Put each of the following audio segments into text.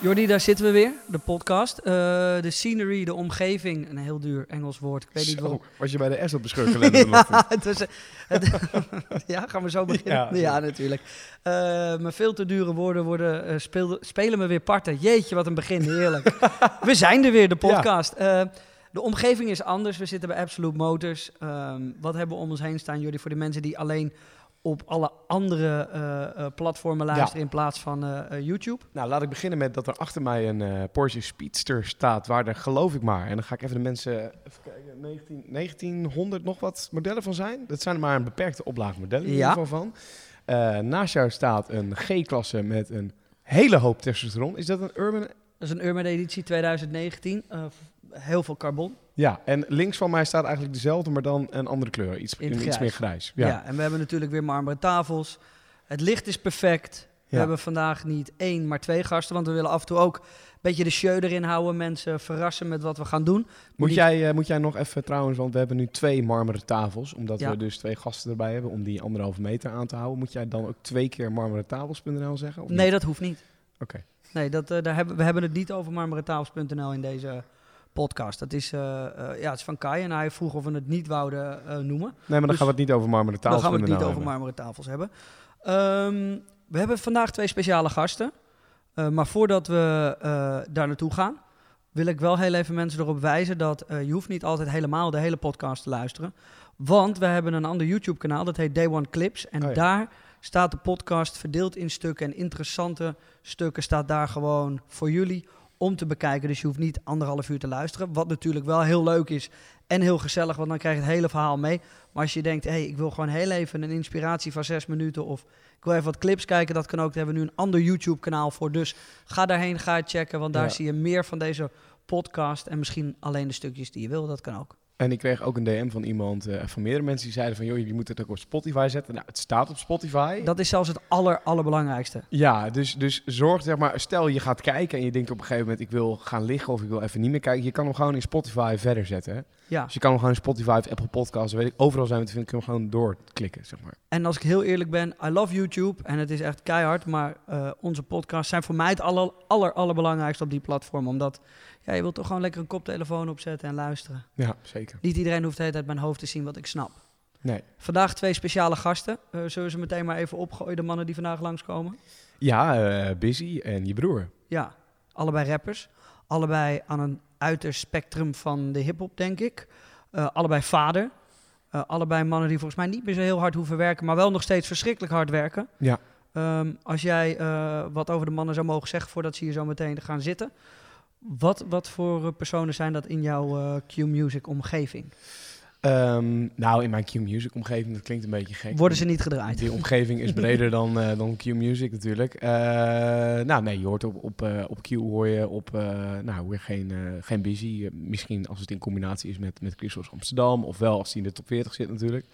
Jordi, daar zitten we weer, de podcast. Eh, de scenery, de omgeving, een heel duur Engels woord. Ik weet niet waarom. was je bij de S op de ja, het was, het- ja, gaan we zo beginnen? Ja, Ja. natuurlijk. Eh, maar veel te dure woorden worden, speelde- spelen me weer parten. Jeetje, wat een begin, heerlijk. we zijn er weer, de podcast. De omgeving is anders. We zitten bij Absolute Motors. Ehm, wat hebben we om ons heen staan, jullie, voor de mensen die alleen op alle andere eh, platformen luisteren in plaats van eh, YouTube? Nou, laat ik beginnen met dat er achter mij een Porsche Speedster staat, waar er geloof ik maar, en dan ga ik even de mensen, even kijken, 19, 1900 nog wat modellen van zijn. Dat zijn er maar een beperkte oplage modellen in Ja. ieder geval van. Naast jou staat een G-klasse met een hele hoop testosteron. Is dat een Urban? Dat is een Urban editie 2019. Eh, heel veel carbon. Ja, en links van mij staat eigenlijk dezelfde, maar dan een andere kleur. Iets, In iets meer grijs. Ja. Ja. en we hebben natuurlijk weer marmeren tafels. Het licht is perfect. We Ja. hebben vandaag niet één, maar twee gasten. Want we willen af en toe ook een beetje de show erin houden. Mensen verrassen met wat we gaan doen. Moet, jij, eh, moet jij nog even trouwens, want we hebben nu twee marmeren tafels, omdat Ja. we dus twee gasten erbij hebben om die anderhalve meter aan te houden. Moet jij dan ook twee keer marmerentafels.nl zeggen? Of Nee, niet? dat hoeft niet. Oké. Nee, dat, eh, daar hebben, we hebben het niet over marmerentafels.nl in deze podcast. Dat is, eh, eh, ja, het is van Kai en hij vroeg of we het niet wouden eh, noemen. Nee, maar dan Dus gaan we het niet over marmerentafels. Dan gaan we het niet over hebben. marmeren tafels hebben. Ehm, we hebben vandaag twee speciale gasten. Maar voordat we daar naartoe gaan, wil ik wel heel even mensen erop wijzen dat je hoeft niet altijd helemaal de hele podcast te luisteren. Want we hebben een ander YouTube kanaal, dat heet Day One Clips. En Oh ja. daar staat de podcast verdeeld in stukken. En interessante stukken staat daar gewoon voor jullie om te bekijken. Dus je hoeft niet anderhalf uur te luisteren. Wat natuurlijk wel heel leuk is en heel gezellig, want dan krijg je het hele verhaal mee. Maar als je denkt, hé, hey, ik wil gewoon heel even een inspiratie van zes minuten of ik wil even wat clips kijken, dat kan ook. Daar hebben we nu een ander YouTube-kanaal voor. Dus ga daarheen, ga het checken, want daar Ja. zie je meer van deze podcast en misschien alleen de stukjes die je wil, dat kan ook. En ik kreeg ook een DM van iemand, eh, van meerdere mensen die zeiden van, joh, jullie moeten het ook op Spotify zetten. Nou, het staat op Spotify. Dat is zelfs het aller, allerbelangrijkste. Ja, dus, dus zorg, zeg maar, stel je gaat kijken en je denkt op een gegeven moment, ik wil gaan liggen of ik wil even niet meer kijken. Je kan hem gewoon in Spotify verder zetten. hè. Ja, Dus je kan hem gewoon in Spotify of Apple Podcasts, weet ik, overal zijn we te vinden, kun je hem gewoon doorklikken, zeg maar. en als ik heel eerlijk ben, I love YouTube en het is echt keihard, maar eh, onze podcasts zijn voor mij het aller, aller, allerbelangrijkste op die platform, omdat ja, je wilt toch gewoon lekker een koptelefoon opzetten en luisteren. Ja, zeker. Niet iedereen hoeft de hele tijd mijn hoofd te zien wat ik snap. Nee. Vandaag twee speciale gasten. Eh, zullen we ze meteen maar even opgooien, de mannen die vandaag langskomen? Ja, eh, Busy en je broer. Ja, allebei rappers. Allebei aan een uiterst spectrum van de hip-hop, denk ik. Eh, allebei vader. Allebei mannen die volgens mij niet meer zo heel hard hoeven werken, maar wel nog steeds verschrikkelijk hard werken. Ja. Ehm, als jij wat over de mannen zou mogen zeggen voordat ze hier zo meteen gaan zitten. Wat, wat voor eh, personen zijn dat in jouw eh, Q-Music omgeving? Ehm, nou, in mijn Q-Music omgeving, dat klinkt een beetje gek. Worden ze niet gedraaid? Die omgeving is breder dan, eh, dan Q-Music natuurlijk. Nou, nee, je hoort op, op, eh, op Q hoor je op, nou, weer geen, geen busy. Misschien als het in combinatie is met, met Christos Amsterdam, ofwel als die in de top 40 zit natuurlijk.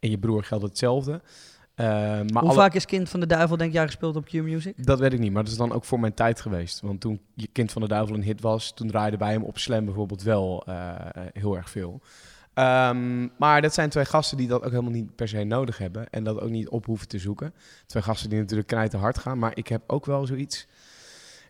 En je broer geldt hetzelfde. Eh, maar Hoe alle- vaak is Kind van de Duivel, denk jij, gespeeld op Q-Music? Dat weet ik niet, maar dat is dan ook voor mijn tijd geweest. Want toen je Kind van de Duivel een hit was, toen draaide bij hem op Slam bijvoorbeeld wel eh, heel erg veel. Ehm, maar dat zijn twee gasten die dat ook helemaal niet per se nodig hebben. En dat ook niet op hoeven te zoeken. Twee gasten die natuurlijk knijten hard gaan. Maar ik heb ook wel zoiets...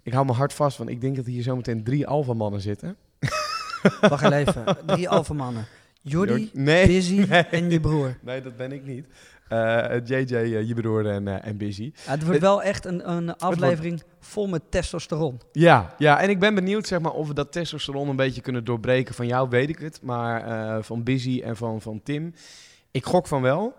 Ik hou me hard vast, want ik denk dat hier zometeen drie alfamannen zitten. Wacht even. Drie alfamannen. Jordi, Nee. Busy Nee. en je broer. Nee, dat ben ik niet. Eh, JJ, eh, je broer en, eh, en Busy. Ja, het wordt wel echt een, een aflevering vol met testosteron. Ja, ja, en ik ben benieuwd zeg maar, of we dat testosteron een beetje kunnen doorbreken. Van jou weet ik het, maar eh, van Busy en van, van Tim. Ik gok van wel,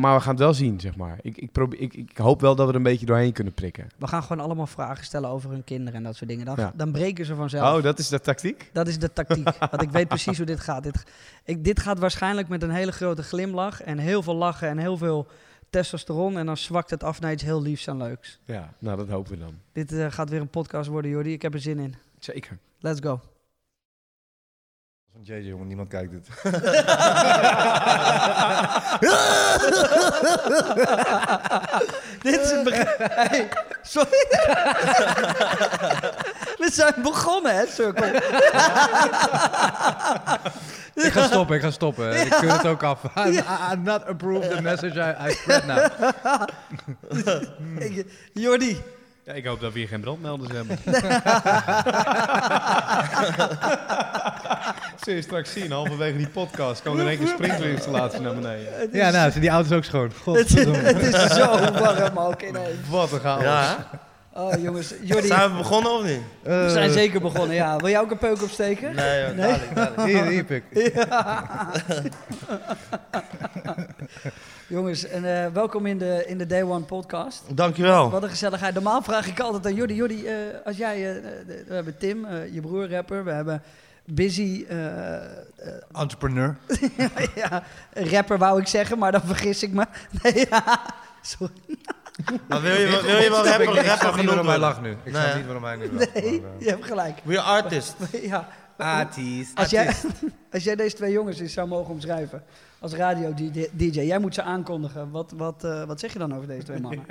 maar we gaan het wel zien, zeg maar. Ik, ik, probeer, ik, ik hoop wel dat we er een beetje doorheen kunnen prikken. We gaan gewoon allemaal vragen stellen over hun kinderen en dat soort dingen. Dan, Ja. dan breken ze vanzelf. Oh, dat is de tactiek? Dat is de tactiek. Want ik weet precies hoe dit gaat. Dit, ik, dit gaat waarschijnlijk met een hele grote glimlach en heel veel lachen en heel veel testosteron. En dan zwakt het af naar iets heel liefs en leuks. Ja, nou dat hopen we dan. Dit eh, gaat weer een podcast worden, Jordi. Ik heb er zin in. Zeker. Let's go. Jeetje jongen, niemand kijkt dit. Dit is het begin. Hey, sorry. We zijn begonnen, hè, Cirkel? ik ga stoppen, ik ga stoppen. Ik keur het ook af. I, I'm not approve the message I, I spread now. Jordi, Ja, ik hoop dat we hier geen brandmelders hebben. Zul je straks zien, halverwege die podcast kwam er in één keer sprinklerinstallatie naar beneden. Ja, nou, zijn die auto's ook schoon. het, is- Godverdomme. het is zo warm ook ineens. Wat een chaos. Ja, Oh, jongens. Jordi, zijn we begonnen of niet? we zijn zeker begonnen, ja. Wil jij ook een peuk opsteken? Nee, joh, Nee? dadelijk, dadelijk. Hier, hier, pik. Jongens, en, eh, welkom in de, in de Day One podcast. Dankjewel. Wat een gezelligheid. Normaal vraag ik altijd aan Jordi. Jordi, eh, als jij... eh, we hebben Tim, eh, je broer rapper. We hebben Busy, eh, eh, Entrepreneur. ja, rapper wou ik zeggen, maar dan vergis ik me. Nee, ja. Sorry. Maar wil je, wel- wil je wel rapper, ik, ik rapper niet genoemd waarom hij lacht nu. Ik snap Nee. niet waarom hij nu lacht. Nee, maar, je hebt gelijk. We are artist. Ja. Artiest. Als jij, als jij deze twee jongens eens zou mogen omschrijven als radio-dj, jij moet ze aankondigen. Wat, wat, eh, wat zeg je dan over deze twee mannen?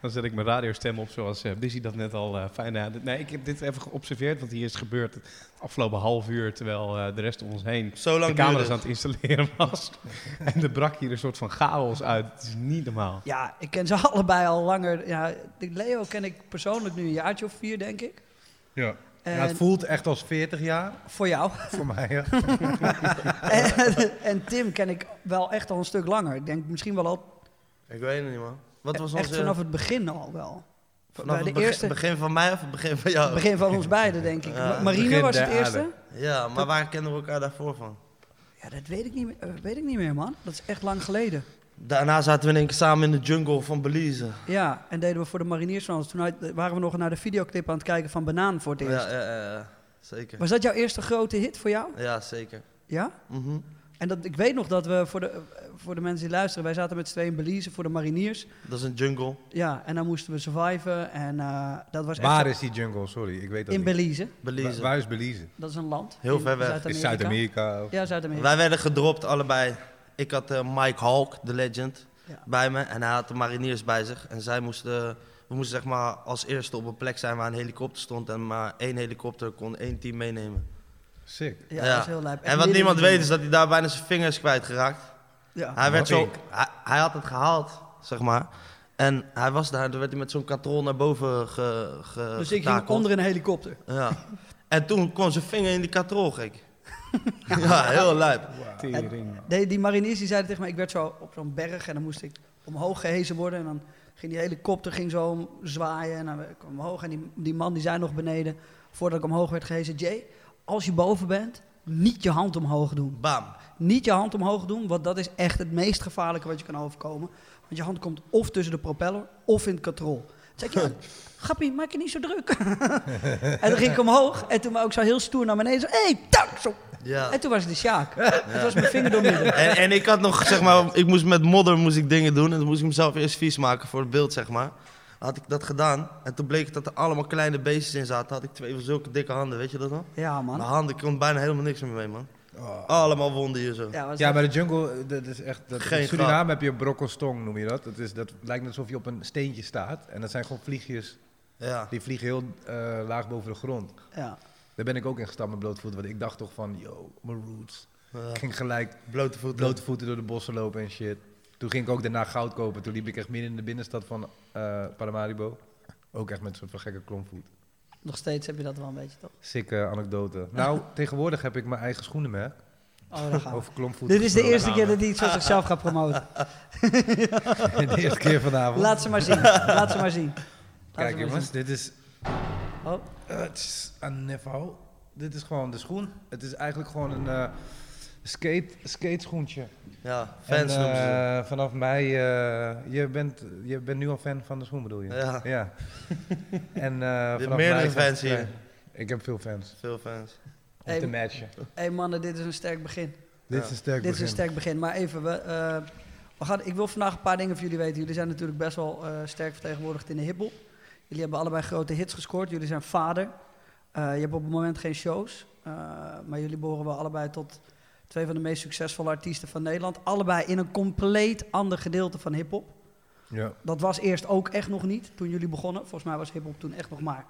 Dan zet ik mijn radiostem op zoals uh, Busy dat net al eh, fijn had. Nee, ik heb dit even geobserveerd, want hier is gebeurd het afgelopen half uur... terwijl eh, de rest om ons heen Zo de lang camera's duurde aan het installeren was. en er brak hier een soort van chaos uit. Het is niet normaal. Ja, ik ken ze allebei al langer. Ja, Leo ken ik persoonlijk nu een jaartje of vier, denk ik. Ja. En Ja, het voelt echt als 40 jaar voor jou. voor mij. Ja. en, en Tim ken ik wel echt al een stuk langer. Ik denk misschien wel al Ik weet het niet, man. Wat was echt onze... vanaf het begin al wel. vanaf bij het de begin, eerste- begin van mij of het begin van jou? Het begin van ons beiden, denk ik. Ja, Marine was het eerste. aarde. Ja, maar waar kennen we elkaar daarvoor van? Ja, dat weet ik, niet meer, weet ik niet meer, man. Dat is echt lang geleden. Daarna zaten we in één keer samen in de jungle van Belize. Ja, en deden we voor de mariniers van ons. Toen uit- waren we nog naar de videoclip aan het kijken van Banaan voor het eerst. Ja, ja, ja, ja, zeker. Was dat jouw eerste grote hit voor jou? Ja, zeker. Ja? Mhm. En dat, ik weet nog dat we, voor de, voor de mensen die luisteren, wij zaten met z'n tweeën in Belize voor de mariniers. Dat is een jungle. Ja, en dan moesten we surviven. En eh, dat was echt Waar is die jungle? Sorry, ik weet dat in niet. Belize. Belize. Waar, waar is Belize? Dat is een land. Heel in ver weg. Is Zuid-Amerika? of- Ja, Zuid-Amerika. Wij werden gedropt allebei. Ik had eh, Mike Hulk, de legend, Ja. bij me. En hij had de mariniers bij zich. En zij moesten, we moesten zeg maar als eerste op een plek zijn waar een helikopter stond. En maar één helikopter kon één team meenemen. Sick. Ja, Ja. dat is heel lijp. En wat niemand weet is dat hij daar bijna zijn vingers kwijtgeraakt. Ja. Hij, werd zo, hij, hij had het gehaald, zeg maar. En hij was daar, toen werd hij met zo'n katrol naar boven ge, ge, Dus ik ging onder een helikopter. Ja. En toen kwam zijn vinger in die katrol, gek. ja, heel lijp. Die, die mariniers die zeiden tegen mij, ik werd zo op zo'n berg en dan moest ik omhoog gehezen worden. En dan ging die helikopter ging zo om- zwaaien en dan kwam ik omhoog. En die, die man die zei nog beneden, voordat ik omhoog werd gehezen, Jay, als je boven bent, niet je hand omhoog doen. Bam. Niet je hand omhoog doen, want dat is echt het meest gevaarlijke wat je kan overkomen. Want je hand komt of tussen de propeller of in het katrol. Zei ik, ja, grappie, maak je niet zo druk. en dan ging ik omhoog en toen ook zo heel stoer naar beneden. Zo, hey, tak, zo. Ja. En toen was het de Sjaak. Het was mijn vinger door midden. En, en ik had nog, zeg maar, ik moest met modder moest ik dingen doen. En dan moest ik mezelf eerst vies maken voor het beeld, zeg maar. Had ik dat gedaan. En toen bleek dat er allemaal kleine beestjes in zaten. Had ik twee van zulke dikke handen, weet je dat nog? Ja, Mijn man. handen, ik kon bijna helemaal niks meer mee, man. Allemaal wonden hier zo. Ja, maar de jungle, dat is echt... Dat, Geen in Suriname heb je een brokkelsstong, noem je dat. Dat, is, dat lijkt net alsof je op een steentje staat. En dat zijn gewoon vliegjes, Ja. die vliegen heel eh, laag boven de grond. ja. Daar ben ik ook in gestapt met blote voeten. Want ik dacht toch van, yo, mijn roots. Ja. Ik ging gelijk Blote voeten. blote voeten door de bossen lopen en shit. Toen ging ik ook daarna goud kopen. Toen liep ik echt midden in de binnenstad van eh Paramaribo. Ook echt met van gekke klompvoet. Nog steeds heb je dat wel een beetje, toch? Sikke anekdote. Nou, tegenwoordig heb ik mijn eigen schoenenmerk. Oh, daar gaan. Over klompvoet. Dit is de eerste keer dat hij iets van zichzelf gaat promoten. de eerste keer vanavond. Laat ze maar zien. Laat ze maar zien. Laat Kijk maar jongens, dit is... Oh, het is een Nevo. Dit is gewoon de schoen. Het is eigenlijk gewoon een eh skate, skateschoentje. Ja, fans En, noemen ze. eh, vanaf mij, eh, je, bent, je bent nu al fan van de schoen bedoel je? Ja. ja. en, eh, hebt vanaf meerdere fans hier. Ik heb veel fans. Veel fans. Om Hey, te matchen. hey mannen, dit is een sterk begin. Dit is een sterk Dit is een begin. sterk begin. Maar even, we, eh, we gaan, ik wil vandaag een paar dingen van jullie weten. Jullie zijn natuurlijk best wel eh, sterk vertegenwoordigd in de hiphop. Jullie hebben allebei grote hits gescoord. Jullie zijn vader. Eh, je hebt op het moment geen shows. eh, maar jullie behoren wel allebei tot twee van de meest succesvolle artiesten van Nederland. Allebei in een compleet ander gedeelte van hip-hop. Ja. Dat was eerst ook echt nog niet toen jullie begonnen. Volgens mij was hip-hop toen echt nog maar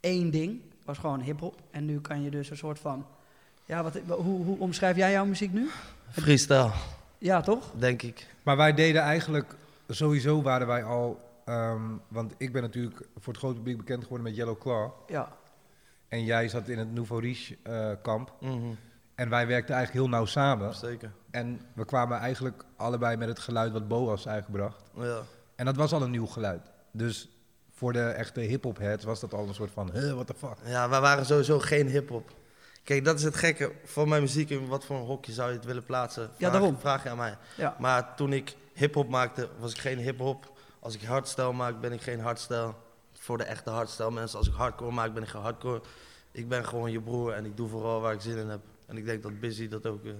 één ding. Was gewoon hip-hop. En nu kan je dus een soort van. Ja, wat, hoe, hoe omschrijf jij jouw muziek nu? Freestyle, Ja, toch? denk ik. Maar wij deden eigenlijk, sowieso waren wij al, ehm, want ik ben natuurlijk voor het grote publiek bekend geworden met Yellow Claw. Ja. En jij zat in het Nouveau Riche eh, kamp. Mhm, En wij werkten eigenlijk heel nauw samen. Zeker. En we kwamen eigenlijk allebei met het geluid wat Boas uitgebracht. Ja. En dat was al een nieuw geluid. Dus voor de echte hip-hop heads was dat al een soort van, huh, what the fuck. Ja, wij waren sowieso geen hip-hop. Kijk, dat is het gekke van mijn muziek. In wat voor een hokje zou je het willen plaatsen? Vraag, daarom. Vraag je aan mij. Ja. Maar toen ik hip-hop maakte, was ik geen hip-hop. Als ik hardstyle maak, ben ik geen hardstyle. Voor de echte hardstyle mensen. Als ik hardcore maak, ben ik geen hardcore. Ik ben gewoon je broer en ik doe vooral waar ik zin in heb. En ik denk dat Busy dat ook eh,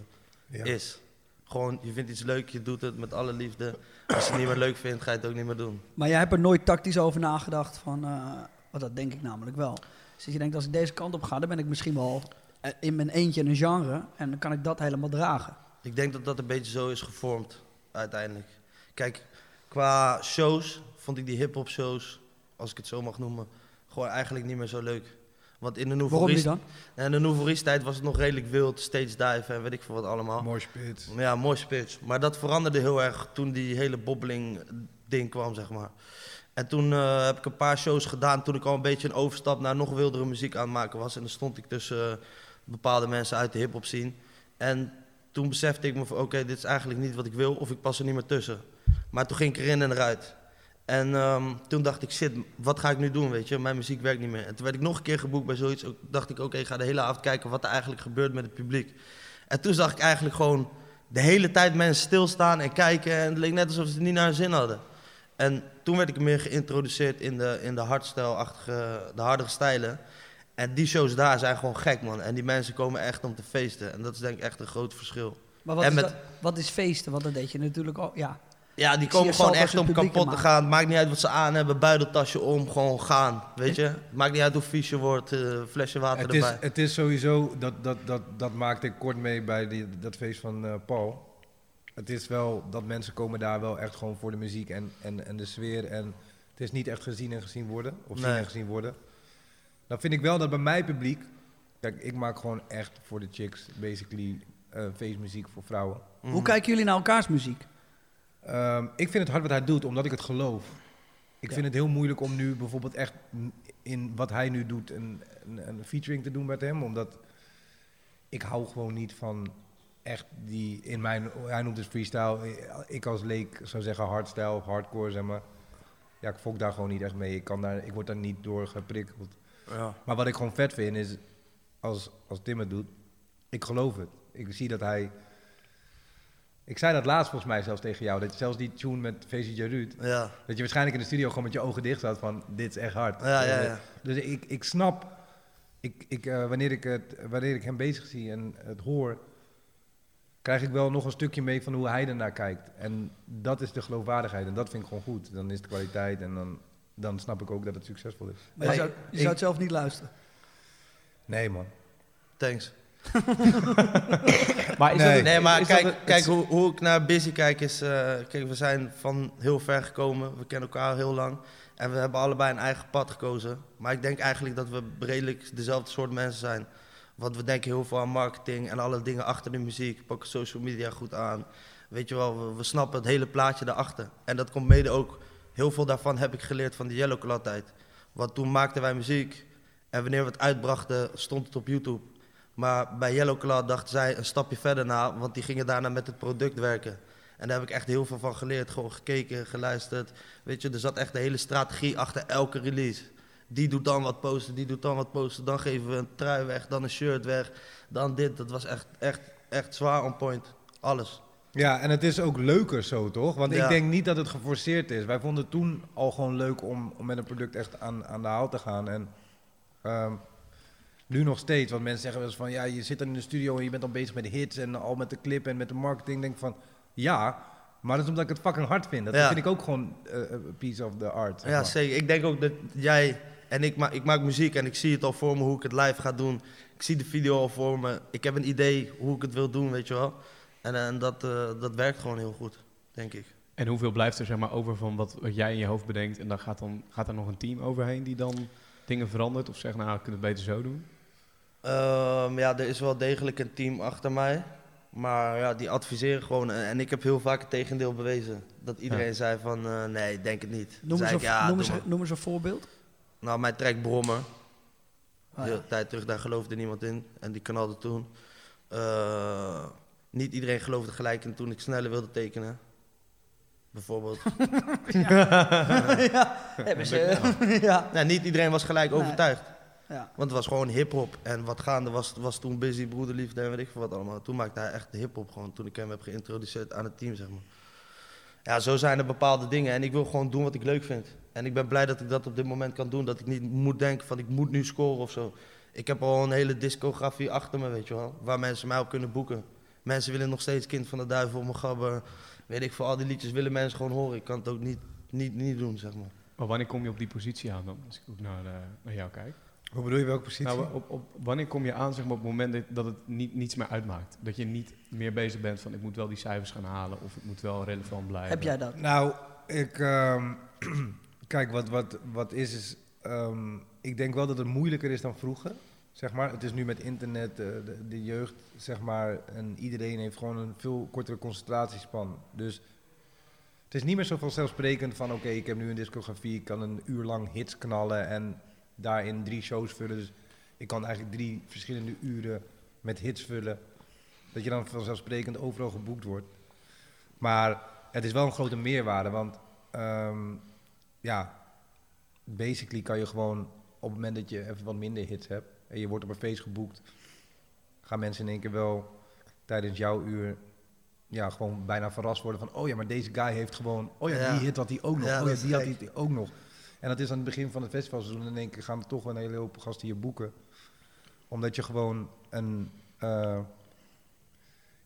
Ja. is. Gewoon, je vindt iets leuk, je doet het met alle liefde. Als je het niet meer leuk vindt, ga je het ook niet meer doen. Maar jij hebt er nooit tactisch over nagedacht van, eh, want dat denk ik namelijk wel. Dus je denkt, als ik deze kant op ga, dan ben ik misschien wel eh, in mijn eentje in een genre en dan kan ik dat helemaal dragen. Ik denk dat dat een beetje zo is gevormd, uiteindelijk. Kijk, qua shows vond ik die hip-hop shows, als ik het zo mag noemen, gewoon eigenlijk niet meer zo leuk. Want in de Nouveau Waarom niet dan? in de tijd was het nog redelijk wild, stage dive en weet ik veel wat allemaal. Mooi spits. Ja, mooi spits. Maar dat veranderde heel erg toen die hele bobbeling ding kwam, zeg maar. En toen eh, heb ik een paar shows gedaan toen ik al een beetje een overstap naar nog wildere muziek aan het maken was. En dan stond ik tussen eh, bepaalde mensen uit de hip-hop scene. En toen besefte ik me van oké, dit is eigenlijk niet wat ik wil of ik pas er niet meer tussen. Maar toen ging ik erin en eruit. En ehm, toen dacht ik, shit, wat ga ik nu doen, weet je? Mijn muziek werkt niet meer. En toen werd ik nog een keer geboekt bij zoiets. Ook dacht ik, oké, ik ga de hele avond kijken wat er eigenlijk gebeurt met het publiek. En toen zag ik eigenlijk gewoon de hele tijd mensen stilstaan en kijken. En het leek net alsof ze het niet naar hun zin hadden. En toen werd ik meer geïntroduceerd in de, in de hardstyle-achtige, de hardere stijlen. En die shows daar zijn gewoon gek, man. En die mensen komen echt om te feesten. En dat is denk ik echt een groot verschil. Maar wat, En is, met- dat- wat is feesten? Want dat deed je natuurlijk al, ja. Ja, die Ik komen gewoon echt om kapot te gaan. Maakt niet uit wat ze aan hebben, buideltasje om, gewoon gaan. Weet je? Maakt niet uit hoe vies je wordt, eh, flesje water Het is, erbij. het is sowieso, dat, dat, dat, dat maakte ik kort mee bij die, dat feest van eh, Paul. Het is wel dat mensen komen daar wel echt gewoon voor de muziek en, en, en de sfeer. En het is niet echt gezien en gezien worden, of zien Nee. en gezien worden. Dan vind ik wel dat bij mijn publiek, kijk, ik maak gewoon echt voor de chicks, basically, eh feestmuziek voor vrouwen. Mhm. Hoe kijken jullie naar elkaars muziek? Ehm, ik vind het hard wat hij doet, omdat ik het geloof. Ik Ja. vind het heel moeilijk om nu bijvoorbeeld echt in wat hij nu doet een, een, een featuring te doen met hem. Omdat ik hou gewoon niet van echt die in mijn, hij noemt het freestyle. Ik als leek zou zeggen hardstyle of hardcore, zeg maar. Ja, ik fok daar gewoon niet echt mee. Ik, kan daar, ik word daar niet door geprikkeld. Ja. Maar wat ik gewoon vet vind is, als, als Tim het doet, ik geloof het. Ik zie dat hij... Ik zei dat laatst volgens mij zelfs tegen jou, dat je zelfs die tune met VC Ruud, Ja. dat je waarschijnlijk in de studio gewoon met je ogen dicht zat van, dit is echt hard. Ja, ja, ja. Eh, Dus ik, ik snap, ik, ik, eh, wanneer, ik het, wanneer ik hem bezig zie en het hoor, krijg ik wel nog een stukje mee van hoe hij ernaar kijkt. En dat is de geloofwaardigheid en dat vind ik gewoon goed. Dan is de kwaliteit en dan, dan snap ik ook dat het succesvol is. Maar je, zou, ik- zou het zelf niet luisteren. Nee man. Thanks. Maar is Nee. dat, Nee, maar is dat kijk, het- kijk hoe, hoe ik naar Busy kijk is... eh, kijk, we zijn van heel ver gekomen. We kennen elkaar heel lang. En we hebben allebei een eigen pad gekozen. Maar ik denk eigenlijk dat we redelijk dezelfde soort mensen zijn. Want we denken heel veel aan marketing en alle dingen achter de muziek. Pakken social media goed aan. Weet je wel, we, we snappen het hele plaatje daarachter. En dat komt mede ook... Heel veel daarvan heb ik geleerd van de Yellow Claw tijd. Want toen maakten wij muziek. En wanneer we het uitbrachten, stond het op YouTube. Maar bij Yellow Claw dachten zij een stapje verder na, want die gingen daarna met het product werken. En daar heb ik echt heel veel van geleerd. Gewoon gekeken, geluisterd. Weet je, er zat echt de hele strategie achter elke release. Die doet dan wat posten, die doet dan wat posten. Dan geven we een trui weg, dan een shirt weg, dan dit. Dat was echt, echt, echt zwaar on point. Alles. Ja, en het is ook leuker zo, toch? Want Ja. ik denk niet dat het geforceerd is. Wij vonden het toen al gewoon leuk om, om met een product echt aan, aan de haal te gaan. En ehm, nu nog steeds, want mensen zeggen wel eens van... ja, je zit dan in de studio en je bent dan bezig met de hits... en al met de clip en met de marketing. denk ik van, ja, maar dat is omdat ik het fucking hard vind. Dat Ja. vind ik ook gewoon eh, een piece of the art. zeg Ja, zeker. Ik denk ook dat jij En ik, ma ik maak muziek en ik zie het al voor me hoe ik het live ga doen. Ik zie de video al voor me. Ik heb een idee hoe ik het wil doen, weet je wel. En, eh, en dat, eh, dat werkt gewoon heel goed, denk ik. En hoeveel blijft er zeg maar over van wat, wat jij in je hoofd bedenkt en dan gaat, dan gaat er nog een team overheen die dan dingen verandert of zegt nou, we kunnen het beter zo doen? Ehm, ja, er is wel degelijk een team achter mij. Maar ja, die adviseren gewoon. En ik heb heel vaak het tegendeel bewezen. Dat iedereen Ja. zei van, eh, nee, ik denk het niet. Noem eens, ik, ja, noem, doe eens, maar. noem eens een voorbeeld. Nou, mijn track Brommer. Ah, ja. tijd terug, daar geloofde niemand in. En die knalde toen. Eh, niet iedereen geloofde gelijk in toen ik sneller wilde tekenen. Bijvoorbeeld. ja, ze. ja. nee, niet iedereen was gelijk Nee. overtuigd. Ja. Want het was gewoon hip-hop. En wat gaande was, was toen Busy, Broederliefde en weet ik veel wat allemaal. Toen maakte hij echt hip-hop gewoon. Toen ik hem heb geïntroduceerd aan het team, zeg maar. Ja, zo zijn er bepaalde dingen. En ik wil gewoon doen wat ik leuk vind. En ik ben blij dat ik dat op dit moment kan doen. Dat ik niet moet denken van ik moet nu scoren of zo. Ik heb al een hele discografie achter me, weet je wel. Waar mensen mij op kunnen boeken. Mensen willen nog steeds Kind van de Duivel, mijn gabber. Weet ik veel, al die liedjes willen mensen gewoon horen. Ik kan het ook niet, niet, niet doen, zeg maar. Maar wanneer kom je op die positie aan dan? Als ik ook naar, eh, naar jou kijk. Hoe bedoel je welke positie? Nou, op, op, wanneer kom je aan zeg maar, op het moment dat, dat het niet, niets meer uitmaakt? Dat je niet meer bezig bent van ik moet wel die cijfers gaan halen of ik moet wel relevant blijven. Heb jij dat? Nou, ik. ehm, kijk, wat, wat, wat is, is. ehm, ik denk wel dat het moeilijker is dan vroeger. Zeg maar. Het is nu met internet, eh, de, de jeugd, zeg maar. En iedereen heeft gewoon een veel kortere concentratiespan. Dus. Het is niet meer zo vanzelfsprekend van: oké, ik heb nu een discografie, ik kan een uur lang hits knallen en daarin drie shows vullen. Dus ik kan eigenlijk drie verschillende uren met hits vullen. Dat je dan vanzelfsprekend overal geboekt wordt. Maar het is wel een grote meerwaarde, want ehm, ja, basically kan je gewoon op het moment dat je even wat minder hits hebt en je wordt op een feest geboekt, gaan mensen in één keer wel tijdens jouw uur ja, gewoon bijna verrast worden van, oh ja, maar deze guy heeft gewoon, oh ja, Ja. die hit had hij ook nog, Ja, oh ja, die had hij ook nog. En dat is aan het begin van het festivalseizoen en in één keer gaan er toch een hele hoop gasten hier boeken. Omdat je gewoon een, eh,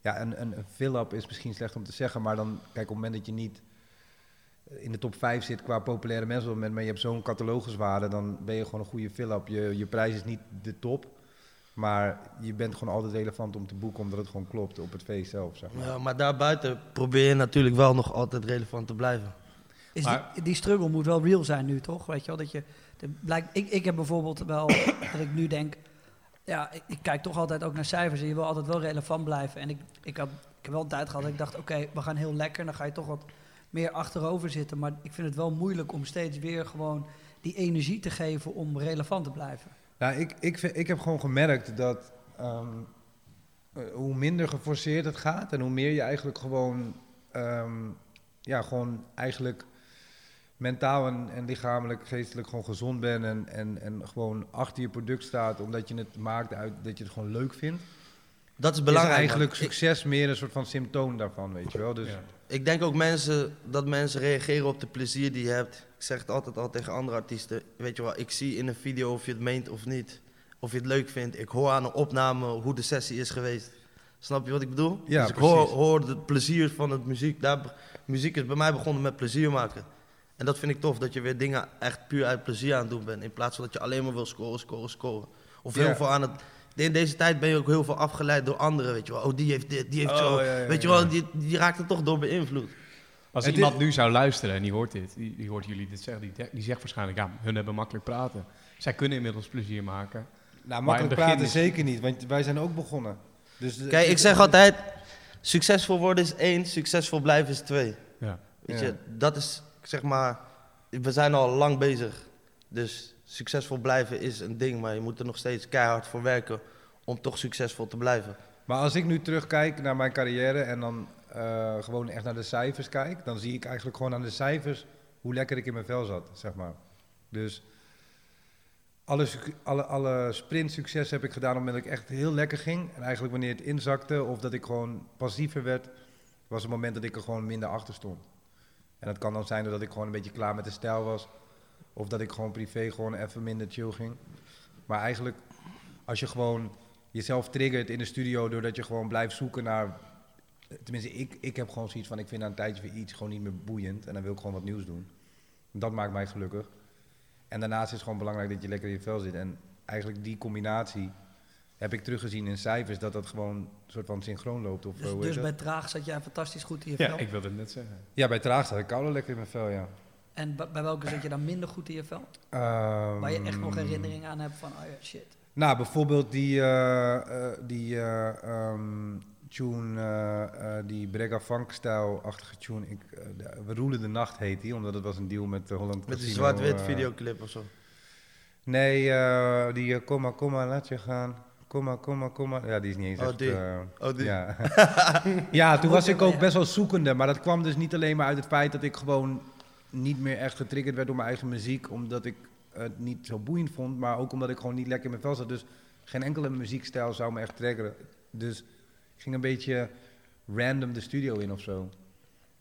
ja, een, een, een fill-up is misschien slecht om te zeggen, maar dan, kijk, op het moment dat je niet in de top 5 zit qua populaire mensen op het moment, maar je hebt zo'n cataloguswaarde, dan ben je gewoon een goede fill-up. Je, je prijs is niet de top, maar je bent gewoon altijd relevant om te boeken, omdat het gewoon klopt op het feest zelf, zeg maar. Ja, maar daarbuiten probeer je natuurlijk wel nog altijd relevant te blijven. Is Maar- die, die struggle moet wel real zijn nu, toch? Weet je wel, dat je... de- blijkt, ik, ik heb bijvoorbeeld wel, dat ik nu denk... Ja, ik, ik kijk toch altijd ook naar cijfers en je wil altijd wel relevant blijven. En ik, ik, had, ik heb wel een tijd gehad dat ik dacht, oké, we gaan heel lekker. Dan ga je toch wat meer achterover zitten. Maar ik vind het wel moeilijk om steeds weer gewoon die energie te geven om relevant te blijven. Nou, ik, ik, vind- ik heb gewoon gemerkt dat ehm, eh, hoe minder geforceerd het gaat en hoe meer je eigenlijk gewoon, ehm, ja, gewoon eigenlijk mentaal en, en lichamelijk, geestelijk gewoon gezond bent en, en, en gewoon achter je product staat omdat je het maakt uit dat je het gewoon leuk vindt. Dat is Is belangrijk. eigenlijk man. Ik, succes meer een soort van symptoom daarvan, weet je wel. Dus Ja. ik denk ook mensen, dat mensen reageren op de plezier die je hebt. Ik zeg het altijd al tegen andere artiesten. Weet je wel, ik zie in een video of je het meent of niet. Of je het leuk vindt. Ik hoor aan een opname hoe de sessie is geweest. Snap je wat ik bedoel? Ja, dus ik hoor, hoor het plezier van het muziek. Daar, muziek is bij mij begonnen met plezier maken. En dat vind ik tof, dat je weer dingen echt puur uit plezier aan het doen bent. In plaats van dat je alleen maar wil scoren, scoren, scoren. Of heel Ja. veel aan het... In deze tijd ben je ook heel veel afgeleid door anderen, weet je wel. Oh, die heeft dit, die heeft Oh, zo. ja, ja, weet je ja. wel, die, die raakt er toch door beïnvloed. Als En iemand dit- nu zou luisteren en die hoort dit, die, die hoort jullie dit zeggen, die, die zegt waarschijnlijk, ja, hun hebben makkelijk praten. Zij kunnen inmiddels plezier maken. nou, makkelijk het begin praten is- zeker niet, want wij zijn ook begonnen. Dus Kijk, ik zeg altijd, succesvol worden is één, succesvol blijven is twee. Ja. Weet Ja. je, dat is, zeg maar, we zijn al lang bezig. Dus succesvol blijven is een ding, maar je moet er nog steeds keihard voor werken om toch succesvol te blijven. Maar als ik nu terugkijk naar mijn carrière en dan eh, gewoon echt naar de cijfers kijk, dan zie ik eigenlijk gewoon aan de cijfers hoe lekker ik in mijn vel zat, zeg maar. Dus alle, alle sprintsucces heb ik gedaan omdat ik echt heel lekker ging. En eigenlijk wanneer het inzakte of dat ik gewoon passiever werd, was het moment dat ik er gewoon minder achter stond. En dat kan dan zijn doordat ik gewoon een beetje klaar met de stijl was. Of dat ik gewoon privé gewoon even minder chill ging. Maar eigenlijk, als je gewoon jezelf triggert in de studio doordat je gewoon blijft zoeken naar. Tenminste, ik, ik heb gewoon zoiets van: ik vind na een tijdje weer iets gewoon niet meer boeiend. En dan wil ik gewoon wat nieuws doen. Dat maakt mij gelukkig. En daarnaast is het gewoon belangrijk dat je lekker in je vel zit. En eigenlijk die combinatie heb ik teruggezien in cijfers, dat dat gewoon een soort van synchroon loopt. Of, Dus, dus bij Traag zat jij fantastisch goed in je Ja, vel. ik wilde het net zeggen. Ja, bij Traag zat ik koude lekker in mijn vel, ja. En bij, welke zat je dan minder goed in je vel? Ehm, Waar je echt nog herinneringen aan hebt van, oh ja, shit. Nou, bijvoorbeeld die, eh, eh, die eh, ehm, tune, die Brega Funk-stijl-achtige tune. Ik, de- We roelen de nacht heet die, omdat het was een deal met de Holland Met die zwart-wit videoclip of zo. Nee, eh, die eh, Kom maar, kom maar, laat je gaan. Kom maar, kom maar, kom maar. Ja, die is niet eens Oh, echt... die. eh, Oh, die. Ja, ja toen was ik ook best wel zoekende. Maar dat kwam dus niet alleen maar uit het feit dat ik gewoon niet meer echt getriggerd werd door mijn eigen muziek. Omdat ik het niet zo boeiend vond. Maar ook omdat ik gewoon niet lekker in mijn vel zat. Dus geen enkele muziekstijl zou me echt triggeren. Dus ik ging een beetje random de studio in of zo.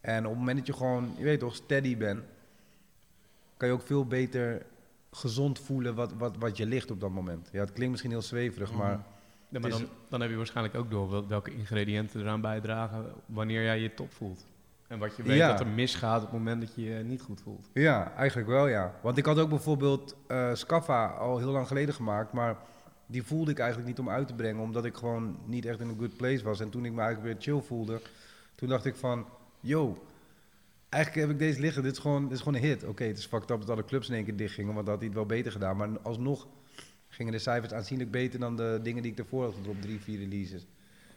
En op het moment dat je gewoon, je weet toch, steady bent. Kan je ook veel beter gezond voelen wat, wat, wat je ligt op dat moment. Ja, het klinkt misschien heel zweverig, maar... Mhm. Ja, maar dan, dan heb je waarschijnlijk ook door wel- welke ingrediënten eraan bijdragen wanneer jij je top voelt. En wat je weet Ja. dat er misgaat op het moment dat je je niet goed voelt. Ja, eigenlijk wel ja. Want ik had ook bijvoorbeeld eh Scaffa al heel lang geleden gemaakt, maar die voelde ik eigenlijk niet om uit te brengen, omdat ik gewoon niet echt in een good place was. En toen ik me eigenlijk weer chill voelde, toen dacht ik van, yo, eigenlijk heb ik deze liggen, dit is gewoon, dit is gewoon een hit. Oké, het is fucked up dat alle clubs in één keer dicht gingen, want dat had hij het wel beter gedaan. Maar alsnog gingen de cijfers aanzienlijk beter dan de dingen die ik ervoor had gedropt, drie, vier releases.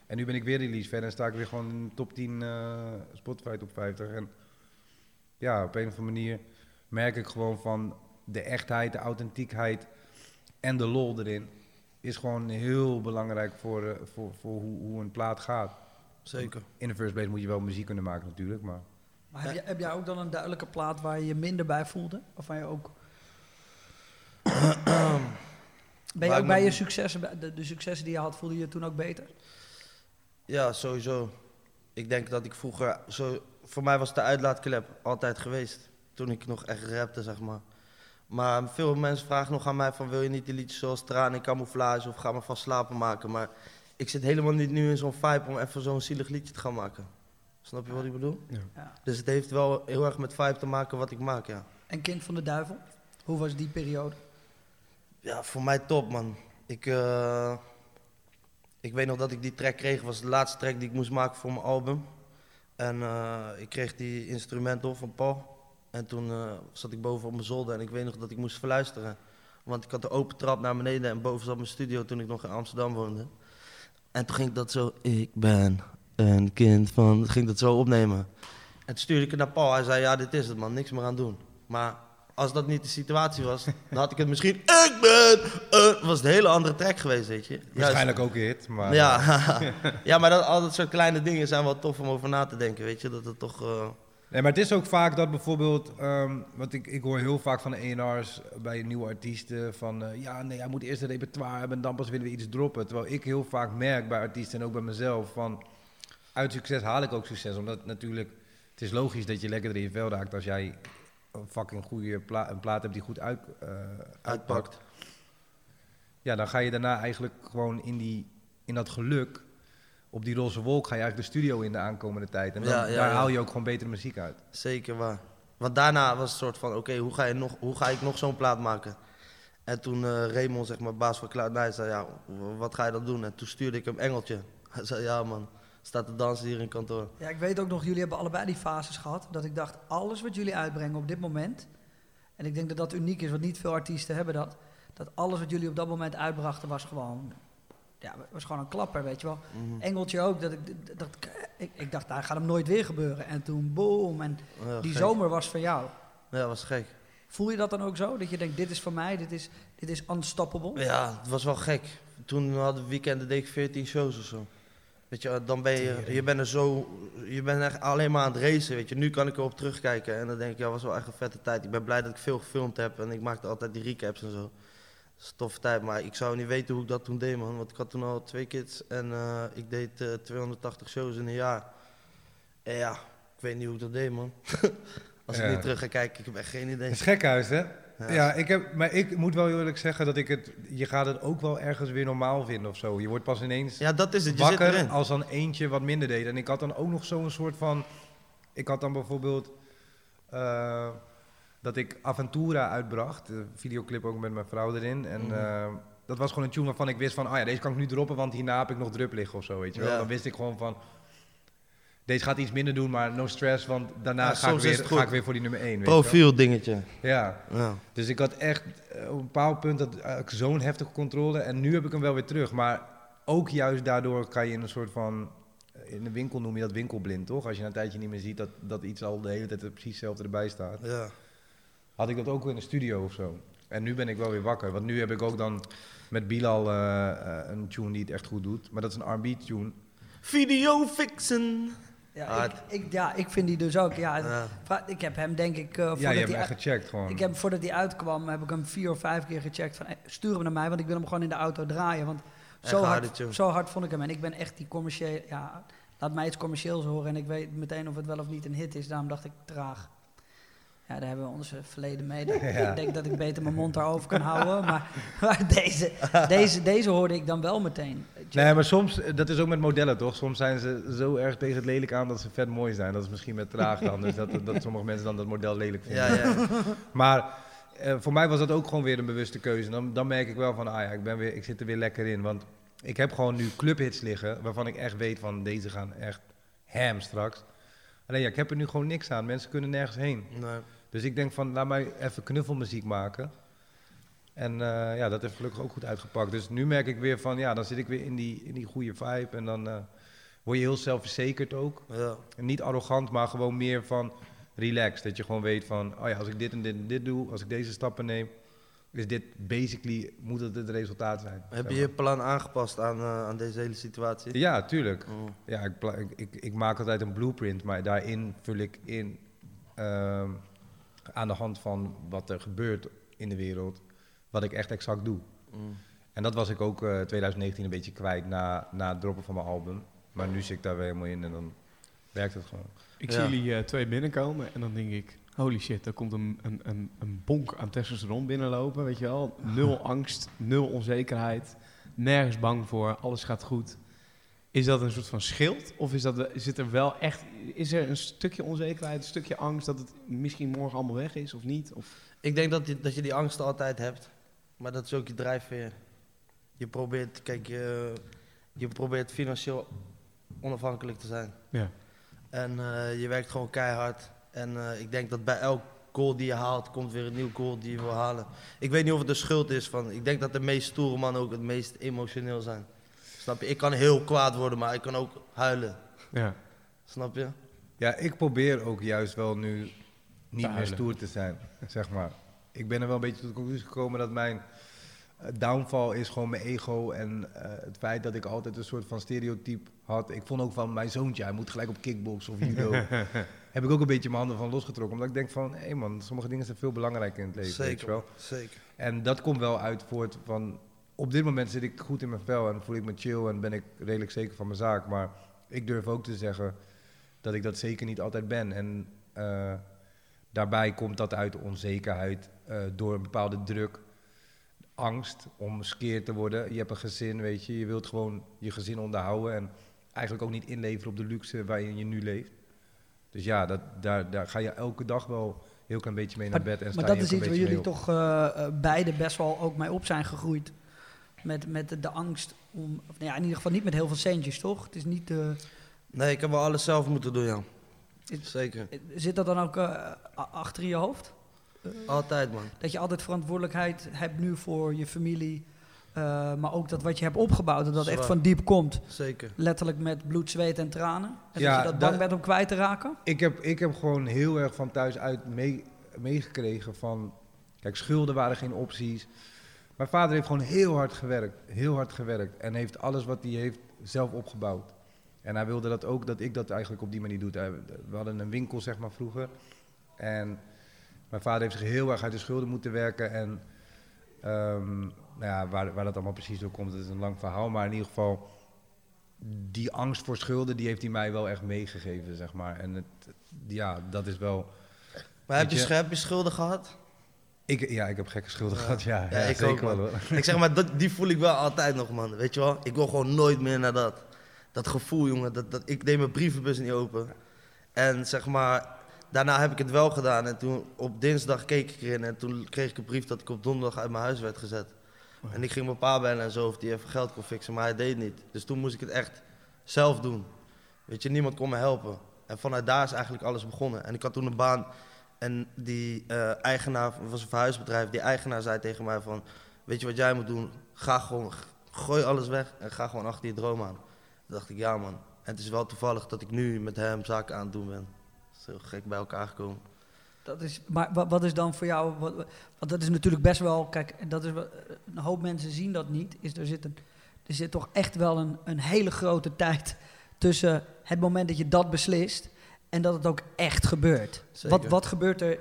En nu ben ik weer release fan en sta ik weer gewoon in top 10 eh, Spotify top 50. En ja, op een of andere manier merk ik gewoon van de echtheid, de authentiekheid en de lol erin is gewoon heel belangrijk voor, eh, voor, voor hoe, hoe een plaat gaat. Zeker. In de first place moet je wel muziek kunnen maken natuurlijk, maar Maar heb, jij, heb jij ook dan een duidelijke plaat waar je je minder bij voelde? Of waar je ook... ben je ook bij me- je successen, de, de successen die je had, voelde je je toen ook beter? Ja, sowieso. Ik denk dat ik vroeger... Zo, voor mij was de uitlaatklep altijd geweest. Toen ik nog echt rapte, zeg maar. Maar veel mensen vragen nog aan mij van... Wil je niet die liedjes zoals Traan en Camouflage of Ga me van slapen maken? Maar ik zit helemaal niet nu in zo'n vibe om even zo'n zielig liedje te gaan maken. Snap je wat ik bedoel? Ja. Dus het heeft wel heel erg met vibe te maken wat ik maak, ja. En Kind van de Duivel? Hoe was die periode? Ja, voor mij top, man. Ik, eh, ik weet nog dat ik die track kreeg. was de laatste track die ik moest maken voor mijn album. En eh, ik kreeg die instrumental van Paul. En toen eh, zat ik boven op mijn zolder en ik weet nog dat ik moest verluisteren. Want ik had de open trap naar beneden en boven zat mijn studio toen ik nog in Amsterdam woonde. En toen ging ik dat zo, ik ben een kind van, ging ik dat zo opnemen. En toen stuurde ik het naar Paul. Hij zei, ja, dit is het man, niks meer aan doen. Maar als dat niet de situatie was, dan had ik het misschien, ik ben, een, was het een hele andere track geweest, weet je. Juist- waarschijnlijk ook een hit. Maar, ja, ja, maar dat, al dat soort kleine dingen zijn wel tof om over na te denken, weet je. Dat het toch... eh, Nee, maar het is ook vaak dat bijvoorbeeld, ehm want ik, ik hoor heel vaak van de ENR's bij nieuwe artiesten van, eh, ja nee, hij moet eerst een repertoire hebben en dan pas willen we iets droppen. Terwijl ik heel vaak merk bij artiesten en ook bij mezelf van, uit succes haal ik ook succes. Omdat natuurlijk, het is logisch dat je lekker in je vel raakt als jij een fucking goede pla een plaat hebt die goed uit, eh, uitpakt. Ja, dan ga je daarna eigenlijk gewoon in, die, in dat geluk, op die roze wolk, ga je eigenlijk de studio in de aankomende tijd. En dan, Ja, ja, daar haal je ook gewoon betere muziek uit. Zeker waar. Want daarna was het soort van, oké, hoe ga je nog, hoe ga ik nog zo'n plaat maken? En toen eh Raymond, zeg maar, baas van Cloud9, zei, ja, wat ga je dan doen? En toen stuurde ik hem Engeltje. Hij zei, ja man, staat te dansen hier in kantoor. Ja, ik weet ook nog, jullie hebben allebei die fases gehad. Dat ik dacht, alles wat jullie uitbrengen op dit moment. En ik denk dat dat uniek is, want niet veel artiesten hebben dat. Dat alles wat jullie op dat moment uitbrachten was gewoon. Ja, was gewoon een klapper, weet je wel. Mhm. Engeltje ook. Dat ik, dat, ik, ik dacht, daar gaat hem nooit weer gebeuren. En toen boom. En Ja, die gek. zomer was van jou. Ja, was gek. Voel je dat dan ook zo? Dat je denkt, dit is voor mij, dit is, dit is unstoppable? Ja, het was wel gek. Toen hadden we weekenden deed ik 14 shows of zo. Weet je, dan ben je, je bent er zo, je bent echt alleen maar aan het racen, weet je. Nu kan ik erop terugkijken en dan denk ik, ja, was wel echt een vette tijd. Ik ben blij dat ik veel gefilmd heb en ik maakte altijd die recaps en zo. Dat is toffe tijd, maar ik zou niet weten hoe ik dat toen deed, man. Want ik had toen al twee kids en eh, ik deed eh, 280 shows in een jaar. En ja, ik weet niet hoe ik dat deed, man. Als ik nu terug ga kijken, ik heb echt geen idee. Het is gekhuis, hè? Ja. Ja, ik heb, maar ik moet wel eerlijk zeggen dat ik het... Je gaat het ook wel ergens weer normaal vinden of zo. Je wordt pas ineens Ja, dat is het, je zit wakker erin. als dan eentje wat minder deed. En ik had dan ook nog zo'n soort van... Ik had dan bijvoorbeeld... eh, dat ik Aventura uitbracht. De videoclip ook met mijn vrouw erin. En Mhm. eh, dat was gewoon een tune waarvan ik wist van... Oh ja, deze kan ik nu droppen, want hierna heb ik nog drup liggen of zo, weet je wel. Ja. Dan wist ik gewoon van... Deze gaat iets minder doen, maar no stress, want daarna Ja, ga, ik weer, ga ik weer voor die nummer 1. Weet je wel. Profiel dingetje. Ja, Ja. dus ik had echt eh, op een bepaald punt dat, eh, ik zo'n heftige controle. En nu heb ik hem wel weer terug. Maar ook juist daardoor kan je in een soort van... eh, In de winkel noem je dat winkelblind, toch? Als je na een tijdje niet meer ziet dat, dat iets al de hele tijd er precies hetzelfde erbij staat. Ja. Had ik dat ook in de studio of zo. En nu ben ik wel weer wakker. Want nu heb ik ook dan met Bilal eh, eh, een tune die het echt goed doet. Maar dat is een R&B tune. Video fixen. Ja, ik, Hard. ik, ja, ik vind die dus ook. Ja, Ja. Ik heb hem denk ik, eh, Ja, voordat je hebt hem echt gecheckt gewoon. Ik heb voordat hij uitkwam, heb ik hem vier of vijf keer gecheckt van eh, stuur hem naar mij, want ik wil hem gewoon in de auto draaien. Want zo hard, zo hard vond ik hem. En ik ben echt die commercieel, ja, laat mij iets commercieels horen en ik weet meteen of het wel of niet een hit is. Daarom dacht ik traag. Ja, daar hebben we onze verleden mee. Ja. Ik denk dat ik beter mijn mond daarover kan houden. Maar, maar deze, deze, deze hoorde ik dan wel meteen. Nee, maar soms, eh, dat is ook met modellen toch? Soms zijn ze zo erg tegen het lelijk aan dat ze vet mooi zijn. Dat is misschien met traag dan. Dus dat, dat sommige mensen dan dat model lelijk vinden. Ja, ja. Maar eh, voor mij was dat ook gewoon weer een bewuste keuze. Dan, dan merk ik wel van, ah ja, ik, ben weer, ik zit er weer lekker in. Want ik heb gewoon nu clubhits liggen waarvan ik echt weet van, deze gaan echt ham straks. Alleen ja, ik heb er nu gewoon niks aan. Mensen kunnen nergens heen. Nee. Dus ik denk van, laat mij even knuffelmuziek maken. En eh, ja, dat heeft gelukkig ook goed uitgepakt. Dus nu merk ik weer van, ja, dan zit ik weer in die, in die goede vibe. En dan eh, word je heel zelfverzekerd ook. Ja. En niet arrogant, maar gewoon meer van relaxed. Dat je gewoon weet van, oh ja, als ik dit en dit en dit doe, als ik deze stappen neem, is dit basically, moet het het resultaat zijn. Heb je je plan aangepast aan, eh, aan deze hele situatie? Ja, tuurlijk. Mm. Ja, ik, ik, ik maak altijd een blueprint, maar daarin vul ik in ehm, aan de hand van wat er gebeurt in de wereld, wat ik echt exact doe. Mm. En dat was ik ook eh 2019 een beetje kwijt na, na het droppen van mijn album. Maar nu zit ik daar weer helemaal in en dan werkt het gewoon. Ik Ja. zie jullie eh, twee binnenkomen en dan denk ik, holy shit, er komt een, een, een, een bonk aan testosteron binnenlopen, weet je wel. Nul angst, nul onzekerheid, nergens bang voor, alles gaat goed. Is dat een soort van schild? Of is, dat, zit er wel echt, is er een stukje onzekerheid, een stukje angst dat het misschien morgen allemaal weg is of niet? Of, Ik denk dat, die, dat je die angst altijd hebt. Maar dat is ook je drijfveer. Je probeert, kijk, je, je probeert financieel onafhankelijk te zijn. ja. En eh, je werkt gewoon keihard. En eh, ik denk dat bij elk goal die je haalt, komt weer een nieuw goal die je wil halen. Ik weet niet of het de schuld is van. Ik denk dat de meest stoere mannen ook het meest emotioneel zijn. Snap je? Ik kan heel kwaad worden, maar ik kan ook huilen. ja. Snap je? Ja, ik probeer ook juist wel nu niet meer stoer te zijn, zeg maar. Ik ben er wel een beetje tot de conclusie gekomen dat mijn eh, downfall is gewoon mijn ego en eh, het feit dat ik altijd een soort van stereotype had. Ik vond ook van mijn zoontje, hij moet gelijk op kickbox of judo. Heb ik ook een beetje mijn handen van losgetrokken, omdat ik denk van, hé man, sommige dingen zijn veel belangrijker in het leven, weet je Zeker. wel. Zeker. En dat komt wel uit voort van. Op dit moment zit ik goed in mijn vel en voel ik me chill en ben ik redelijk zeker van mijn zaak. Maar ik durf ook te zeggen dat ik dat zeker niet altijd ben. En eh, daarbij komt dat uit onzekerheid eh, door een bepaalde druk, angst om skeer te worden. Je hebt een gezin, weet je, je wilt gewoon je gezin onderhouden en eigenlijk ook niet inleveren op de luxe waarin je nu leeft. Dus ja, dat, daar, daar ga je elke dag wel heel klein beetje mee naar bed en sta Maar dat je is iets waar jullie op. toch eh, beide best wel ook mee op zijn gegroeid. Met, met de, de angst om, of, nou ja, in ieder geval niet met heel veel centjes, toch? Het is niet, eh, Nee, ik heb wel alles zelf moeten doen, ja. Is- Zeker. zit dat dan ook eh, achter in je hoofd? Altijd, man. Dat je altijd verantwoordelijkheid hebt nu voor je familie, eh, maar ook dat wat je hebt opgebouwd, dat dat echt van diep komt. Zeker. Letterlijk met bloed, zweet en tranen. En Ja, dat je dat bang dat- bent om kwijt te raken. Ik heb, ik heb gewoon heel erg van thuis uit mee- meegekregen van... Kijk, schulden waren geen opties. Mijn vader heeft gewoon heel hard gewerkt. Heel hard gewerkt. En heeft alles wat hij heeft zelf opgebouwd. En hij wilde dat ook, dat ik dat eigenlijk op die manier doe. We hadden een winkel, zeg maar, vroeger. En mijn vader heeft zich heel erg uit de schulden moeten werken. En ehm, nou ja, waar, waar dat allemaal precies door komt, dat is een lang verhaal. Maar in ieder geval, die angst voor schulden, die heeft hij mij wel echt meegegeven, zeg maar. En het, ja, dat is wel... Maar heb je, je- heb je schulden gehad? Ik, ja, ik heb gekke schulden gehad, ja. Ja, ja, ik zeker ook, wel, hoor. ik zeg maar, dat, die voel ik wel altijd nog, man. Weet je wel? Ik wil gewoon nooit meer naar dat. Dat gevoel, jongen. Dat, dat, ik deed mijn brievenbus niet open. En zeg maar, daarna heb ik het wel gedaan. En toen op dinsdag keek ik erin. En toen kreeg ik een brief dat ik op donderdag uit mijn huis werd gezet. En ik ging mijn pa bellen en zo of hij even geld kon fixen. Maar hij deed niet. Dus toen moest ik het echt zelf doen. Weet je, niemand kon me helpen. En vanuit daar is eigenlijk alles begonnen. En ik had toen een baan. En die eh, eigenaar, was een verhuisbedrijf, die eigenaar zei tegen mij van... Weet je wat jij moet doen? Ga gewoon, gooi alles weg en ga gewoon achter je droom aan. Toen dacht ik, ja man. En het is wel toevallig dat ik nu met hem zaken aan het doen ben. Heel gek bij elkaar gekomen. Dat is, maar wat, is dan voor jou, wat, want dat is natuurlijk best wel, kijk, dat is, een hoop mensen zien dat niet, is er zit, een, er zit toch echt wel een, een hele grote tijd tussen het moment dat je dat beslist en dat het ook echt gebeurt. Zeker. Wat, wat gebeurt er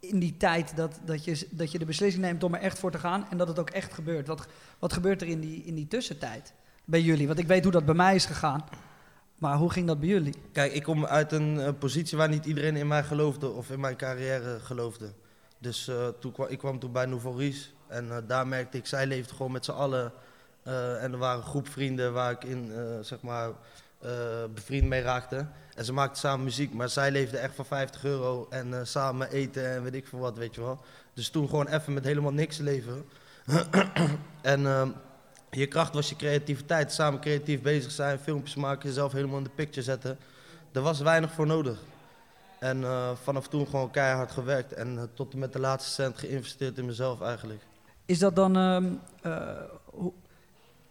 in die tijd dat, dat, je, dat je de beslissing neemt om er echt voor te gaan en dat het ook echt gebeurt? Wat, wat gebeurt er in die, in die tussentijd bij jullie? Want ik weet hoe dat bij mij is gegaan, maar hoe ging dat bij jullie? Kijk, ik kom uit een eh, positie waar niet iedereen in mij geloofde of in mijn carrière geloofde. Dus eh, toen kwam, ik kwam toen bij Nouveau Riche en eh, daar merkte ik, zij leefden gewoon met z'n allen. en er waren een groep vrienden waar ik in, zeg maar, bevriend mee raakte. En ze maakten samen muziek, maar zij leefden echt van 50 euro en eh, samen eten en weet ik veel wat, weet je wel. Dus toen gewoon even met helemaal niks leven. en ehm, je kracht was je creativiteit, samen creatief bezig zijn, filmpjes maken, jezelf helemaal in de picture zetten. Er was weinig voor nodig. En eh, vanaf toen gewoon keihard gewerkt en eh, tot en met de laatste cent geïnvesteerd in mezelf eigenlijk. Is dat dan, eh, hoe-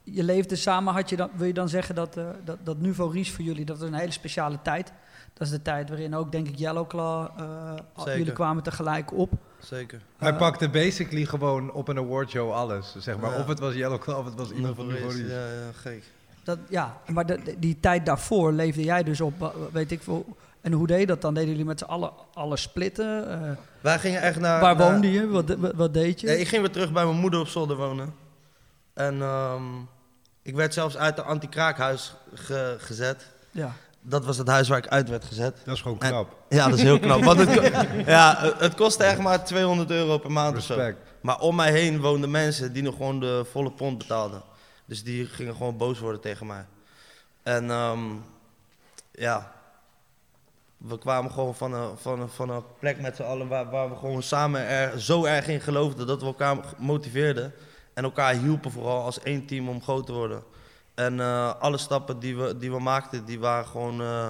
je leefde samen, had je dan, wil je dan zeggen dat, eh, dat, dat Nouveau Riche voor jullie, dat is een hele speciale tijd. Dat is de tijd waarin ook, denk ik, Yellowclaw, eh, al- Zeker. jullie kwamen tegelijk op. Zeker. Hij Eh, pakte basically gewoon op een awardshow alles. Zeg maar. Ja. Of het was Yellow Claw of het was iemand van Riche, Riche. Ja, ja, gek. Dat, ja, maar de, de- die tijd daarvoor leefde jij dus op, weet ik veel. En hoe deed je dat dan? Deden jullie met z'n allen alles splitten? Eh, Wij gingen echt naar... waar naar- woonde je? Wat, wat, wat deed je? Eh, ik ging weer terug bij mijn moeder op zolder wonen. En ehm, ik werd zelfs uit de anti-kraakhuis ge- gezet. ja. Dat was het huis waar ik uit werd gezet. Dat is gewoon En- knap. Ja, dat is heel knap. Want het, ja, het- het kostte echt maar 200 euro per maand of zo. Respect. Maar om mij heen woonden mensen die nog gewoon de volle pond betaalden. Dus die gingen gewoon boos worden tegen mij. En ehm, ja, we kwamen gewoon van een, van een, van een plek met z'n allen waar, waar we gewoon samen er, zo erg in geloofden dat we elkaar motiveerden. En elkaar hielpen vooral als één team om groot te worden. En eh, alle stappen die we, die we maakten, die waren gewoon... eh,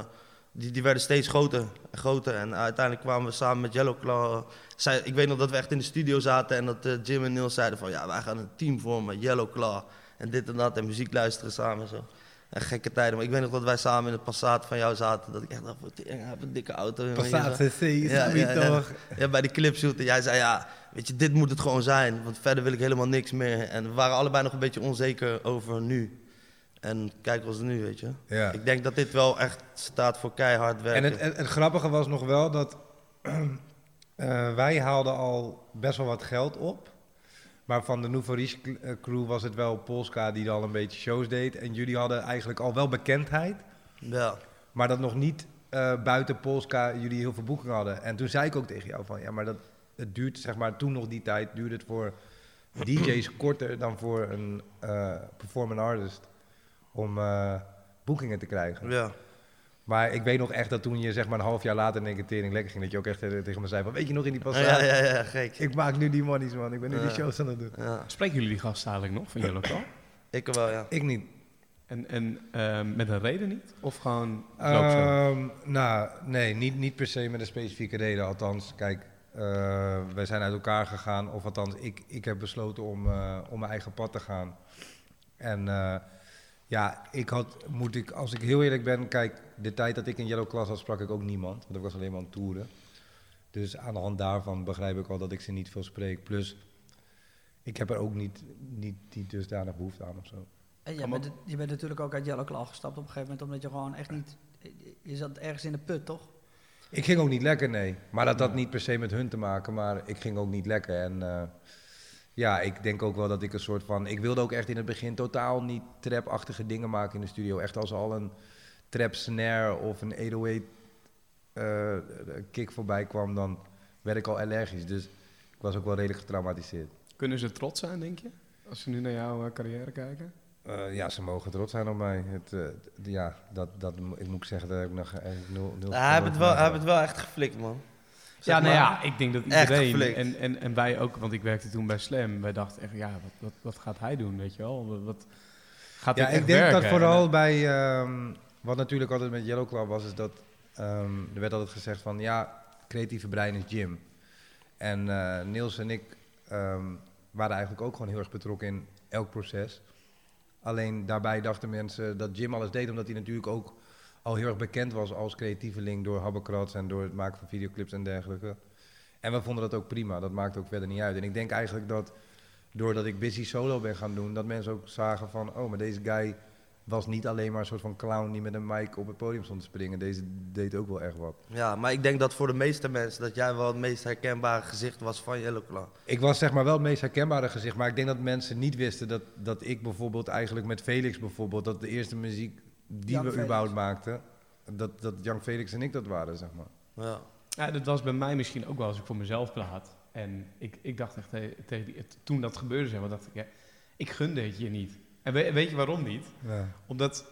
die, die werden steeds groter en groter. En uiteindelijk kwamen we samen met Yellow Claw. Ik weet nog dat we echt in de studio zaten en dat eh, Jim en Niels zeiden van ja, wij gaan een team vormen, Yellow Claw. En dit en dat en muziek luisteren samen en zo. En gekke tijden. Maar ik weet nog dat wij samen in het Passat van jou zaten. Dat ik echt dacht, wat, hij heeft een dikke auto. Passat CC, is Ja, ja, niet ja. toch? Ja, bij de clipshoot. En jij zei ja, weet je, dit moet het gewoon zijn. Want verder wil ik helemaal niks meer. En we waren allebei nog een beetje onzeker over nu. En kijk ons nu, weet je. Ja. Ik denk dat dit wel echt staat voor keihard werken. En het, het, het grappige was nog wel dat eh, wij haalden al best wel wat geld op. Maar van de Nouveau Riche eh, crew was het wel Polska die al een beetje shows deed. En jullie hadden eigenlijk al wel bekendheid. Ja. Maar dat nog niet eh, buiten Polska jullie heel veel boekingen hadden. En toen zei ik ook tegen jou van, ja, maar dat, het duurt, zeg maar, toen nog die tijd duurde het voor DJ's korter dan voor een eh performing artist om boekingen te krijgen. ja. Maar ik weet nog echt dat toen je zeg maar een half jaar later in één keer tering lekker ging, dat je ook echt eh, tegen me zei van, weet je nog in die Passat? Ja, ja, ja, gek. Ik maak nu die monies man, ik ben nu die shows aan het doen. Ja, Spreken jullie die gasten eigenlijk nog van Yellow Claw? ik wel, ja. Ik niet. En, en ehm, met een reden niet? Of gewoon? Ehm, nou, nee, niet, niet per se met een specifieke reden. Althans, kijk, eh, wij zijn uit elkaar gegaan. Of althans, ik, ik heb besloten om, eh, om mijn eigen pad te gaan. En eh, ja, ik had, moet ik, als ik heel eerlijk ben, kijk, de tijd dat ik in Yellow Class had, sprak ik ook niemand. Want ik was alleen maar aan het toeren. Dus aan de hand daarvan begrijp ik al dat ik ze niet veel spreek. Plus, ik heb er ook niet, niet, niet dusdanig behoefte aan of zo. En je bent, je bent natuurlijk ook uit Yellow Claw gestapt op een gegeven moment, omdat je gewoon echt niet... Je zat ergens in de put, toch? Ik ging ook niet lekker, nee. Maar dat had niet per se met hun te maken, maar ik ging ook niet lekker. En eh, ja, ik denk ook wel dat ik een soort van... Ik wilde ook echt in het begin totaal niet trap-achtige dingen maken in de studio. Echt als al een trap snare of een 808 eh, kick voorbij kwam, dan werd ik al allergisch. Dus ik was ook wel redelijk getraumatiseerd. Kunnen ze trots zijn, denk je? Als ze nu naar jouw eh, carrière kijken? Eh, ja, ze mogen trots zijn op mij. Het, eh, d- ja, dat, dat, ik moet zeggen, heb ik nog eigenlijk nul, nul Ja, hij heeft het wel, hij het wel echt geflikt, man. Zeg Ja, nou ja, ik denk dat iedereen, en, en, en wij ook, want ik werkte toen bij Slam, wij dachten echt, ja, wat, wat, wat gaat hij doen, weet je wel? Wat, wat gaat Ja, ik denk werken? dat vooral bij, ehm, wat natuurlijk altijd met Yellow Club was, is dat ehm, er werd altijd gezegd van, ja, creatieve brein is Jim. En eh, Niels en ik ehm, waren eigenlijk ook gewoon heel erg betrokken in elk proces. Alleen daarbij dachten mensen dat Jim alles deed, omdat hij natuurlijk ook al heel erg bekend was als creatieveling door Habbekrats en door het maken van videoclips en dergelijke. En we vonden dat ook prima, dat maakt ook verder niet uit. En ik denk eigenlijk dat doordat ik busy solo ben gaan doen, dat mensen ook zagen van, oh, maar deze guy was niet alleen maar een soort van clown die met een mic op het podium stond te springen. Deze deed ook wel echt wat. Ja, maar ik denk dat voor de meeste mensen dat jij wel het meest herkenbare gezicht was van Yellow Claw. Ik was zeg maar wel het meest herkenbare gezicht, maar ik denk dat mensen niet wisten dat, dat ik bijvoorbeeld eigenlijk met Felix bijvoorbeeld, dat de eerste muziek die Young we Felix. überhaupt maakten, dat, dat Young Felix en ik dat waren, zeg maar. Ja. Ja, dat was bij mij misschien ook wel als ik voor mezelf praat. En ik, ik dacht echt te- tegen die, toen dat gebeurde, zeg maar, dacht ik, ja, ik gunde het je niet. En we- weet je waarom niet? Ja. Omdat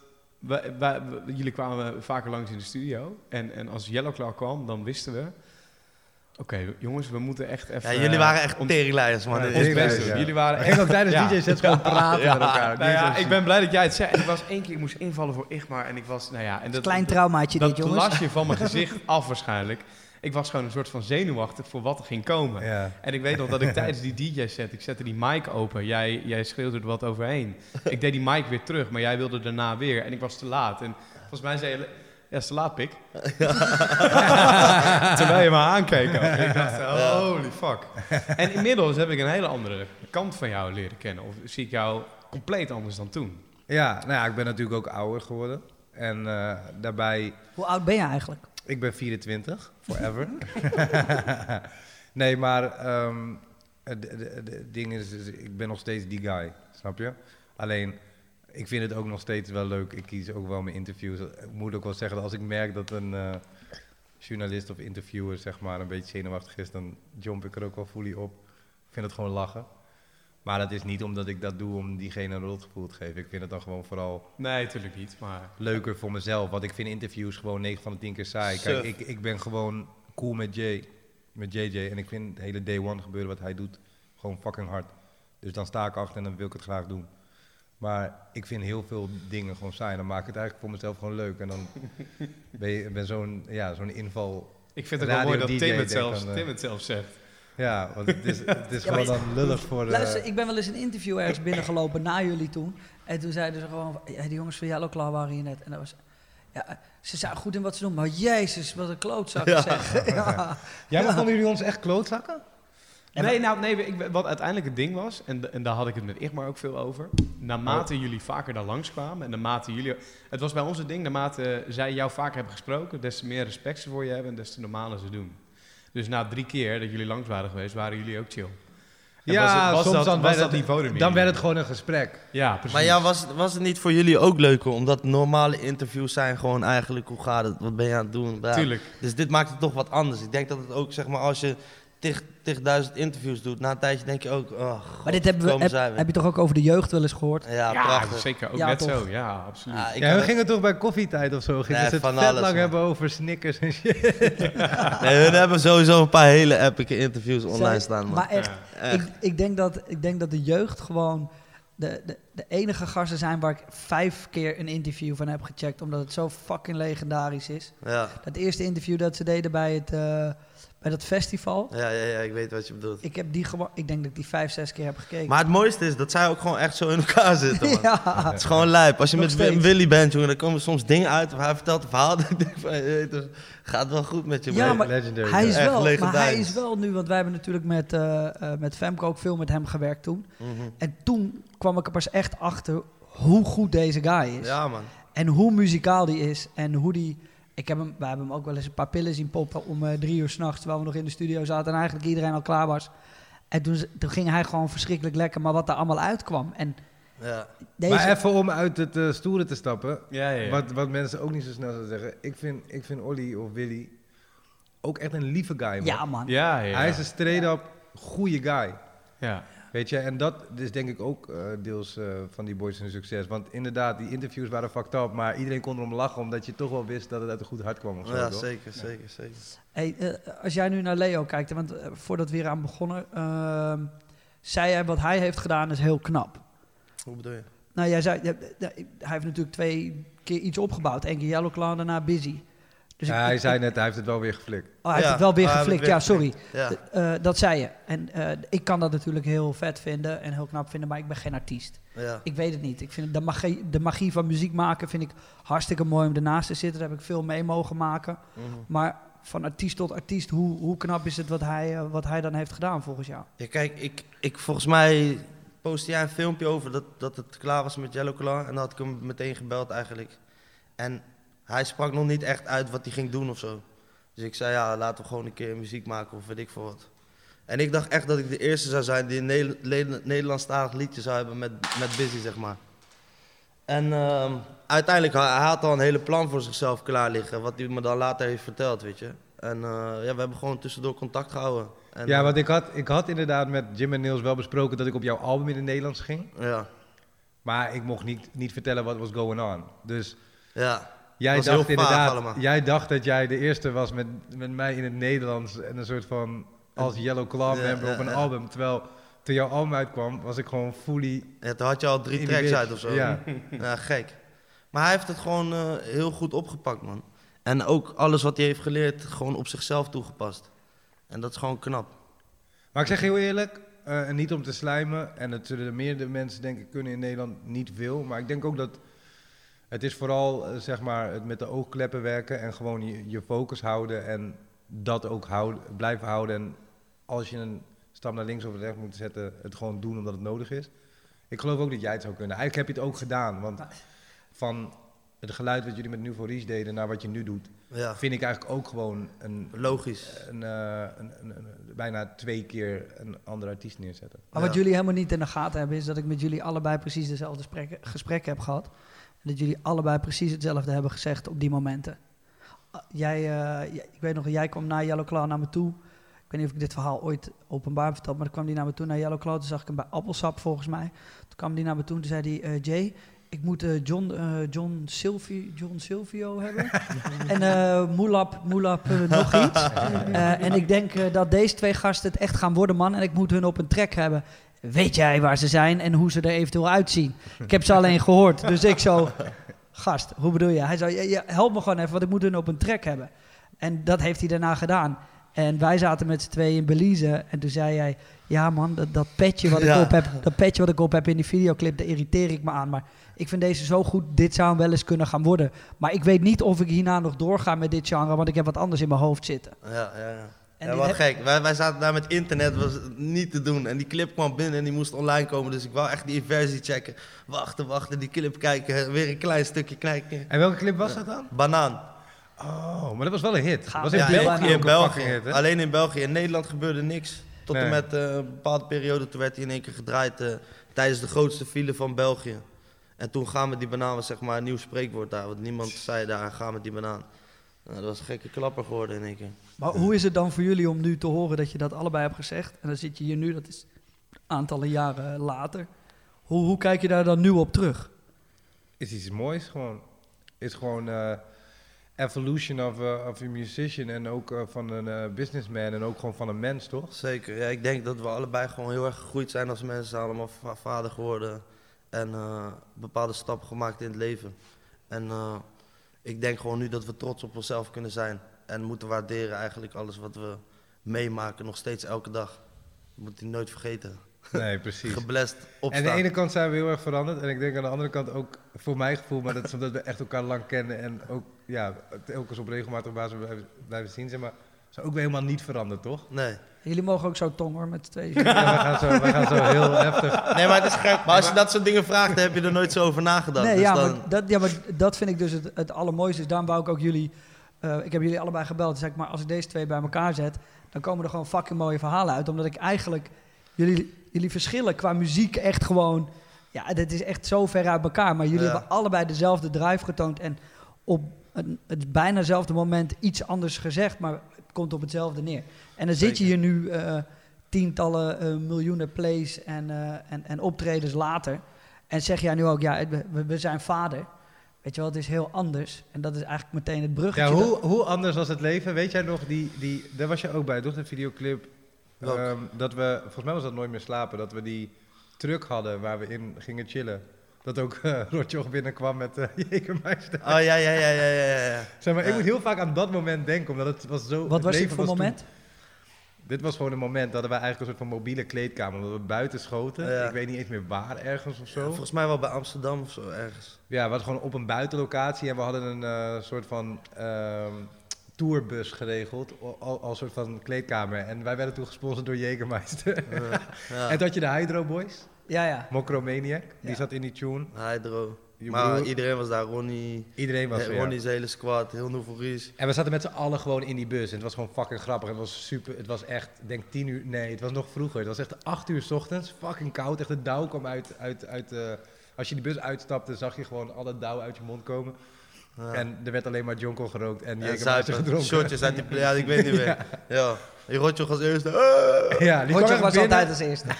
wij, jullie kwamen vaker langs in de studio. En, en als Yellow Claw kwam, dan wisten we... Oké, jongens, we moeten echt even... Ja, jullie waren echt ons, teringleiders, man. Ja, ons best ja. Jullie waren echt... ook tijdens Ja. DJ-sets gewoon praten Ja. met elkaar. Nou ja, ik ben blij dat jij het zei. En ik was één keer, ik moest invallen voor Igmar. En ik was, nou ja... En dat, Klein dat- traumaatje dat dit, jongens. lasje van mijn gezicht af waarschijnlijk. Ik was gewoon een soort van zenuwachtig voor wat er ging komen. Ja. En ik weet nog dat ik tijdens die DJ-set, ik zette die mic open. Jij, jij schreeuwde er wat overheen. Ik deed die mic weer terug, maar jij wilde daarna weer. En ik was te laat. En volgens mij zei je, ja, is te laat, pik. Terwijl je me aankeek. ook. Ik dacht, oh, holy fuck. En inmiddels heb ik een hele andere kant van jou leren kennen. Of zie ik jou compleet anders dan toen. ja, nou ja, ik ben natuurlijk ook ouder geworden. En eh, daarbij Hoe oud ben je eigenlijk? Ik ben 24, forever. nee, maar ehm, het ding is, is, ik ben nog steeds die guy, snap je? Alleen, ik vind het ook nog steeds wel leuk. Ik kies ook wel mijn interviews. Ik moet ook wel zeggen dat als ik merk dat een eh, journalist of interviewer zeg maar een beetje zenuwachtig is, dan jump ik er ook wel fully op. Ik vind het gewoon lachen. Maar dat is niet omdat ik dat doe om diegene een rotgevoel te geven. Ik vind het dan gewoon vooral Nee, natuurlijk niet. Maar leuker voor mezelf. Want ik vind interviews gewoon 9 van de 10 keer saai. Kijk, ik, ik ben gewoon cool met Jay, met JJ. En ik vind het hele day one gebeuren wat hij doet gewoon fucking hard. Dus dan sta ik achter en dan wil ik het graag doen. Maar ik vind heel veel dingen gewoon saai. Dan maak ik het eigenlijk voor mezelf gewoon leuk. En dan ben je ben zo'n ja, zo'n inval. ik vind het wel mooi dat Tim het, zelfs, Tim het zelf zegt. Ja, want het is, het is Ja, gewoon dan lullig voor... eh, Luister, ik ben wel eens een interview ergens binnengelopen na jullie toen. En toen zeiden ze gewoon, ja, die jongens van Yellow Claw waren hier net. En dat was, ja, ze zijn goed in wat ze doen, maar jezus, wat een klootzak zeg. Ja. ja, maar vonden jullie ons echt klootzakken? Nee, nou, nee, ik, wat uiteindelijk het ding was, en, en daar had ik het met Igmar ook veel over. Naarmate jullie vaker daar langskwamen en naarmate jullie... Het was bij ons het ding, naarmate zij jou vaker hebben gesproken, des te meer respect ze voor je hebben en des te normaler ze doen. Dus na drie keer dat jullie langs waren geweest, waren jullie ook chill. En Ja, was, het- was soms dat, dan was werd dat het- niveau er meer Dan werd het gewoon een gesprek. Ja, precies. Maar ja, was, was het niet voor jullie ook leuker? Omdat normale interviews zijn gewoon eigenlijk, hoe gaat het? Wat ben je aan het doen? Ja. Tuurlijk. Dus dit maakt het toch wat anders. Ik denk dat het ook, zeg maar, als je tig, tigduizend interviews doet, na een tijdje denk je ook, oh, god, Maar dit hebben we, komen heb, je toch ook over de jeugd wel eens gehoord? Ja, Ja, prachtig. zeker. Ook Ja, net toch? zo. Ja, absoluut. Ja, we het- gingen toch bij koffietijd of zo? Gingen Nee, ze het van vet alles, lang man. hebben over snickers en shit. Nee, we hebben sowieso een paar hele epic interviews online Zij- staan, man. Maar echt, Echt. Ik, ik, denk dat, ik denk dat de jeugd gewoon de, de, de enige gasten zijn waar ik vijf keer een interview van heb gecheckt. Omdat het zo fucking legendarisch is. Ja. Dat eerste interview dat ze deden bij, het, eh, bij dat festival. Ja, ja, ja, ik weet wat je bedoelt. Ik, heb die gewoon, ik denk dat ik die vijf, zes keer heb gekeken. Maar het mooiste is dat zij ook gewoon echt zo in elkaar zitten, man. ja. Het is gewoon lijp. Als je Nog met steeds. Willy bent, jongen, dan komen soms dingen uit. Of hij vertelt een verhaal. Dan denk van, je weet toch, gaat wel goed met je, Ja, maar Legendary. hij is Echt wel, maar hij is wel nu, want wij hebben natuurlijk met, eh, eh, met Femco ook veel met hem gewerkt toen. Mhm. En toen kwam ik er pas echt achter hoe goed deze guy is. Ja, man. En hoe muzikaal die is. En hoe die. Ik heb hem, wij hebben hem ook wel eens een paar pillen zien poppen om eh, drie uur s'nachts. Terwijl we nog in de studio zaten en eigenlijk iedereen al klaar was. En toen, toen ging hij gewoon verschrikkelijk lekker. Maar wat er allemaal uitkwam. En Ja. deze. Maar even om uit het eh, stoere te stappen. Ja, ja, ja. Wat, wat mensen ook niet zo snel zouden zeggen. Ik vind, ik vind Olly of Willy ook echt een lieve guy, man. ja, man. ja, ja. Hij is een straight-up goede guy. ja. Weet je, en dat is denk ik ook eh, deels eh, van die boys hun succes. Want inderdaad, die interviews waren fucked up, maar iedereen kon erom lachen omdat je toch wel wist dat het uit een goed hart kwam of zo. Ja, toch? zeker, zeker, zeker. Hey, eh, als jij nu naar Leo kijkt, want voordat we hier aan begonnen, ehm, zei hij wat hij heeft gedaan is heel knap. Hoe bedoel je? Nou, jij zei, hij heeft natuurlijk twee keer iets opgebouwd. Eén keer Yellow Claw, daarna Busy. Dus ja, ik- hij ik- zei net, hij heeft het wel weer geflikt. Oh, hij heeft het wel weer geflikt. weer Ja, sorry. Ja, Eh, dat zei je. En eh, ik kan dat natuurlijk heel vet vinden en heel knap vinden, maar ik ben geen artiest. ja. Ik weet het niet. Ik vind de magie, de magie van muziek maken vind ik hartstikke mooi om ernaast te zitten. Daar heb ik veel mee mogen maken. Mhm. Maar van artiest tot artiest, hoe, hoe knap is het wat hij, eh, wat hij dan heeft gedaan volgens jou? Ja, kijk, ik, ik, volgens mij postte jij een filmpje over dat, dat het klaar was met Yellow Claw. En dan had ik hem meteen gebeld eigenlijk. En hij sprak nog niet echt uit wat hij ging doen of zo. Dus ik zei, ja, laten we gewoon een keer muziek maken of weet ik veel wat. En ik dacht echt dat ik de eerste zou zijn die een Nederlandstalig liedje zou hebben met, met Busy, zeg maar. En ehm, uiteindelijk, hij, hij had al een hele plan voor zichzelf klaar liggen, wat hij me dan later heeft verteld, weet je. En eh, ja, we hebben gewoon tussendoor contact gehouden. En, ja, eh, want ik had, ik had inderdaad met Jim en Niels wel besproken dat ik op jouw album in het Nederlands ging. Ja, Maar ik mocht niet, niet vertellen wat was going on. Dus ja. Jij Was dacht inderdaad, allemaal. jij dacht dat jij de eerste was met, met mij in het Nederlands en een soort van als Yellow Claw Ja, member ja, op een ja. album. Terwijl toen jouw album uitkwam, was ik gewoon fully Ja, toen had je al drie tracks uit of zo. Ja. Gek. Maar hij heeft het gewoon eh, heel goed opgepakt, man. En ook alles wat hij heeft geleerd, gewoon op zichzelf toegepast. En dat is gewoon knap. Maar ik zeg heel eerlijk, eh, en niet om te slijmen, en dat zullen er meerdere mensen denk ik kunnen in Nederland niet veel, maar ik denk ook dat het is vooral eh, zeg maar het met de oogkleppen werken en gewoon je, je focus houden en dat ook houden, blijven houden. En als je een stap naar links of rechts moet zetten, het gewoon doen omdat het nodig is. Ik geloof ook dat jij het zou kunnen. Eigenlijk heb je het ook gedaan, want van het geluid wat jullie met New Reach deden naar wat je nu doet, Ja, vind ik eigenlijk ook gewoon een logisch. een, eh, een, een, een- bijna twee keer een andere artiest neerzetten. Maar wat jullie helemaal niet in de gaten hebben, is dat ik met jullie allebei precies dezelfde gesprekken, gesprekken heb gehad. En dat jullie allebei precies hetzelfde hebben gezegd op die momenten. Ah, Jij, jij- ik weet nog, jij kwam na Yellow Claw naar me toe. Ik weet niet of ik dit verhaal ooit openbaar verteld, maar dan kwam die naar me toe naar Yellow Claw. Toen zag ik hem bij Appelsap volgens mij. Toen kwam die naar me toe en zei hij, eh, Jay, ik moet eh, John, John, Silvi, John Silvio hebben. en eh Moelap, Moelap nog iets. En ik denk dat deze twee gasten het echt gaan worden, man. En ik moet hun op een track hebben. Weet jij waar ze zijn en hoe ze er eventueel uitzien? Ik heb ze alleen gehoord. Dus ik zo, gast, hoe bedoel je? Hij zei, ja, ja, help me gewoon even, want ik moet hun op een track hebben. En dat heeft hij daarna gedaan. En wij zaten met z'n tweeën in Belize. En toen zei hij, ja man, dat, dat, petje wat ik Ja. op heb, dat petje wat ik op heb in die videoclip, daar irriteer ik me aan. Maar ik vind deze zo goed, dit zou hem wel eens kunnen gaan worden. Maar ik weet niet of ik hierna nog doorga met dit genre, want ik heb wat anders in mijn hoofd zitten. Ja, ja, ja. En ja, wat heb- gek. Wij, wij zaten daar met internet, was niet te doen. En die clip kwam binnen en die moest online komen. Dus ik wou echt die versie checken. Wachten, wachten, die clip kijken. Weer een klein stukje kijken. En welke clip was dat dan? Banaan. Oh, maar dat was wel een hit. Gaaf. was in Ja, België in België. fucking hit, hè? Alleen in België. In Nederland gebeurde niks. Tot Nee. en met eh, een bepaalde periode. Toen werd hij in één keer gedraaid eh, tijdens de grootste file van België. En toen gaan met die banaan was zeg maar een nieuw spreekwoord daar. Want niemand zei daar, ga met die banaan. Nou, dat was een gekke klapper geworden in één keer. Maar hoe is het dan voor jullie om nu te horen dat je dat allebei hebt gezegd? En dan zit je hier nu, dat is aantallen jaren later. Hoe, hoe kijk je daar dan nu op terug? Is iets moois gewoon. Is gewoon eh, evolution of, eh, of a musician en ook eh, van een eh, businessman en ook gewoon van een mens, toch? Zeker. Ja, ik denk dat we allebei gewoon heel erg gegroeid zijn als mensen. Zijn allemaal va- vader geworden. En eh, bepaalde stappen gemaakt in het leven. En eh, ik denk gewoon nu dat we trots op onszelf kunnen zijn. En moeten waarderen eigenlijk alles wat we meemaken. Nog steeds elke dag. Dat moet je nooit vergeten. Nee, precies. Geblest En opstaan. aan de ene kant zijn we heel erg veranderd. En ik denk aan de andere kant ook, voor mijn gevoel, maar dat is omdat we echt elkaar lang kennen en ook ja, telkens op regelmatige basis blijven, blijven zien, zeg maar. Zijn ook weer helemaal niet veranderd, toch? Nee. Jullie mogen ook zo tong hoor, met z'n tweeën. Ja, wij, gaan zo, wij gaan zo heel heftig. nee, maar het is gek. Maar als je dat soort dingen vraagt, dan heb je er nooit zo over nagedacht. Nee, Dus ja, dan- maar dat, ja, maar dat vind ik dus het, het allermooiste. Dus daarom wou ik ook jullie... eh, ik heb jullie allebei gebeld. Ik, maar als ik deze twee bij elkaar zet... dan komen er gewoon fucking mooie verhalen uit. Omdat ik eigenlijk... Jullie, jullie verschillen qua muziek echt gewoon... Ja, dat is echt zo ver uit elkaar. Maar jullie Ja. hebben allebei dezelfde drive getoond. En op een, het bijna dezelfde moment iets anders gezegd. Maar het komt op hetzelfde neer. En dan zit je hier nu... eh, tientallen eh, miljoenen plays en, en, en optredens later. En zeg jij nu ook, ja, we zijn vader. Weet je wel, het is heel anders. En dat is eigenlijk meteen het bruggetje. Ja, dat- hoe, hoe anders was het leven? Weet jij nog, die, die, daar was je ook bij, toch? De videoclip. Ehm, dat we, volgens mij was dat Nooit meer slapen, dat we die truck hadden waar we in gingen chillen. Dat ook uh, Rotjoch binnenkwam met uh, Jägermeister. Oh ja, ja, ja, ja, ja, ja. Zeg maar, ik moet heel vaak aan dat moment denken, omdat het was zo... Wat het was dit voor toen- moment? Dit was gewoon een moment dat we eigenlijk een soort van mobiele kleedkamer, omdat we buiten schoten. Ja. Ik weet niet eens meer waar, ergens of zo. Volgens mij wel bij Amsterdam of zo ergens. Ja, we hadden gewoon op een buitenlocatie en we hadden een eh, soort van ehm, tourbus geregeld, al- al- als soort van kleedkamer. En wij werden toen gesponsord door Jägermeister. Ja. ja. en toen had je de Hydro Boys, Ja, ja. Mokromaniac, die Ja. zat in die tune. Hydro. Je Maar broer- iedereen was daar. Ronnie, Iedereen was er, ja. Ronnie's hele squad, heel Nouveau En we zaten met z'n allen gewoon in die bus. En het was gewoon fucking grappig. Het was super. Het was echt, ik denk tien uur. Nee, het was nog vroeger. Het was echt acht uur 's ochtends. Fucking koud. Echt de dauw kwam uit. uit, uit eh, als je die bus uitstapte, zag je gewoon alle dauw uit je mond komen. Ja. En er werd alleen maar jonko gerookt en En gedronken. shotjes uit die... Ja, ik weet niet meer. Ja. Die Rotjoch als eerste. Ah! Ja, die kwam Rotjoch was binnen. altijd als eerste.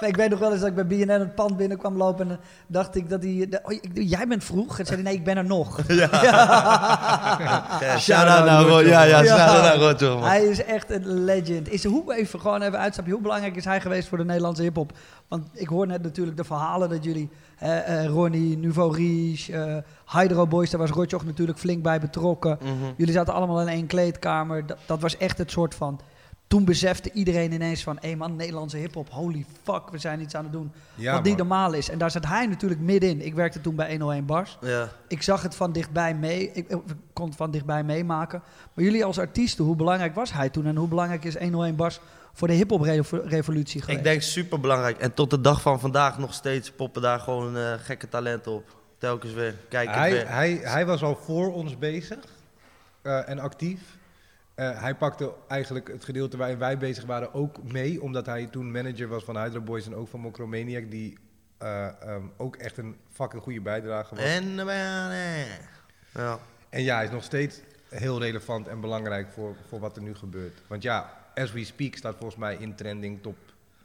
Nee, ik weet nog wel eens dat ik bij BNN het pand binnenkwam lopen en dan dacht ik dat hij... Oh, ik- jij bent vroeg? En zei hij, nee, ik ben er nog. Ja, shout-out naar Rotjoch. Ja, ja, shout-out naar Rotjoch. Hij is echt een legend. Is, hoe even gewoon even uitstapje. Hoe belangrijk is hij geweest voor de Nederlandse hiphop? Want ik hoor net natuurlijk de verhalen dat jullie, eh, eh, Ronnie, Nouveau Riche, eh, Hydro Boys, daar was Rotjoch natuurlijk flink bij betrokken. Mhm. Jullie zaten allemaal in één kleedkamer. Dat, dat was echt het soort van. Toen besefte iedereen ineens van, hé man, Nederlandse hiphop, holy fuck, we zijn iets aan het doen Ja, wat niet normaal is. En daar zat hij natuurlijk middenin. Ik werkte toen bij 101 Bars. Ja. Ik zag het van dichtbij mee. Ik, ik kon het van dichtbij meemaken. Maar jullie als artiesten, hoe belangrijk was hij toen? En hoe belangrijk is 101 Bars voor de hip-hop-revolutie geweest? Ik denk super belangrijk. En tot de dag van vandaag nog steeds poppen daar gewoon eh, gekke talenten op. Telkens weer. Kijk het Hij, weer. hij, hij was al voor ons bezig eh, en actief. Eh, hij pakte eigenlijk het gedeelte waarin wij bezig waren ook mee, omdat hij toen manager was van Hydro Boys en ook van Mokromaniac, die eh, ehm, ook echt een fucking goede bijdrage was. En de. Ja. En ja, hij is nog steeds heel relevant en belangrijk voor, voor wat er nu gebeurt. Want ja, As We Speak staat volgens mij in trending top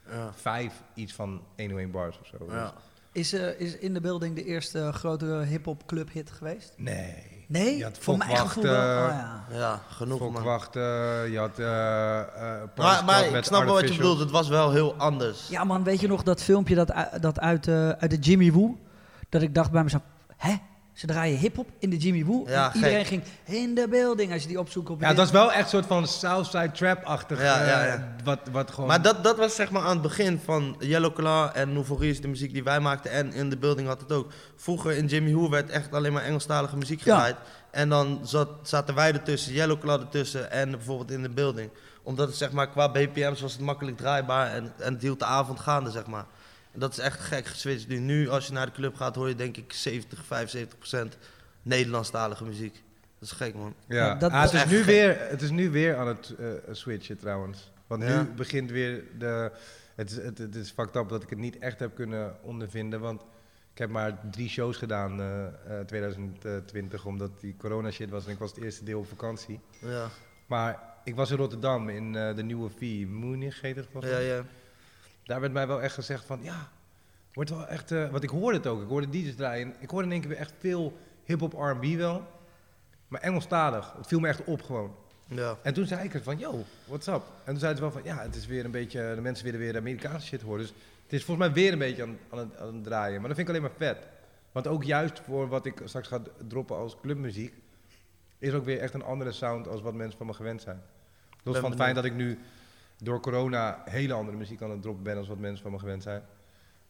Ja. 5 iets van 101 bars of zo. Ja. Is, eh, is in de building de eerste grote hip-hop club hit geweest? Nee. Nee? Je had voor mijn gevoel wel. Oh, ja. ja, genoeg man. Je had eh eh Maar, ik snap wel wat je bedoelt. Het was wel heel anders. ja man, weet je nog dat filmpje dat, dat uit, eh, uit de Jimmy Woo? Dat ik dacht bij mezelf, hè? Ze draaien hip-hop in de Jimmy Woo? Ja, En iedereen gek. ging in de building als je die opzoekt op Ja, dat was wel echt een soort van Southside Trap-achtig. Ja, eh, ja, ja. Wat, wat gewoon... Maar dat, dat was zeg maar aan het begin van Yellow Claw en Nouveau de muziek die wij maakten. En in de building had het ook. Vroeger in Jimmy Who werd echt alleen maar Engelstalige muziek Ja. gedraaid. En dan zat, zaten wij ertussen, Yellow Claw ertussen en bijvoorbeeld in de building. Omdat het zeg maar qua BPM's was het makkelijk draaibaar en, en het hield de avond gaande zeg maar. Dat is echt gek geswitcht. Nu, nu als je naar de club gaat hoor je denk ik 70, 75 procent Nederlandstalige muziek. Dat is gek man. Ja, Ja, dat Ah, het, is nu gek. weer, het is nu weer aan het eh, switchen trouwens. Want Ja. nu begint weer de... Het, is- het, het is fucked up dat ik het niet echt heb kunnen ondervinden. Want ik heb maar drie shows gedaan eh eh, 2020, omdat die corona shit was. En ik was het eerste deel op vakantie. Ja, Maar ik was in Rotterdam in eh, de nieuwe V, Munich heet het volgens ja, ja. Daar werd mij wel echt gezegd van, ja, wordt wel echt... eh want ik hoorde het ook, ik hoorde DJ's draaien. Ik hoorde in één keer weer echt veel hip-hop R&B wel. Maar Engelstalig, het viel me echt op gewoon. ja. En toen zei ik er van, yo, what's up? En toen zei ze wel van, ja, het is weer een beetje, de mensen willen weer de Amerikaanse shit horen. Dus het is volgens mij weer een beetje aan, aan, het, aan het draaien. Maar dat vind ik alleen maar vet. Want ook juist voor wat ik straks ga droppen als clubmuziek, is ook weer echt een andere sound als wat mensen van me gewend zijn. Los van het benieuwd. dat ik nu door corona hele andere muziek aan het droppen ben als wat mensen van me gewend zijn.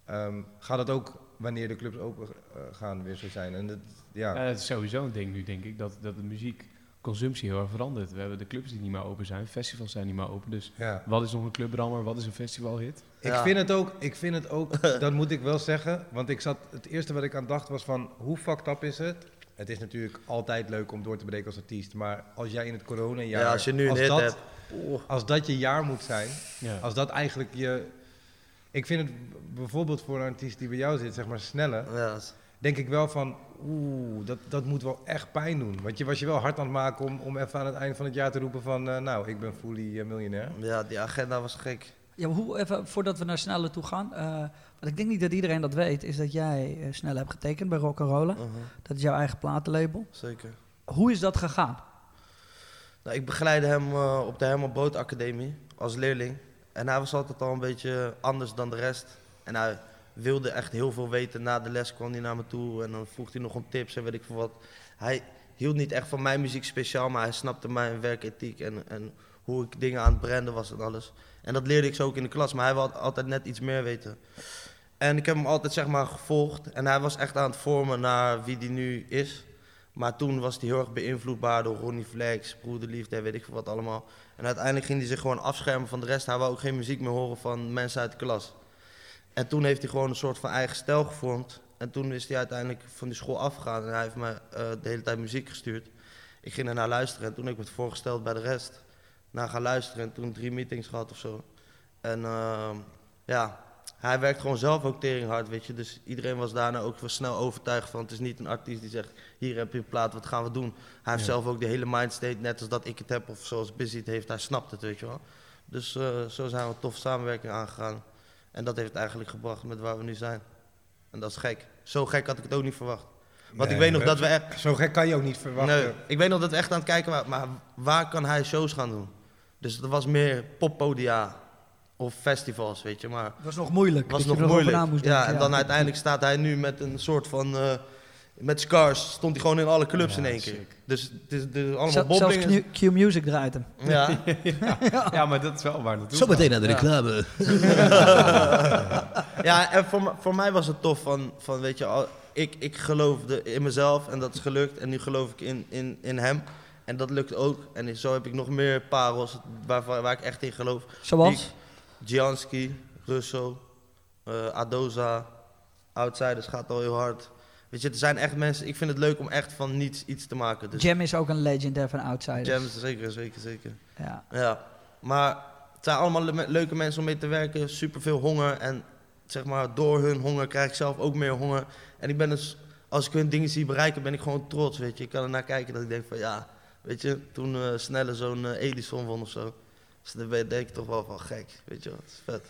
ehm, gaat dat ook wanneer de clubs open eh, gaan weer zo zijn. En dat, ja. Ja, het is sowieso een ding nu, denk ik, dat, dat de muziekconsumptie heel erg verandert. We hebben de clubs die niet meer open zijn, festivals zijn niet meer open. Dus ja. wat is nog een clubrammer, wat is een festivalhit? Ik Ja. vind het ook, ik vind het ook, dat moet ik wel zeggen. Want ik zat, het eerste wat ik aan dacht was van, hoe fucked up is het? Het is natuurlijk altijd leuk om door te breken als artiest. Maar als jij in het coronajaar... Ja, als je nu een als hit dat, hebt. Oh. Als dat je jaar moet zijn, Ja. als dat eigenlijk je... Ik vind het bijvoorbeeld voor een artiest die bij jou zit, zeg maar Snelle, Ja, dat is- denk ik wel van, oeh, dat, dat moet wel echt pijn doen. Want je was je wel hard aan het maken om, om even aan het eind van het jaar te roepen van... eh, nou, ik ben fully eh, miljonair. Ja, die agenda was gek. Ja, maar hoe, even voordat we naar Snelle toe gaan. eh, want ik denk niet dat iedereen dat weet, is dat jij Snelle hebt getekend bij Rock'n'Rolla. Mhm, Dat is jouw eigen platenlabel. zeker. Hoe is dat gegaan? Nou, ik begeleidde hem eh, op de Herman Brood Academie als leerling. En hij was altijd al een beetje anders dan de rest. En hij wilde echt heel veel weten. Na de les kwam hij naar me toe en dan vroeg hij nog om tips en weet ik veel wat. Hij hield niet echt van mijn muziek speciaal, maar hij snapte mijn werkethiek en, en hoe ik dingen aan het branden was en alles. En dat leerde ik zo ook in de klas, maar hij wilde altijd net iets meer weten. En ik heb hem altijd zeg maar gevolgd en hij was echt aan het vormen naar wie hij nu is. Maar toen was hij heel erg beïnvloedbaar door Ronnie Flex, Broederliefde en weet ik veel wat allemaal. En uiteindelijk ging hij zich gewoon afschermen van de rest. Hij wou ook geen muziek meer horen van mensen uit de klas. En toen heeft hij gewoon een soort van eigen stijl gevormd. En toen is hij uiteindelijk van die school afgegaan en hij heeft me eh, de hele tijd muziek gestuurd. Ik ging ernaar luisteren en toen ik het voorgesteld bij de rest. Naar gaan luisteren en toen drie meetings gehad of zo. En ehm, ja, hij werkt gewoon zelf ook teringhard, weet je. Dus iedereen was daarna ook wel snel overtuigd van... het is niet een artiest die zegt, hier heb je een plaat, wat gaan we doen? Hij heeft zelf ook de hele mindstate, net als dat ik het heb... of zoals Busy het heeft, hij snapt het, weet je wel. Dus eh, zo zijn we een toffe samenwerking aangegaan. En dat heeft het eigenlijk gebracht met waar we nu zijn. En dat is gek. Zo gek had ik het ook niet verwacht. Want ik weet nog dat we echt... Zo gek kan je ook niet verwachten. Nee, ik weet nog dat we echt aan het kijken waren, maar waar kan hij shows gaan doen? Dus dat was meer poppodia of festivals, weet je. Maar Het was nog moeilijk. was nog moeilijk. ja, denken, en dan uiteindelijk staat hij nu met een soort van... eh, met Scars stond hij gewoon in alle clubs Ja, in één keer. sick. Dus het is, allemaal Zel- bobbing. Zelfs Q, Q Music draait hem. Ja, Ja, maar dat is wel waar naartoe Zometeen naar de Ja. reclame. ja en voor, voor mij was het tof van, van weet je, al- ik, ik geloofde in mezelf en dat is gelukt. En nu geloof ik in, in, in hem. En dat lukt ook. En zo heb ik nog meer parels waar, waar, waar ik echt in geloof. Zoals? Gianski, Russo, eh, Adoza, Outsiders gaat al heel hard. Weet je, er zijn echt mensen, ik vind het leuk om echt van niets iets te maken. Dus Jam is ook een legend hè, van Outsiders. Jam is zeker, zeker, zeker. Ja. Ja, maar het zijn allemaal le- leuke mensen om mee te werken, superveel honger. En zeg maar, door hun honger krijg ik zelf ook meer honger. En ik ben dus, als ik hun dingen zie bereiken, ben ik gewoon trots, weet je. Ik kan er naar kijken dat ik denk van, ja, weet je, toen eh Snelle zo'n eh, Edison won of zo. Dus dan ben- denk ik toch wel van gek, weet je wel, het is vet.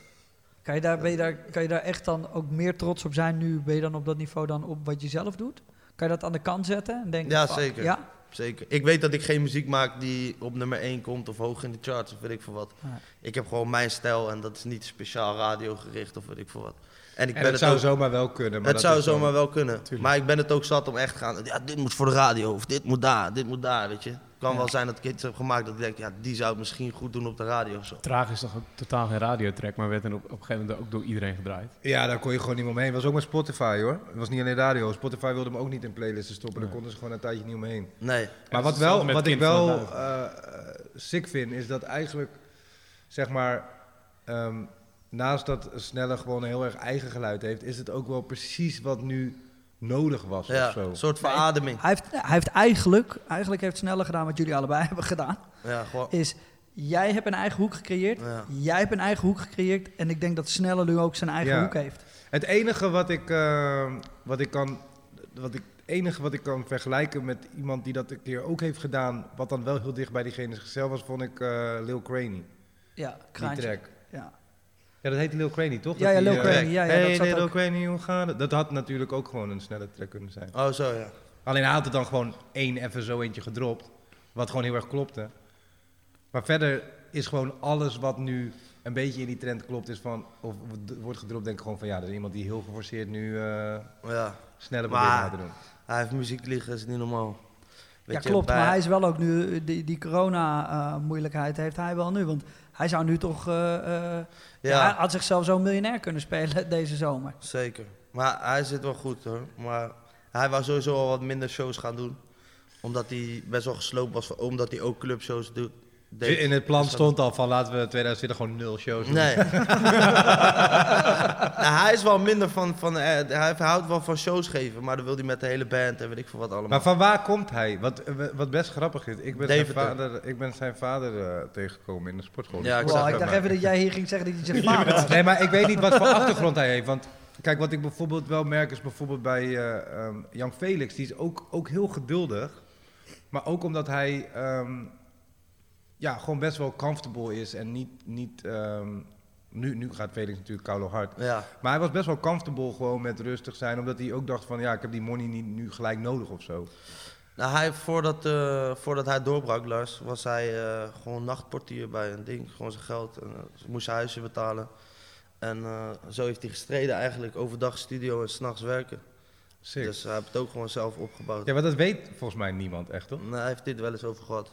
Kan, je daar, ben je daar, kan je daar echt dan ook meer trots op zijn nu? Ben je dan op dat niveau dan op wat je zelf doet? Kan je dat aan de kant zetten en denken? Ja, fuck, zeker. Ja? Zeker. Ik weet dat ik geen muziek maak die op nummer 1 komt of hoog in de charts of weet ik veel wat. Nee. Ik heb gewoon mijn stijl en dat is niet speciaal radiogericht of weet ik veel wat. En ik En ben het het zou ook, zomaar wel kunnen. Maar het dat zou zomaar wel kunnen. Tuurlijk. Maar ik ben het ook zat om echt te gaan. Ja, dit moet voor de radio of dit moet daar, dit moet daar, weet je. Het kan Ja. wel zijn dat ik iets heb gemaakt dat ik denk, ja, die zou het misschien goed doen op de radio of zo. Traag is toch ook totaal geen radiotrack, maar werd dan op, op een gegeven moment ook door iedereen gedraaid. Ja, daar kon je gewoon niet meer omheen. Het was ook met Spotify hoor. Het was niet alleen radio. Spotify wilde hem ook niet in playlisten stoppen. Daar konden ze gewoon een tijdje niet omheen. Nee. Maar wat, wel, wat ik wel eh, eh, sick vind, is dat eigenlijk, zeg maar, ehm, naast dat Snelle gewoon een heel erg eigen geluid heeft, is het ook wel precies wat nu nodig was Ja, of zo. een soort verademing. Hij, heeft, hij heeft eigenlijk, eigenlijk heeft Sneller gedaan wat jullie allebei hebben gedaan. Ja, gewoon. Is, jij hebt een eigen hoek gecreëerd. Ja. Jij hebt een eigen hoek gecreëerd. En ik denk dat Sneller nu ook zijn eigen Ja. hoek heeft. Het enige wat ik, eh, wat ik kan, wat ik, het enige wat ik kan vergelijken met iemand die dat een keer ook heeft gedaan, wat dan wel heel dicht bij diegene zichzelf was, vond ik eh, Lil Craney. Ja, Die kraantje. track. Ja. Ja, dat heette Lil Craney, toch? Ja, Dat ja, Lil eh, Craney. Ja, ja, hey, dat zat Lil ook. Craney, hoe gaat het? Dat had natuurlijk ook gewoon een snelle track kunnen zijn. Oh, zo ja. Alleen hij had het dan gewoon één even zo eentje gedropt. Wat gewoon heel erg klopte. Maar verder is gewoon alles wat nu een beetje in die trend klopt, is van, of wordt gedropt, denk ik gewoon van ja, er is iemand die heel geforceerd nu eh ja. sneller probeert te doen. Hij heeft muziek liggen, is niet normaal. Weet ja, je, klopt. bij- Maar hij is wel ook nu, die, die corona-moeilijkheid heeft hij wel nu. Want hij zou nu toch, eh, eh, ja. hij had zichzelf zo'n miljonair kunnen spelen deze zomer. zeker. Maar hij zit wel goed hoor. Maar hij wou sowieso al wat minder shows gaan doen. Omdat hij best wel gesloopt was, omdat hij ook clubshows doet. Deed. In het plan Dus stond al van laten we 2020 gewoon nul shows doen. Nee. nou, hij is wel minder van, van eh, hij houdt wel van shows geven, maar dan wil hij met de hele band en weet ik veel wat allemaal. Maar van waar komt hij? Wat, eh, wat best grappig is, ik ben, zijn vader, ik ben zijn vader eh, tegengekomen in de sportschool. Ja, ik Wow, zag ik dacht even dat jij hier ging zeggen dat hij zijn vader was. Nee, maar ik weet niet wat voor achtergrond hij heeft. Want Kijk, wat ik bijvoorbeeld wel merk is bijvoorbeeld bij eh ehm, Jan Felix. Die is ook, ook heel geduldig. Maar ook omdat hij ehm, ja, gewoon best wel comfortable is. En niet... niet ehm, nu, nu gaat Felix natuurlijk koude hard. Ja, Maar hij was best wel comfortable gewoon met rustig zijn. Omdat hij ook dacht van... Ja, ik heb die money niet nu gelijk nodig of zo. nou, hij, voordat, eh, voordat hij doorbrak, Lars, was hij eh, gewoon nachtportier bij een ding. Gewoon zijn geld. En, eh, moest zijn huisje betalen. En zo heeft hij gestreden eigenlijk. Overdag studio en s'nachts werken. Sick. Dus hij heeft het ook gewoon zelf opgebouwd. Ja, maar dat weet volgens mij niemand echt, toch? Nee, hij heeft dit wel eens over gehad.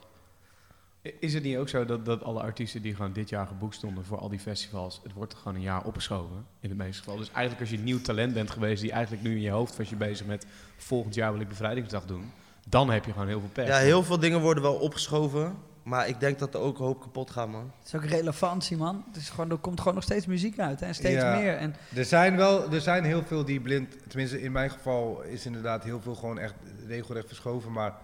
Is het niet ook zo dat, dat alle artiesten die gewoon dit jaar geboekt stonden voor al die festivals, het wordt gewoon een jaar opgeschoven in de meeste gevallen. Dus eigenlijk als je nieuw talent bent geweest die eigenlijk nu in je hoofd was je bezig met volgend jaar wil ik bevrijdingsdag doen, dan heb je gewoon heel veel pech. Ja, heel veel dingen worden wel opgeschoven. Maar ik denk dat er ook een hoop kapot gaat, man. Het is ook relevantie, man. Het is gewoon, er komt gewoon nog steeds muziek uit hè, en steeds Ja. meer. En Er zijn wel, er zijn heel veel die blind, tenminste in mijn geval is inderdaad heel veel gewoon echt regelrecht verschoven. Maar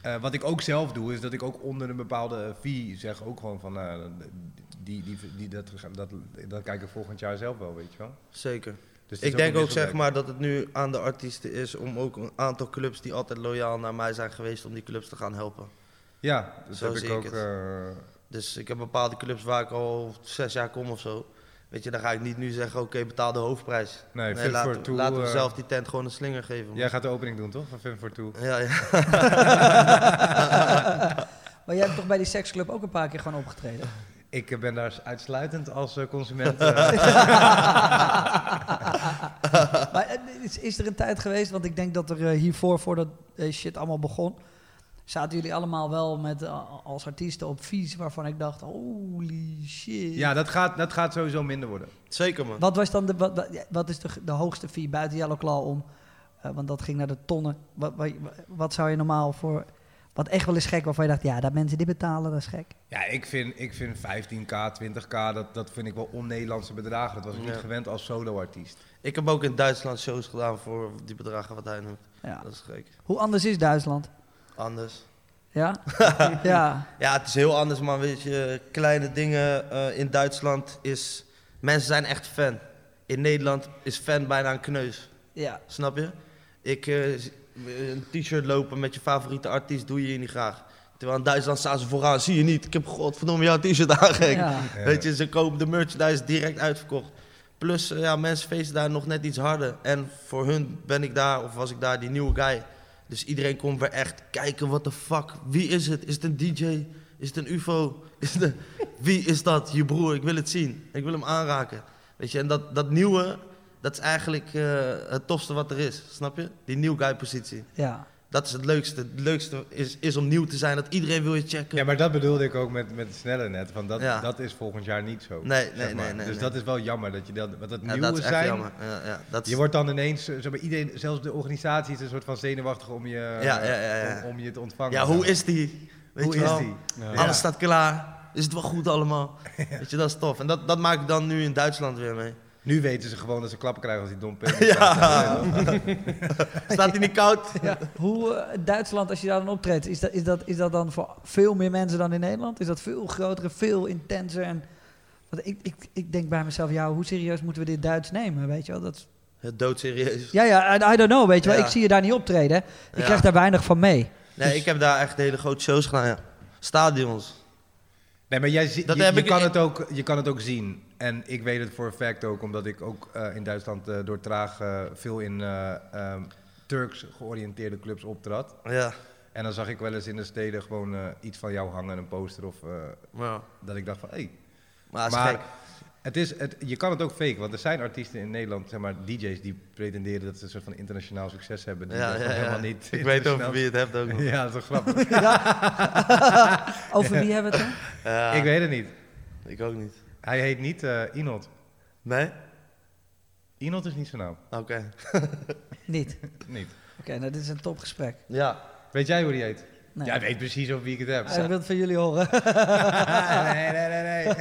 eh, wat ik ook zelf doe, is dat ik ook onder een bepaalde fee zeg ook gewoon van, eh, die, die, die, dat, dat, dat kijk ik volgend jaar zelf wel, weet je wel. Zeker. Dus Ik denk ook zeg maar dat het nu aan de artiesten is om ook een aantal clubs die altijd loyaal naar mij zijn geweest, om die clubs te gaan helpen. Ja, dat Zo heb ik ook. eh, Dus ik heb bepaalde clubs waar ik al zes jaar kom of zo. Weet je, dan ga ik niet nu zeggen, oké, betaal de hoofdprijs. nee, Nee, Fit laten, for Two, laten we eh, zelf die tent gewoon een slinger geven. man. Jij gaat de opening doen, toch? Van Film for Two. Ja, ja. maar jij hebt toch bij die seksclub ook een paar keer gewoon opgetreden? Ik ben daar uitsluitend als eh, consument. eh, maar is, is er een tijd geweest, want ik denk dat er hiervoor, voordat deze shit allemaal begon, zaten jullie allemaal wel met, eh, als artiesten op vies waarvan ik dacht, holy shit. ja, dat gaat, dat gaat sowieso minder worden. Zeker man. Wat was dan de, wat, wat, is de, de hoogste fee buiten Yellow Claw om? Eh, want dat ging naar de tonnen. Wat, wat, wat zou je normaal voor, wat echt wel eens gek waarvan je dacht, ja, dat mensen dit betalen, dat is gek. Ja, ik vind, ik vind 15k, 20k, dat, dat vind ik wel on-Nederlandse bedragen. Dat was ik niet gewend als solo-artiest. Ik heb ook in Duitsland shows gedaan voor die bedragen wat hij noemt. Ja. Dat is gek. Hoe anders is Duitsland? Anders. Ja? ja. Ja, het is heel anders, man. Weet je, kleine dingen eh, in Duitsland is... Mensen zijn echt fan. In Nederland is fan bijna een kneus. Ja. Snap je? Ik, eh, z- een t-shirt lopen met je favoriete artiest doe je hier niet graag. Terwijl in Duitsland staan ze vooraan, zie je niet. Ik heb godverdomme jouw t-shirt aangekeken. ja. Weet je, ze kopen de merchandise direct uitverkocht. Plus, eh, ja, mensen feesten daar nog net iets harder. En voor hun ben ik daar, of was ik daar, die nieuwe guy. Dus iedereen komt weer echt kijken, what the fuck, wie is het? Is het een DJ? Is het een ufo? Is het. Wie is dat? Je broer, ik wil het zien. Ik wil hem aanraken. Weet je, en dat, dat nieuwe, dat is eigenlijk eh, het tofste wat er is. Snap je? Die nieuw guy positie. ja. Dat is het leukste. Het leukste is, is om nieuw te zijn, dat iedereen wil je checken. Ja, maar dat bedoelde ik ook met, met Sneller net. Van dat, Ja. dat is volgend jaar niet zo. Nee, zeg nee, maar. nee, nee, Dus nee. dat is wel jammer dat je dat, want dat Ja, nieuwe dat is echt zijn. jammer. Ja, ja, dat is- Je wordt dan ineens, eh, zeg maar, iedereen, zelfs de organisatie is een soort van zenuwachtig om je. Om, om je te ontvangen. Ja, hoe is die? Weet Hoe je is wel? die? Alles staat klaar. Is het wel goed allemaal? Weet je, dat is tof. En dat, dat maak ik dan nu in Duitsland weer mee. Nu weten ze gewoon dat ze klappen krijgen als die dom Ja. Staat hij niet koud? Ja. Hoe eh, Duitsland, als je daar dan optreedt, is dat, is, dat, is dat dan voor veel meer mensen dan in Nederland? Is dat veel groter, veel intenser? En, want ik, ik, ik denk bij mezelf, ja, hoe serieus moeten we dit Duits nemen? Weet je wel? Dat, is- Het doodserieus. ja, ja, I, don't know, weet je wel. Ja. Ik zie je daar niet optreden. Ik Ja. krijg daar weinig van mee. Nee, ik heb daar echt hele grote shows gedaan, ja. Stadions. Nee, maar jij Dat je, heb je ik- kan het ook, je kan het ook zien. En ik weet het voor een fact ook, omdat ik ook eh, in Duitsland eh, door Traag eh, veel in eh, ehm, Turks georiënteerde clubs optrad. Ja. En dan zag ik wel eens in de steden gewoon eh, iets van jou hangen, een poster of eh, dat ik dacht van, hé. Hey. maar het is het is, het, je kan het ook faken, want er zijn artiesten in Nederland, zeg maar DJ's, die pretenderen dat ze een soort van internationaal succes hebben. Die Ja, dat ja, helemaal niet Ik weet over wie het hebt ook nog. Ja, dat is toch grappig. Over wie hebben we het dan? Ja, Ik weet het niet. ik ook niet. Hij heet niet eh Inot. Nee? Inot is niet zijn naam. Oké. Niet. Niet. Oké, nou dit is een topgesprek. Ja. Weet jij hoe die heet? Nee. Jij weet precies over wie ik het heb. Hij wil het van jullie horen. nee, nee, nee, nee.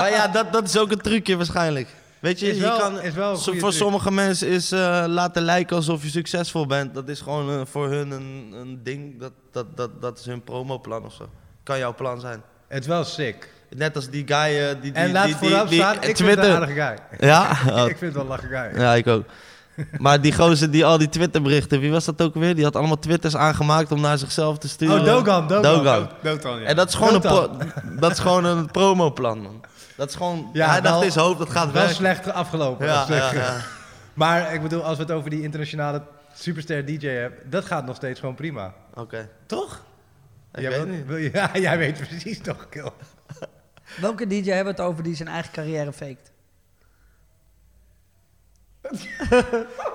maar ja, dat, dat is ook een trucje waarschijnlijk. Weet je, Is je wel- kan, is wel voor truc. sommige mensen is eh, laten lijken alsof je succesvol bent. Dat is gewoon eh, voor hun een, een ding. Dat, dat, dat, dat is hun promoplan of zo. Kan jouw plan zijn. Het is wel sick. Net als die guy eh, die, die, En laat die, voorop die, staan, die ik vind het een Twitter. aardige guy. Ja? Oh, ik vind het wel een lachen guy. ja, ik ook. Maar die gozer die al die Twitterberichten, wie was dat ook weer? Die had allemaal Twitters aangemaakt om naar zichzelf te sturen. Oh, Dogan, Dogan. Dogan. Ja. En dat is gewoon, een, pro- dat is gewoon een promoplan, man. Dat is gewoon... Ja, hij dacht wel- in zijn hoofd, dat gaat Wel werken. slecht afgelopen. Ja, Wel slecht. ja, ja. Maar ik bedoel, als we het over die internationale superster DJ hebben, dat gaat nog steeds gewoon prima. Oké. Toch? Ik Jij weet wil- niet. wil je- ja, jij weet precies toch, Kill. Welke DJ hebben we het over die zijn eigen carrière faked?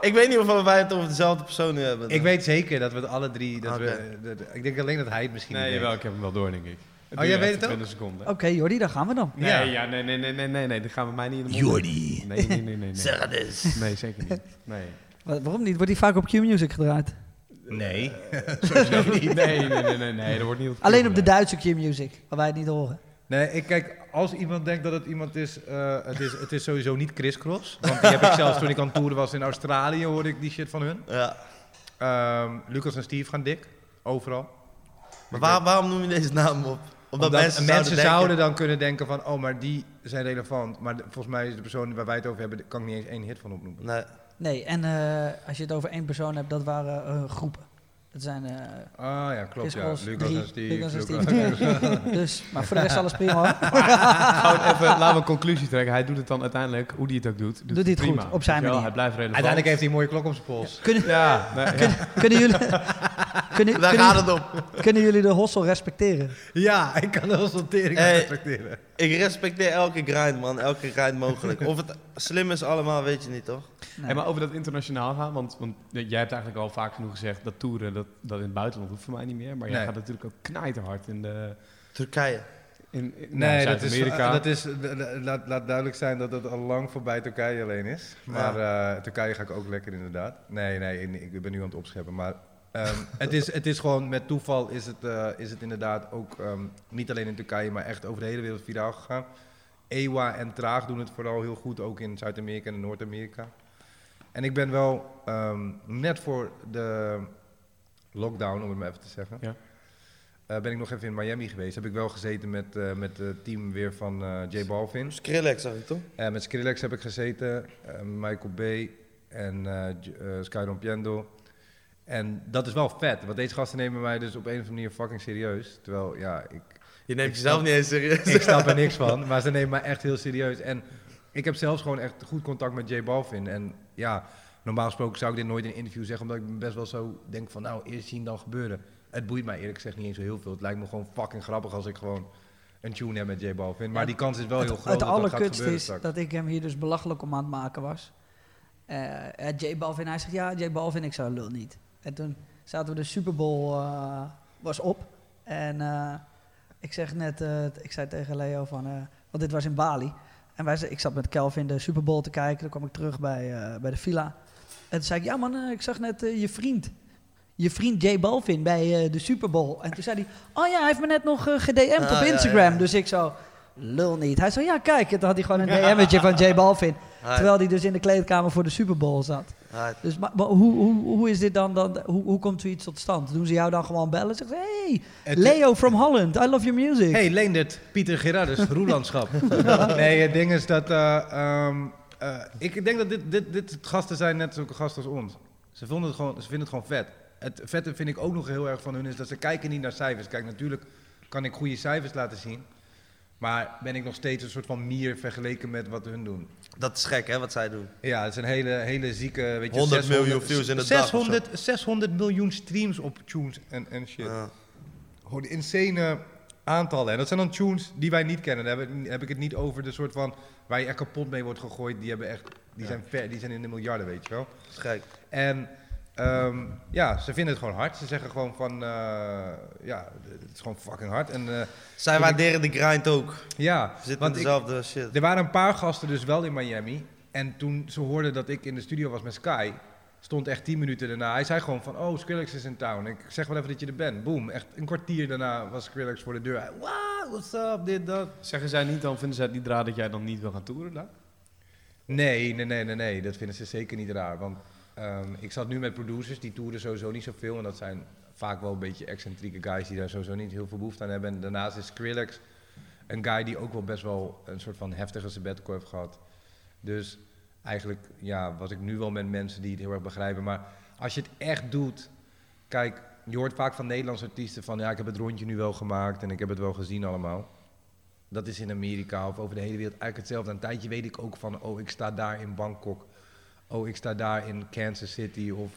Ik weet niet of wij het over dezelfde persoon nu hebben. Ik weet zeker dat we het alle drie... Dat we, dat- ik denk alleen dat hij het misschien Nee, niet jawel, weet. ik heb hem wel door, denk ik. Oh, jij weet het ook? 20 seconden. Oké, Jordi, daar gaan we dan. Nee, Ja. ja. nee, nee, nee, nee, nee, nee, dat gaan we mij niet in de mond. Jordi. Nee, nee, nee, nee. nee. Zeg het eens. Nee, zeker niet. Nee. Wa- Waarom niet? Wordt die vaak op Q-Music gedraaid? Nee. Nee, nee, nee, nee, nee, dat wordt niet op Alleen op de. Duitse Q-Music, waar wij het niet horen. Nee, ik kijk, als iemand denkt dat het iemand is, eh, het is, het is sowieso niet Chris Cross. Want die heb ik zelfs toen ik aan toeren was in Australië, hoorde ik die shit van hun. Ja. Ehm, Lucas en Steve gaan dik, overal. Maar waar- waarom noem je deze naam op? Omdat, Omdat mensen, mensen, zouden, dan kunnen denken van, oh, maar die zijn relevant. Maar de- volgens mij is de persoon waar wij het over hebben, kan ik niet eens één hit van opnoemen. Nee. Nee, en eh, als je het over één persoon hebt, dat waren eh, groepen. Dat zijn eh Ah ja, klopt ja. Lucas drie, en Steve. Lucas en Lucas- Steve. dus, maar voor de rest alles prima hoor. Gewoon even, laten we een conclusie trekken. Hij doet het dan uiteindelijk, hoe hij het ook doet, doet, hij het prima. goed, op zijn manier. Hij blijft relevant. Uiteindelijk heeft hij een mooie klok om zijn pols. Kunnen, Ja, nee, ja. kunnen, jullie, kunnen, Daar kunnen, gaat het om. kunnen jullie de hossel respecteren? Ja, ik kan de Hey. respecteren. Ik respecteer elke grind, man. Elke grind mogelijk. Of het slim is allemaal, weet je niet, toch? Nee. Hey, maar over dat internationaal gaan, want, want jij hebt eigenlijk al vaak genoeg gezegd dat toeren, dat, dat in het buitenland hoeft voor mij niet meer. Maar jij Nee. gaat natuurlijk ook knijterhard in de... Turkije. In, in Nee, nou, dat is, dat is, laat, laat duidelijk zijn dat het al lang voorbij Turkije alleen is. Maar eh, Turkije ga ik ook lekker inderdaad. Nee, nee, ik- ik ben nu aan het opscheppen. Maar ehm, het, is, het is gewoon, met toeval is het, eh, is het inderdaad ook ehm, niet alleen in Turkije, maar echt over de hele wereld viraal gegaan. Ewa en Traag doen het vooral heel goed, ook in Zuid-Amerika en Noord-Amerika. En ik ben wel ehm, net voor de lockdown, om het maar even te zeggen, Ja. eh, ben ik nog even in Miami geweest. Heb ik wel gezeten met, eh, met het team weer van eh J Balvin. Skrillex, zag ik toch? Met Skrillex heb ik gezeten, Michael Bay en eh, Sky Rompiendo. En dat is wel vet, want deze gasten nemen mij dus op een of andere manier fucking serieus. Terwijl, ja, ik, Je neemt jezelf niet eens serieus. ik snap er niks van, maar ze nemen mij echt heel serieus. En ik heb zelfs gewoon echt goed contact met J Balvin. En ja, normaal gesproken zou ik dit nooit in een interview zeggen, omdat ik best wel zo denk van, nou, eerst zien dan gebeuren. Het boeit mij eerlijk gezegd niet eens zo heel veel. Het lijkt me gewoon fucking grappig als ik gewoon een tune heb met J Balvin. Maar Ja, die kans is wel heel groot het allerkutste is straks. dat ik hem hier dus belachelijk om aan het maken was. Eh, eh, J Balvin, hij zegt ja, J Balvin, ik zou lul niet. En toen zaten we de Super Bowl eh, was op. En eh, ik zeg net, ik zei tegen Leo van, want dit was in Bali. En wij, ik zat met Kelvin de Super Bowl te kijken. Toen kwam ik terug bij, eh, bij de villa. En toen zei ik, ja man, eh, ik zag net eh, je vriend. Je vriend J Balvin bij de Super Bowl. En toen zei hij, oh ja, hij heeft me net nog gedM'd Ah, op ja, Instagram. ja. Dus ik zo, lul niet. Hij zei, ja kijk, en toen had hij gewoon een DM'tje van J Balvin. Terwijl hij dus in de kleedkamer voor de Super Bowl zat. Hij- Dus maar, maar hoe, hoe, hoe is dit dan, dan hoe, hoe komt zoiets tot stand? Doen ze jou dan gewoon bellen? Zeggen ze, hey, Het- Leo from Holland, I love your music. Hey, Leendert, Pieter Gerardus, Roelandschap. nee, het ding is dat... eh, ehm, eh, ik denk dat dit, dit, dit gasten zijn net zulke gasten als ons. Ze, vonden het gewoon, ze vinden het gewoon vet. Het vette vind ik ook nog heel erg van hun is dat ze kijken niet naar cijfers. Kijk, natuurlijk kan ik goede cijfers laten zien. Maar ben ik nog steeds een soort van mier vergeleken met wat hun doen. Dat is gek, hè, wat zij doen. Ja, het is een hele, hele zieke... Weet je, 100 miljoen views in de dag of zo. 600, 600 miljoen streams op tunes en, en shit. Ja. Gewoon insane aantallen. En dat zijn dan tunes die wij niet kennen. Dan heb ik, heb ik het niet over de soort van... waar je echt kapot mee wordt gegooid. Die, hebben echt, die, Ja. zijn, ver, die zijn in de miljarden, weet je wel. Dat is gek. En ehm, ja, ze vinden het gewoon hard. Ze zeggen gewoon van... eh, ja, het is gewoon fucking hard. En eh, Zij ik- waarderen de grind ook. ja, zitten want ik- dezelfde shit. er waren een paar gasten dus wel in Miami. En toen ze hoorden dat ik in de studio was met Sky, stond echt 10 minuten daarna. Hij zei gewoon van, oh, Skrillex is in town. Ik zeg wel even dat je er bent. Boom. Echt een kwartier daarna was Skrillex voor de deur. Hij, Wow, what's up, dit, dat. Zeggen zij niet dan, vinden zij het niet raar dat jij dan niet wil gaan toeren daar? Nee, nee, nee, nee, nee. Dat vinden ze zeker niet raar. Want ehm, ik zat nu met producers, die toeren sowieso niet zoveel. En dat zijn vaak wel een beetje excentrieke guys die daar sowieso niet heel veel behoefte aan hebben. En daarnaast is Skrillex een guy die ook wel best wel een soort van heftige sabbatical heeft gehad. Dus eigenlijk ja, was ik nu wel met mensen die het heel erg begrijpen. Maar als je het echt doet, kijk, je hoort vaak van Nederlandse artiesten van ja, ik heb het rondje nu wel gemaakt en ik heb het wel gezien allemaal. Dat is in Amerika of over de hele wereld eigenlijk hetzelfde. Een tijdje weet ik ook van, oh, ik sta daar in Bangkok. Oh, ik sta daar in Kansas City. Of...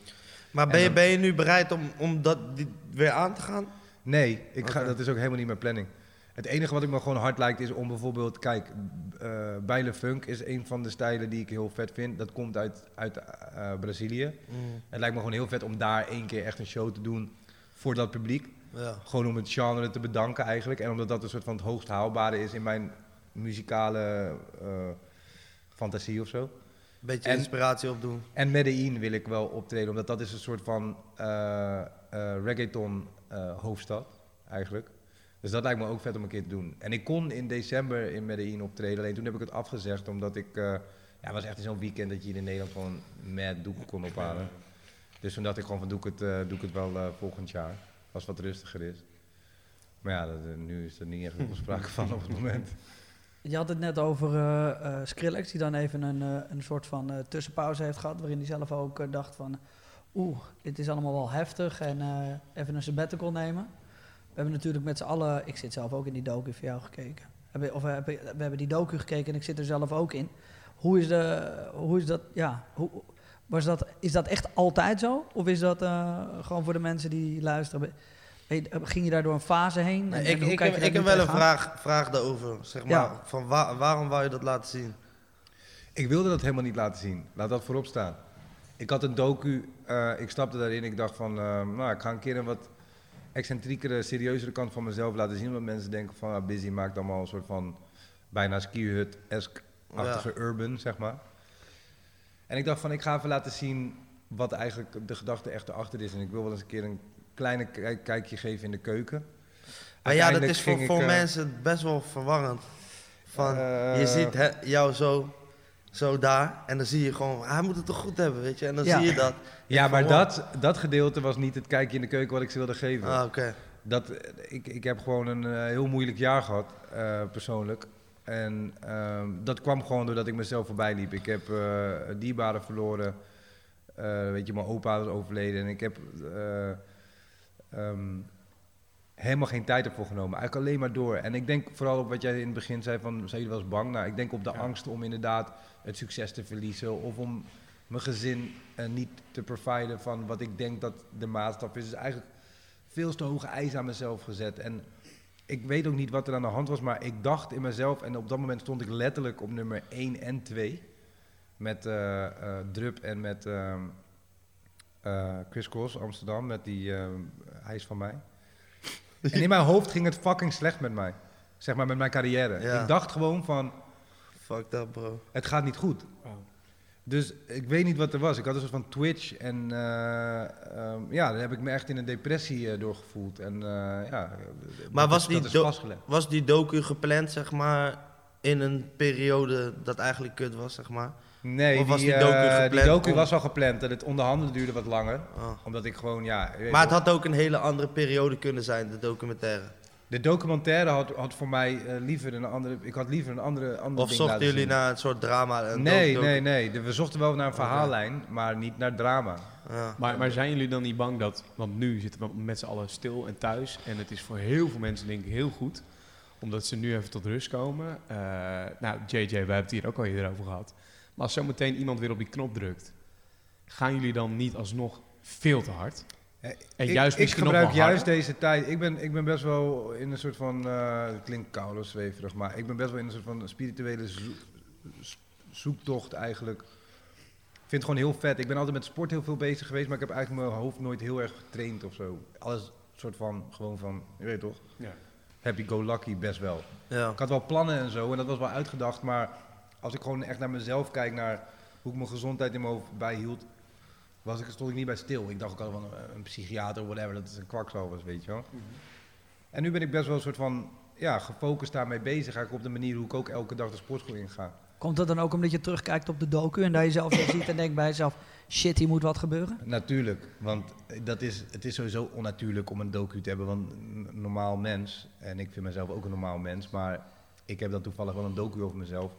Maar ben En je, dan- ben je nu bereid om, om dat weer aan te gaan? Nee, ik ga, dat is ook helemaal niet mijn planning. Het enige wat ik me gewoon hard lijkt is om bijvoorbeeld, kijk, eh Bijle Funk is een van de stijlen die ik heel vet vind. Dat komt uit, uit eh, Brazilië. Mm, Het lijkt me gewoon heel vet om daar één keer echt een show te doen voor dat publiek. ja. Gewoon om het genre te bedanken eigenlijk. En omdat dat een soort van het hoogst haalbare is in mijn muzikale eh, fantasie of zo. Beetje En- inspiratie opdoen. En Medellin wil ik wel optreden, omdat dat is een soort van eh eh reggaeton eh, hoofdstad eigenlijk. Dus dat lijkt me ook vet om een keer te doen. En ik kon in december in Medellin optreden, alleen toen heb ik het afgezegd omdat ik... ja, het was echt zo'n weekend dat je hier in Nederland gewoon mad doeken kon ophalen. Dus toen dacht ik gewoon van doe ik het, doe ik het wel volgend jaar, als het wat rustiger is. Maar ja, dat, nu is er niet echt veel sprake van op het moment. Je had het net over eh, Skrillex, die dan even een, eh, een soort van tussenpauze heeft gehad, waarin hij zelf ook dacht van, oeh, dit is allemaal wel heftig en even een sabbatical nemen. We hebben natuurlijk met z'n allen, ik zit zelf ook in die docu voor jou gekeken. Of we hebben, die docu gekeken en ik zit er zelf ook in. Hoe is, de, hoe is dat, ja, hoe, was dat, is dat echt altijd zo? Of is dat gewoon voor de mensen die luisteren? Je- Ging je daar door een fase heen? Nee, En- ik en ik, heb, ik heb wel een vraag, vraag daarover. Zeg maar, Ja. van wa- waarom wou je dat laten zien? Ik wilde dat helemaal niet laten zien. Laat dat voorop staan. Ik had een docu, eh, ik stapte daarin. Ik dacht van, eh, nou, ik ga een keer een wat excentriekere, serieuzere kant van mezelf laten zien. Omdat mensen denken van, ah, Busy maakt allemaal een soort van bijna skihut-esque-achtige urban, zeg maar. En ik dacht van, ik ga even laten zien wat eigenlijk de gedachte echt erachter is. En ik wil wel eens een keer een kleine kijk- kijkje geven in de keuken. Maar ja, dat is voor, ik, voor eh, mensen best wel verwarrend. Van, Eh, je ziet hè, jou zo, zo daar en dan zie je gewoon, hij moet het toch goed hebben, weet je. En dan Ja. zie je dat. Ja, maar dat, dat gedeelte was niet het kijkje in de keuken wat ik ze wilde geven. Ah, oké. Dat, ik, ik heb gewoon een eh, heel moeilijk jaar gehad, eh, persoonlijk. En ehm, dat kwam gewoon doordat ik mezelf voorbij liep. Ik heb eh dierbaren verloren. Eh, weet je, mijn opa is overleden. En ik heb eh, ehm, helemaal geen tijd ervoor genomen. Eigenlijk alleen maar door. En ik denk vooral op wat jij in het begin zei van, zijn jullie wel eens bang? Nou, ik denk op de angst om inderdaad het succes te verliezen. Of om mijn gezin eh, niet te providen van wat ik denk dat de maatstaf is. Dus eigenlijk veel te hoge eisen aan mezelf gezet. En ik weet ook niet wat er aan de hand was, maar ik dacht in mezelf, en op dat moment stond ik letterlijk op nummer 1 en 2. Met eh, Drup en met ehm, eh, Chris Cross, Amsterdam, met die ehm, Hij is van mij. En in mijn hoofd ging het fucking slecht met mij. Zeg maar met mijn carrière. Ja. Ik dacht gewoon van, Fuck dat, bro. het gaat niet goed. Dus ik weet niet wat er was. Ik had een soort van twitch en eh, ehm, ja, daar heb ik me echt in een depressie eh, doorgevoeld. En eh, ja, Maar dat was is, die dat is do- vastgelegd. Was die docu gepland, zeg maar, in een periode dat eigenlijk kut was, zeg maar? Nee, Of was die, die docu eh, gepland die docu om- was al gepland en het onderhandelen duurde wat langer. Ah. Omdat ik gewoon, ja... je weet Maar het had ook een hele andere periode kunnen zijn, de documentaire. De documentaire had, had voor mij eh, liever een andere... Ik had liever een andere, andere Of ding zochten jullie zien. naar een soort drama? Een Nee, docu- nee, nee. De- We zochten wel naar een verhaallijn, maar niet naar drama. Ja. Maar, maar zijn jullie dan niet bang dat, want nu zitten we met z'n allen stil en thuis en het is voor heel veel mensen denk ik heel goed, omdat ze nu even tot rust komen. Eh, nou, JJ, we hebben het hier ook al eerder over gehad. Maar als zometeen iemand weer op die knop drukt, gaan jullie dan niet alsnog veel te hard? Eh, En ik, juist ik misschien nog gebruik juist harder? deze tijd. Ik ben, ik ben best wel in een soort van. eh het klinkt koud of zweverig, maar ik ben best wel in een soort van spirituele zo- zoektocht eigenlijk. Ik vind het gewoon heel vet. Ik ben altijd met sport heel veel bezig geweest, maar ik heb eigenlijk mijn hoofd nooit heel erg getraind of zo. Alles soort van, gewoon van, je weet toch? Ja. Happy go lucky best wel. Ja. Ik had wel plannen en zo en dat was wel uitgedacht, maar als ik gewoon echt naar mezelf kijk, naar hoe ik mijn gezondheid in mijn hoofd bijhield, was ik, stond ik niet bij stil. Ik dacht ook al van eh, een psychiater of whatever, dat is een kwakzalvers, weet je wel. En nu ben ik best wel een soort van, ja, gefocust daarmee bezig, eigenlijk op de manier hoe ik ook elke dag de sportschool inga. Komt dat dan ook omdat je terugkijkt op de docu en dat je zelf zo ziet en denkt bij jezelf, shit, hier moet wat gebeuren? Natuurlijk, want dat is, het is sowieso onnatuurlijk om een docu te hebben van een normaal mens. En ik vind mezelf ook een normaal mens, maar ik heb dan toevallig wel een docu over mezelf.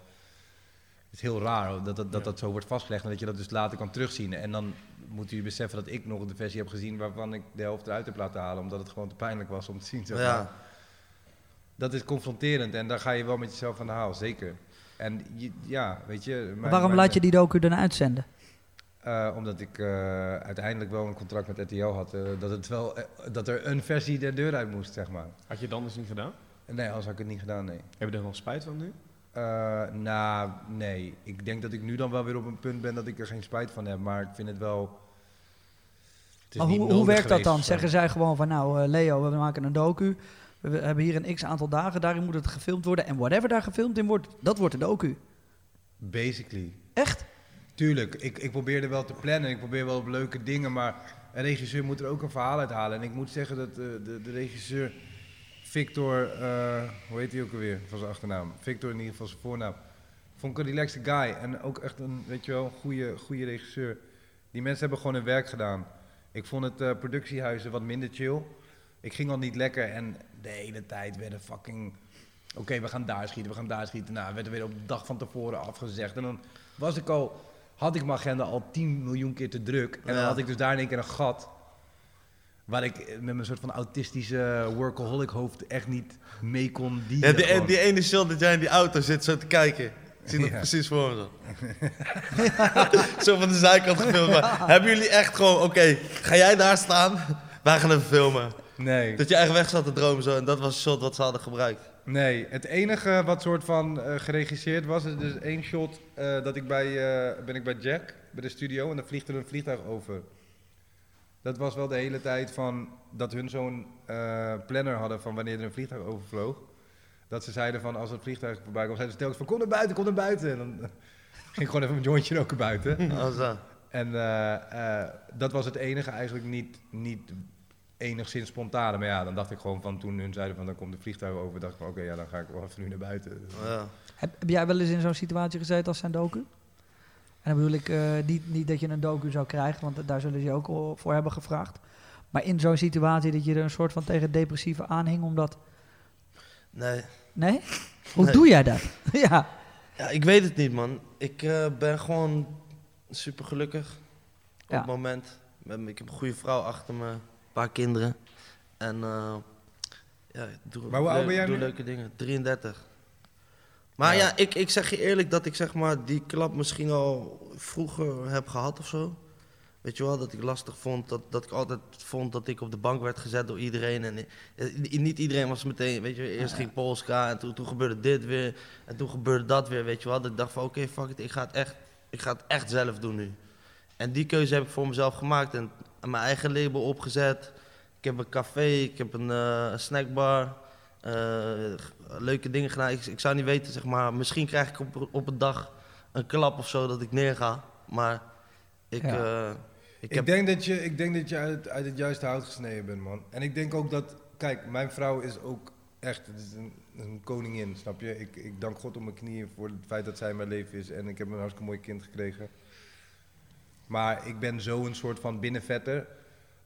Het is heel raar dat dat, dat, dat zo wordt vastgelegd en dat je dat dus later kan terugzien. En dan moet u beseffen dat ik nog de versie heb gezien waarvan ik de helft eruit heb laten halen, omdat het gewoon te pijnlijk was om te zien. zeg maar. Ja. Dat is confronterend en daar ga je wel met jezelf aan de haal, zeker. En je- ja, weet je... mijn- Waarom mijn- laat je die docu dan uitzenden? eh, omdat ik eh, uiteindelijk wel een contract met RTL had, eh, dat, het wel, dat er een versie de deur uit moest, zeg maar. Had je het anders niet gedaan? Nee, anders had ik het niet gedaan, nee. Heb je er nog spijt van nu? Eh, nou, nee. Ik denk dat ik nu dan wel weer op een punt ben dat ik er geen spijt van heb, maar ik vind het wel... het is Maar niet hoe, hoe werkt dat dan? zo. Zeggen zij gewoon van nou eh, Leo, we maken een docu. We hebben hier een x aantal dagen, daarin moet het gefilmd worden. En whatever daar gefilmd in wordt, dat wordt een docu. Basically. Echt? Tuurlijk, ik, ik probeerde wel te plannen, ik probeer wel op leuke dingen, maar een regisseur moet er ook een verhaal uit halen. En ik moet zeggen dat eh, de, de regisseur Victor, eh, hoe heet hij ook alweer van zijn achternaam? Victor in ieder geval zijn voornaam. Vond ik een relaxed guy en ook echt een, weet je wel, een goede, goede regisseur. Die mensen hebben gewoon hun werk gedaan. Ik vond het eh, productiehuizen wat minder chill. Ik ging al niet lekker en de hele tijd werden fucking... Oké, we gaan daar schieten, we gaan daar schieten. Nou, werd er weer op de dag van tevoren afgezegd. En dan was ik al, had ik mijn agenda al 10 miljoen keer te druk. En dan had ik dus daar in één keer een gat. Waar ik met mijn soort van autistische workaholic hoofd echt niet mee kon dienen. Ja, die, gewoon. die ene shot dat jij in die auto zit zo te kijken. Ik zie dat Ja. precies voor me zo. zo van de zijkant gefilmd. Maar hebben jullie echt gewoon, oké, ga jij daar staan? Wij gaan even filmen. Nee. Dat je echt weg zat te dromen zo. En dat was het shot wat ze hadden gebruikt. Nee, het enige wat soort van eh, geregisseerd was, is dus één shot eh, dat ik bij, eh, ben ik bij Jack, bij de studio, en dan vliegt er een vliegtuig over. Dat was wel de hele tijd van dat hun zo'n eh, planner hadden van wanneer er een vliegtuig overvloog. Dat ze zeiden van als het vliegtuig voorbij komt, zeiden ze telkens van kom naar buiten, kom naar buiten. En dan eh, ging ik gewoon even een jointje roken buiten. Oh, zo. En eh, eh, dat was het enige eigenlijk niet, niet enigszins spontane. Maar ja, dan dacht ik gewoon van toen hun zeiden van dan komt de vliegtuig over, dacht ik van oké, ja, dan ga ik wel even nu naar buiten. Ja. Heb, heb jij wel eens in zo'n situatie gezeten als zijn docu? En dan bedoel ik eh, niet, niet dat je een docu zou krijgen, want daar zullen ze je ook al voor hebben gevraagd. Maar in zo'n situatie dat je er een soort van tegen depressieve aanhing, omdat... Nee. Nee? Hoe Nee. doe jij dat? ja. Ja, ik weet het niet, man. Ik eh, ben gewoon super gelukkig op Ja. het moment. Met- Ik heb een goede vrouw achter me, een paar kinderen. En eh, ja, ik doe, Maar hoe oud leu- ben jij doe nu? leuke dingen. 33. Maar Ja. ik, ik zeg je eerlijk dat ik zeg maar die klap misschien al vroeger heb gehad of zo. Weet je wel, dat ik lastig vond, dat, dat ik altijd vond dat ik op de bank werd gezet door iedereen. En eh, niet iedereen was meteen, weet je, eerst ging Polska en toen, toen gebeurde dit weer. En toen gebeurde dat weer, weet je wel. Dat ik dacht van oké, fuck it, ik ga, het echt, ik ga het echt zelf doen nu. En die keuze heb ik voor mezelf gemaakt en mijn eigen label opgezet. Ik heb een café, ik heb een eh, snackbar. Eh, leuke dingen gedaan. Ik, ik zou niet weten, zeg maar, misschien krijg ik op, op een dag een klap of zo dat ik neerga. Maar ik, Ja. eh, ik Ik, heb... denk dat je, ik denk dat je uit, uit het juiste hout gesneden bent, man. En ik denk ook dat, kijk, mijn vrouw is ook echt het is een, een koningin, snap je? Ik, ik dank God op mijn knieën voor het feit dat zij in mijn leven is. En ik heb een hartstikke mooi kind gekregen. Maar ik ben zo een soort van binnenvetter,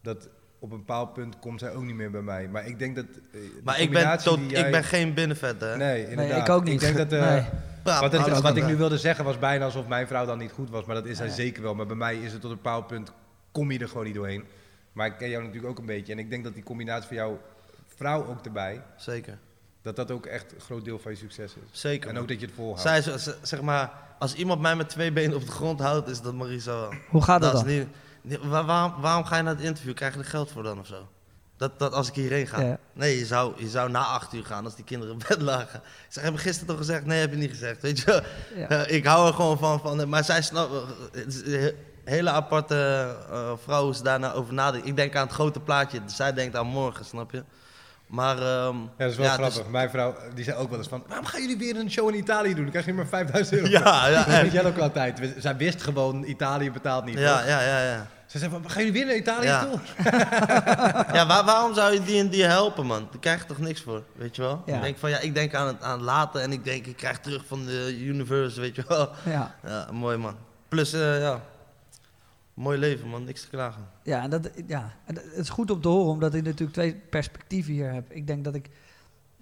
dat op een bepaald punt komt zij ook niet meer bij mij. Maar ik denk dat... eh, de maar ik ben, tot, jij- ik ben geen binnenvetter, hè? Nee, inderdaad. ik ook niet. Ik denk dat... eh, Nee. Praat wat, het- alles wat ik nu wilde zeggen was bijna alsof mijn vrouw dan niet goed was. Maar dat is zij Ja. zeker wel. Maar bij mij is het tot een bepaald punt, kom je er gewoon niet doorheen. Maar ik ken jou natuurlijk ook een beetje. En ik denk dat die combinatie van jouw vrouw ook erbij, Zeker, dat dat ook echt een groot deel van je succes is. zeker. En ook dat je het volhoudt. Zij, zeg maar, als iemand mij met twee benen op de grond houdt, is dat Marisa wel. Hoe gaat dat, is dan? Waar- waarom, waarom ga je naar het interview? Krijg je er geld voor dan of zo? Dat, dat als ik hierheen ga. Ja. Nee, je zou, je zou na acht uur gaan als die kinderen in bed lagen. Ik zeg, heb je gisteren toch gezegd? Nee, heb je niet gezegd. Weet je, Ja. Eh, ik hou er gewoon van. van maar zij is he- hele aparte eh, vrouw ze daarna over nadenkt. Ik denk aan het grote plaatje, zij denkt aan morgen, snap je? Maar, ehm, Ja, dat is wel ja, grappig. dus- Mijn vrouw, die zei ook wel eens van, waarom gaan jullie weer een show in Italië doen? Dan krijg je maar 5000 euro. ja, ja, Dat echt. weet jij ook altijd. Zij wist gewoon, Italië betaalt niet. ja, toch? ja, ja, ja. Ze zei van, gaan jullie weer naar Italië Ja. toe? Ja, waar- waarom zou je die en die helpen, man? Daar krijg je toch niks voor, weet je wel? Ja. Ik denk van, ja, ik denk aan het, aan het later en ik denk, ik krijg terug van de universe, weet je wel? Ja. Ja, mooi, man. Plus, eh, ja, mooi leven, man. Niks te klagen. Ja, en dat, ja, het is goed om te horen, omdat ik natuurlijk twee perspectieven hier heb. Ik denk dat ik,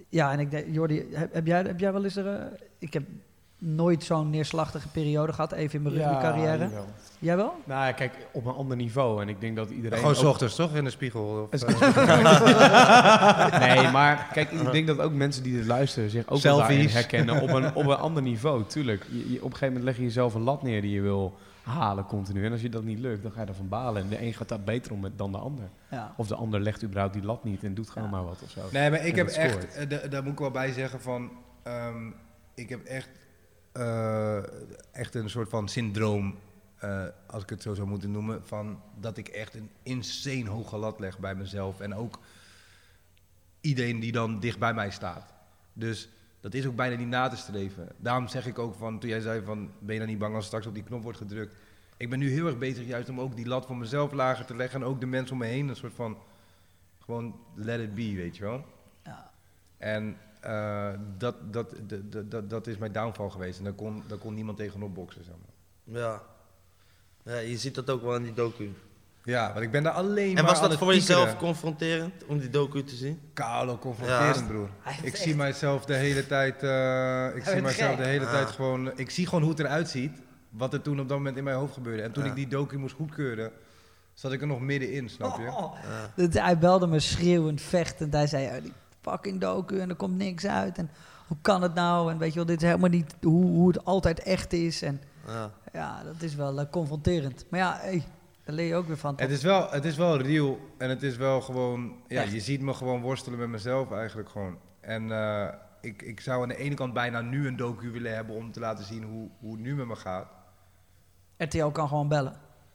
Ja, en ik denk, Jordi, heb, heb, jij, heb jij wel eens er... eh, ik heb nooit zo'n neerslachtige periode gehad, even in mijn rugbycarrière. jawel. Jij wel? Nou ja, kijk, op een ander niveau. En ik denk dat iedereen... Gewoon ook- 's ochtends, toch? In de spiegel. Of, eh, Nee, maar kijk, ik denk dat ook mensen die dit luisteren zich ook wel Selfies. herkennen op een, op een ander niveau. Tuurlijk, je, je- op een gegeven moment leg je jezelf een lat neer die je wil halen continu. En als je dat niet lukt, dan ga je ervan balen. En de een gaat daar beter om met dan de ander. Ja. Of de ander legt überhaupt die lat niet en doet gewoon Ja. maar wat of zo. Nee, maar ik En heb echt, eh, da- daar moet ik wel bij zeggen van, ehm, ik heb echt, eh, echt een soort van syndroom, eh, als ik het zo zou moeten noemen, van dat ik echt een insane hoge lat leg bij mezelf en ook iedereen die dan dicht bij mij staat. Dus dat is ook bijna niet na te streven. Daarom zeg ik ook van, toen jij zei van, ben je dan niet bang als straks op die knop wordt gedrukt? Ik ben nu heel erg bezig juist om ook die lat voor mezelf lager te leggen en ook de mensen om me heen een soort van, gewoon let it be, weet je wel. Ja. En eh, dat, dat, dat, dat, dat, dat is mijn downfall geweest. En daar kon, daar kon niemand tegenop boksen. Zeg maar. Ja. ja. Je ziet dat ook wel in die docu. Ja, want ik ben daar alleen En maar was aan dat voor jezelf confronterend om die docu te zien? Koude confronterend, Ja. broer. Ik echt- zie mijzelf de hele tijd... eh, ik zie mijzelf gek. de hele Ah. tijd gewoon... Ik zie gewoon hoe het eruit ziet. Wat er toen op dat moment in mijn hoofd gebeurde. En toen Ja. ik die docu moest goedkeuren... zat ik er nog middenin, snap je? Oh, Ja. hij belde me schreeuwend, vechtend. Hij zei, oh, die fucking docu en er komt niks uit. En hoe kan het nou? En weet je wel, dit is helemaal niet hoe, hoe het altijd echt is. En Ja. ja, dat is wel eh, confronterend. Maar ja, hey, daar leer je ook weer van. Het is, wel, het is wel real en het is wel gewoon... Ja, Echt. je ziet me gewoon worstelen met mezelf eigenlijk gewoon. En eh, ik, ik zou aan de ene kant bijna nu een docu willen hebben om te laten zien hoe, hoe het nu met me gaat. RTL kan gewoon bellen.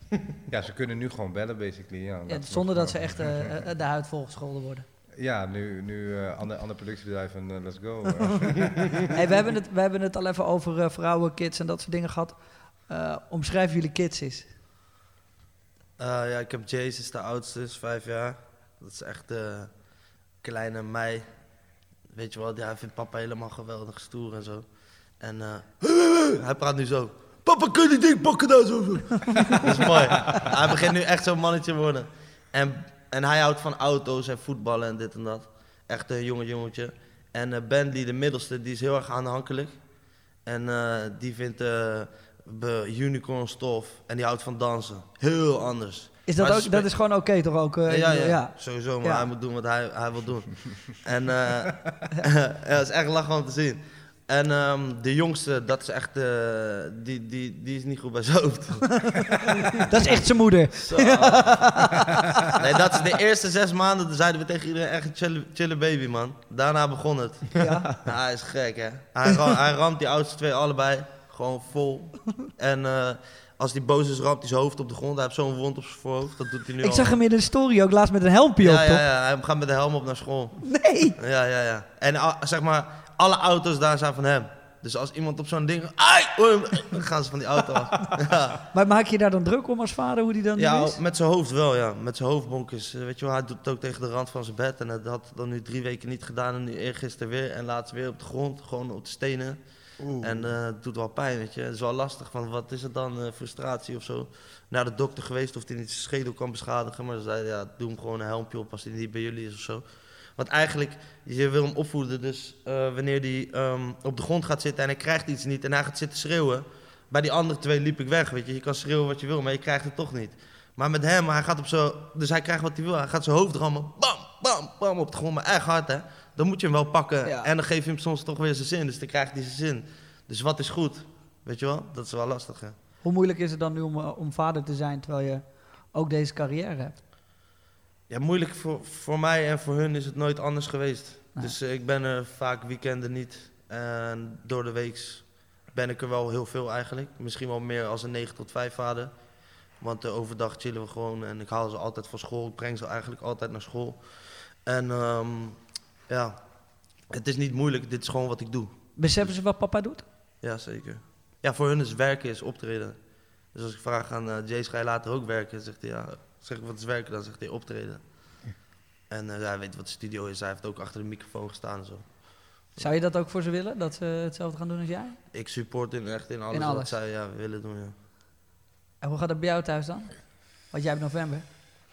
Ja, ze kunnen nu gewoon bellen basically. Ja, zonder dat ze echt eh, eh, de huid volgescholden worden. Ja, nu, nu eh ander, ander productiebedrijf en eh, let's go. hey, we, hebben het, we hebben het al even over eh, vrouwen, kids en dat soort dingen gehad. Eh, omschrijf jullie kids eens. Eh, ja, ik heb Jace, is de oudste, is vijf jaar. Dat is echt de kleine mei. Weet je wel, die, hij vindt papa helemaal geweldig stoer en zo. En eh, hij praat nu zo. Papa, kun je die ding pakken daar zo? dat is mooi. Hij begint nu echt zo'n mannetje te worden. En, en hij houdt van auto's en voetballen en dit en dat. Echt een jonge jongetje. En eh Bentley, de middelste, die is heel erg aanhankelijk. En eh, die vindt eh, be- unicorn stof. En die houdt van dansen. Heel anders. Is dat, ook, dat is gewoon oké toch ook? eh, ja, ja, ja. sowieso. Maar Ja. hij moet doen wat hij, hij wil doen. en eh ja, het is echt lachen om te zien. En ehm, de jongste, dat is echt, eh, die, die, die is niet goed bij zijn hoofd. Dat is echt zijn moeder. Zo. nee, dat is de eerste zes maanden, dan zeiden we tegen iedereen echt een chille, chille baby, man. Daarna begon het. Ja. Ja, hij is gek, hè. Hij, ra- hij ramt die oudste twee allebei, gewoon vol. En eh, als die boos is, ramt hij zijn hoofd op de grond. Hij heeft zo'n wond op zijn voorhoofd, dat doet hij nu Ik al. zag hem in de story ook laatst met een helmpje op, ja, toch? ja, ja, hij gaat met de helm op naar school. Nee! Ja, ja, ja. En ah, zeg maar, alle auto's daar zijn van hem. Dus als iemand op zo'n ding... Ai! Oei, Dan gaan ze van die auto af. ja, Maar maak je daar dan druk om als vader, hoe die dan ja is? met zijn hoofd wel, ja. Met zijn hoofdbonkers. Eh, Weet je wel, hij doet het ook tegen de rand van zijn bed. En dat had dan nu drie weken niet gedaan. En nu eergisteren weer. En laatst weer op de grond. Gewoon op de stenen. En eh, het doet wel pijn, weet je. Het is wel lastig. Van, wat is het dan? eh, frustratie of zo? Naar de dokter geweest of hij niet zijn schedel kan beschadigen. Maar ze zeiden, ja, doe hem gewoon een helmpje op als hij niet bij jullie is of zo. Want eigenlijk, je wil hem opvoeden. Dus eh, wanneer hij ehm, op de grond gaat zitten en hij krijgt iets niet en hij gaat zitten schreeuwen. Bij die andere twee liep ik weg, weet je. Je kan schreeuwen wat je wil, maar je krijgt het toch niet. Maar met hem, hij gaat op zo, dus hij krijgt wat hij wil. Hij gaat zijn hoofd rammen, bam, bam, bam op de grond, maar echt hard hè. Dan moet je hem wel pakken Ja. en dan geef je hem soms toch weer zijn zin. Dus dan krijgt hij zijn zin. Dus wat is goed? Weet je wel? Dat is wel lastig hè. Hoe moeilijk is het dan nu om, eh, om vader te zijn terwijl je ook deze carrière hebt? Ja, moeilijk voor, voor mij en voor hun is het nooit anders geweest. Nee. Dus eh, ik ben er vaak weekenden niet. En door de week ben ik er wel heel veel eigenlijk. Misschien wel meer als een 9 tot 5 vader. Want eh, overdag chillen we gewoon en ik haal ze altijd van school. Ik breng ze eigenlijk altijd naar school. En ehm, ja, het is niet moeilijk. Dit is gewoon wat ik doe. Beseffen ze wat papa doet? Ja, zeker. Ja, voor hun is werken is optreden. Dus als ik vraag aan eh Jace, ga je later ook werken? Zegt hij, ja. Zeg ik, wat is werken? Dan zegt hij, optreden. En eh, hij weet wat de studio is. Hij heeft ook achter de microfoon gestaan en zo. Zou je dat ook voor ze willen, dat ze hetzelfde gaan doen als jij? Ik support in echt in alles, In wat zij ja, willen doen, ja. En hoe gaat het bij jou thuis dan? Want jij hebt november.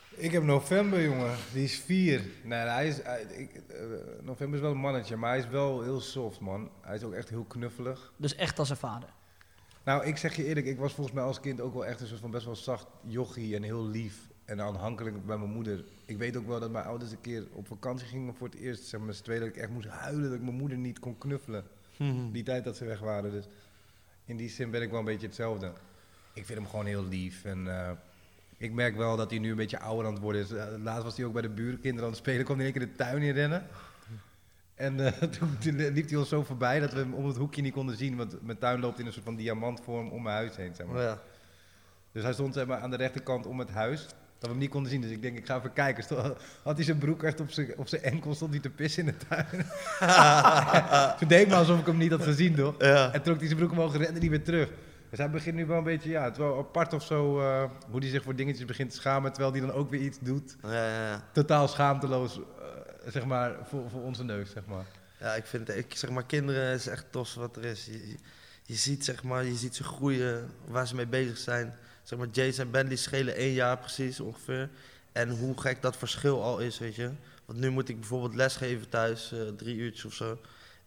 Ik heb november, jongen. Die is vier. Nee, hij is, hij- ik, eh, november is wel een mannetje, maar hij is wel heel soft, man. Hij is ook echt heel knuffelig. Dus echt als een vader. Nou, ik zeg je eerlijk, ik was volgens mij als kind ook wel echt een soort van best wel zacht jochie en heel lief en aanhankelijk bij mijn moeder. Ik weet ook wel dat mijn ouders een keer op vakantie gingen voor het eerst, zeg maar, tweeën, dat ik echt moest huilen dat ik mijn moeder niet kon knuffelen. Die tijd dat ze weg waren. Dus in die zin ben ik wel een beetje hetzelfde. Ik vind hem gewoon heel lief en eh, ik merk wel dat hij nu een beetje ouder aan het worden is. Eh, laatst was hij ook bij de burenkinderen aan het spelen, kwam hij in één keer de tuin in rennen. En eh, toen, toen liep hij ons zo voorbij dat we hem om het hoekje niet konden zien. Want mijn tuin loopt in een soort van diamantvorm om mijn huis heen. Zeg maar. Ja. Dus hij stond zeg maar, aan de rechterkant om het huis. Dat we hem niet konden zien. Dus ik denk, ik ga even kijken. Sto- Had hij zijn broek echt op zijn, op zijn enkel, stond hij te pissen in de tuin. Toen deed ik maar alsof ik hem niet had gezien, toch? Ja. En trok hij zijn broek omhoog en rende niet weer terug. Dus hij begint nu wel een beetje, ja, het wel apart of zo, eh, hoe hij zich voor dingetjes begint te schamen, terwijl hij dan ook weer iets doet. Ja, ja, ja. Totaal schaamteloos, eh, zeg maar, voor, voor onze neus, zeg maar. Ja, ik vind, ik zeg maar, kinderen is echt tos wat er is. Je ziet, zeg maar, je ziet ze groeien, waar ze mee bezig zijn. Zeg maar, Jason en Bentley schelen één jaar precies ongeveer. En hoe gek dat verschil al is, weet je. Want nu moet ik bijvoorbeeld lesgeven thuis, eh, drie uurtjes of zo.